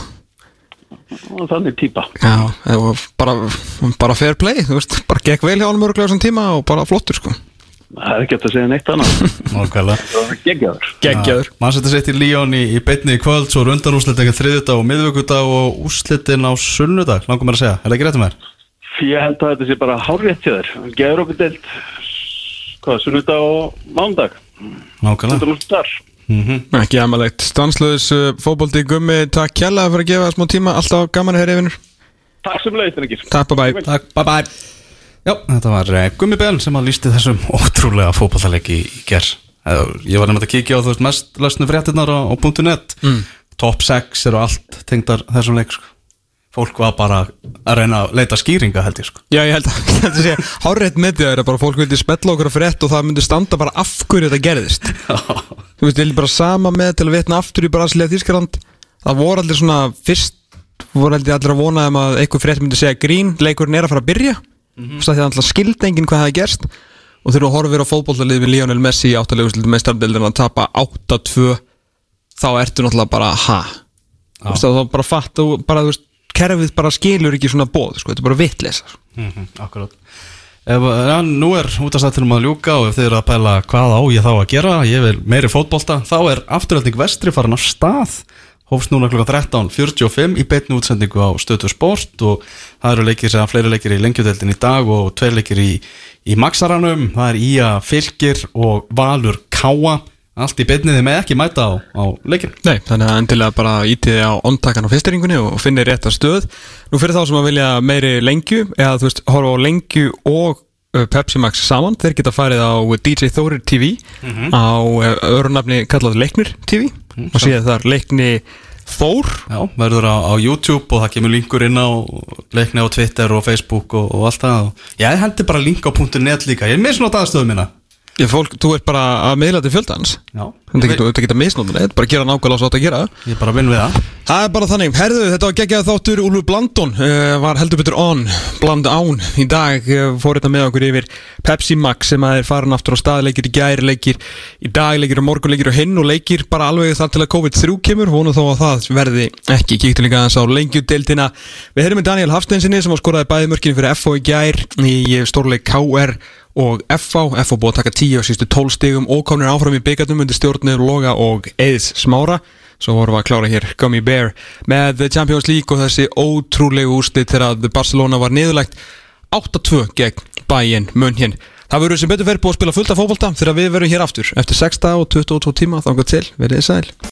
Og Þannig típa Já, bara, bara fair play, þú veist, bara gekk vel hjá hann mörglega þessum tíma og bara flottur sko. Það er ekki hægt að segja neitt annað. Nákvæmlega. Geggjaður. Geggjaður. Mann setja sitt í Líón í, í beitni í kvöld Svo er undanúslit ekki þriðjudag og miðvöggudag og úslitin á sunnudag Langum mér að segja, er það ekki rétt um mér? Ég held að þetta sé bara hárrétt hjá þér. Geður okkur deilt Hvað, sunnudag og mándag Nákvæmlega. Er mm Ekki amalegt, stanslöðis uh, fótbolti gummi, takk kjalla fyrir að gefa smá tíma, alltaf gaman að heyra yfir Takk sem leiðist, Rikir Takk, bye bye Takk, bye bye Já, þetta var uh, Gummi Bell sem að lísti þessum *laughs* ótrúlega fótballtaleiki í ger Ég var nefnt að kíkja á þú veist mest lösnu fréttinnar á, á .net. Mm. Top 6 eru allt tengdar þessum leik sko. Fólk var bara að reyna að leita skýringa held ég sko. Já, ég held að *laughs* þetta sé hárreitt með því að bara fólk vildi spella okkur á frétt og það myndi standa bara af hverju þetta gerðist. *laughs* Þú veist, ég er bara sama með til að vitna aftur í Brasilia Þískaland Það voru allir svona fyrst voru allir allir að vona um að einhver frétt myndi segja grín, leikurinn er að fara að byrja. Mm -hmm. því að alltaf skildi enginn hvað það er gerst. Og þegar þú horfir á fótbollalið við Lionel Messi í áttalegu meistardeldin að tapa 8-2 þá ertu náttúrulega bara ha? Þú veist, þá bara fatt og bara, þú veist, kerfið bara skilur ekki svona bóð, sko, þetta er bara vitleisa mm -hmm, Akkurát Ef, ja, nú er útastættinum að ljúka og ef þið eru að pæla hvað á ég þá að gera ég vil meiri fótbolta, þá er afturölding vestri farin af stað. Hófst núna klukka 13.45 í beitni útsendingu á stötu sport og það eru leikir sem fleiri leikir í lengjudeldin í dag og tveir leikir í, í Maxaranum, það er Ía Fylgir og Valur Káa allt í beitniði með ekki mæta á, á leikin Nei, þannig að endilega bara ítiði á ondtakan á fyrsteringunni og finni réttar stöð. Nú fyrir þá sem að vilja meiri lengju eða þú veist, horfa á lengju og uh, Pepsi Max saman, þeir geta farið á DJ Þórir TV Mhm. á uh, örunafni kallað Leiknir TV Mhm, og síðan þar Leikni Þór. Já, verður á, á YouTube og það kemur linkur inn á leikni á Twitter og Facebook og, og allt það. Ég hendi bara link á .net líka, ég er misnótt aðstöðu mína Ég, fólk, þú ert bara að miðla til fjöldans? Já. Þetta getur þetta misnótt þetta er bara að gera nákvæmlega svo að gera. Ég bara vinn við það. Það er bara þannig, herðu, þetta var geggjað þáttur. Úlfur Blandon uh, var heldur betur on Bland án. Í dag uh, fór þetta með okkur yfir Pepsi Max sem að er farin aftur á stað leikir í gæri leikir í dag leikir og morgun leikir og hinn og leikir bara alveg þar til að COVID-3 kemur. Vonum þó að það verði ekki kíktu líka aðeins á lengjudeildina. Við og FH, FH búið að taka 10 á sístu 12 stigum og komnir áfram í byggarnum undir stjórnir Loga og Eðs Smára. Svo vorum við að klára hér Gummy Bear með Champions League og þessi ótrúlegu úrslit þegar Barcelona var niðurlegt 8-2 gegn Bayern München. Það verður sem betur verið búið að spila fullt af fótbolta þegar við verum hér aftur. Eftir 6 og 22 tíma þangar til, verið sæl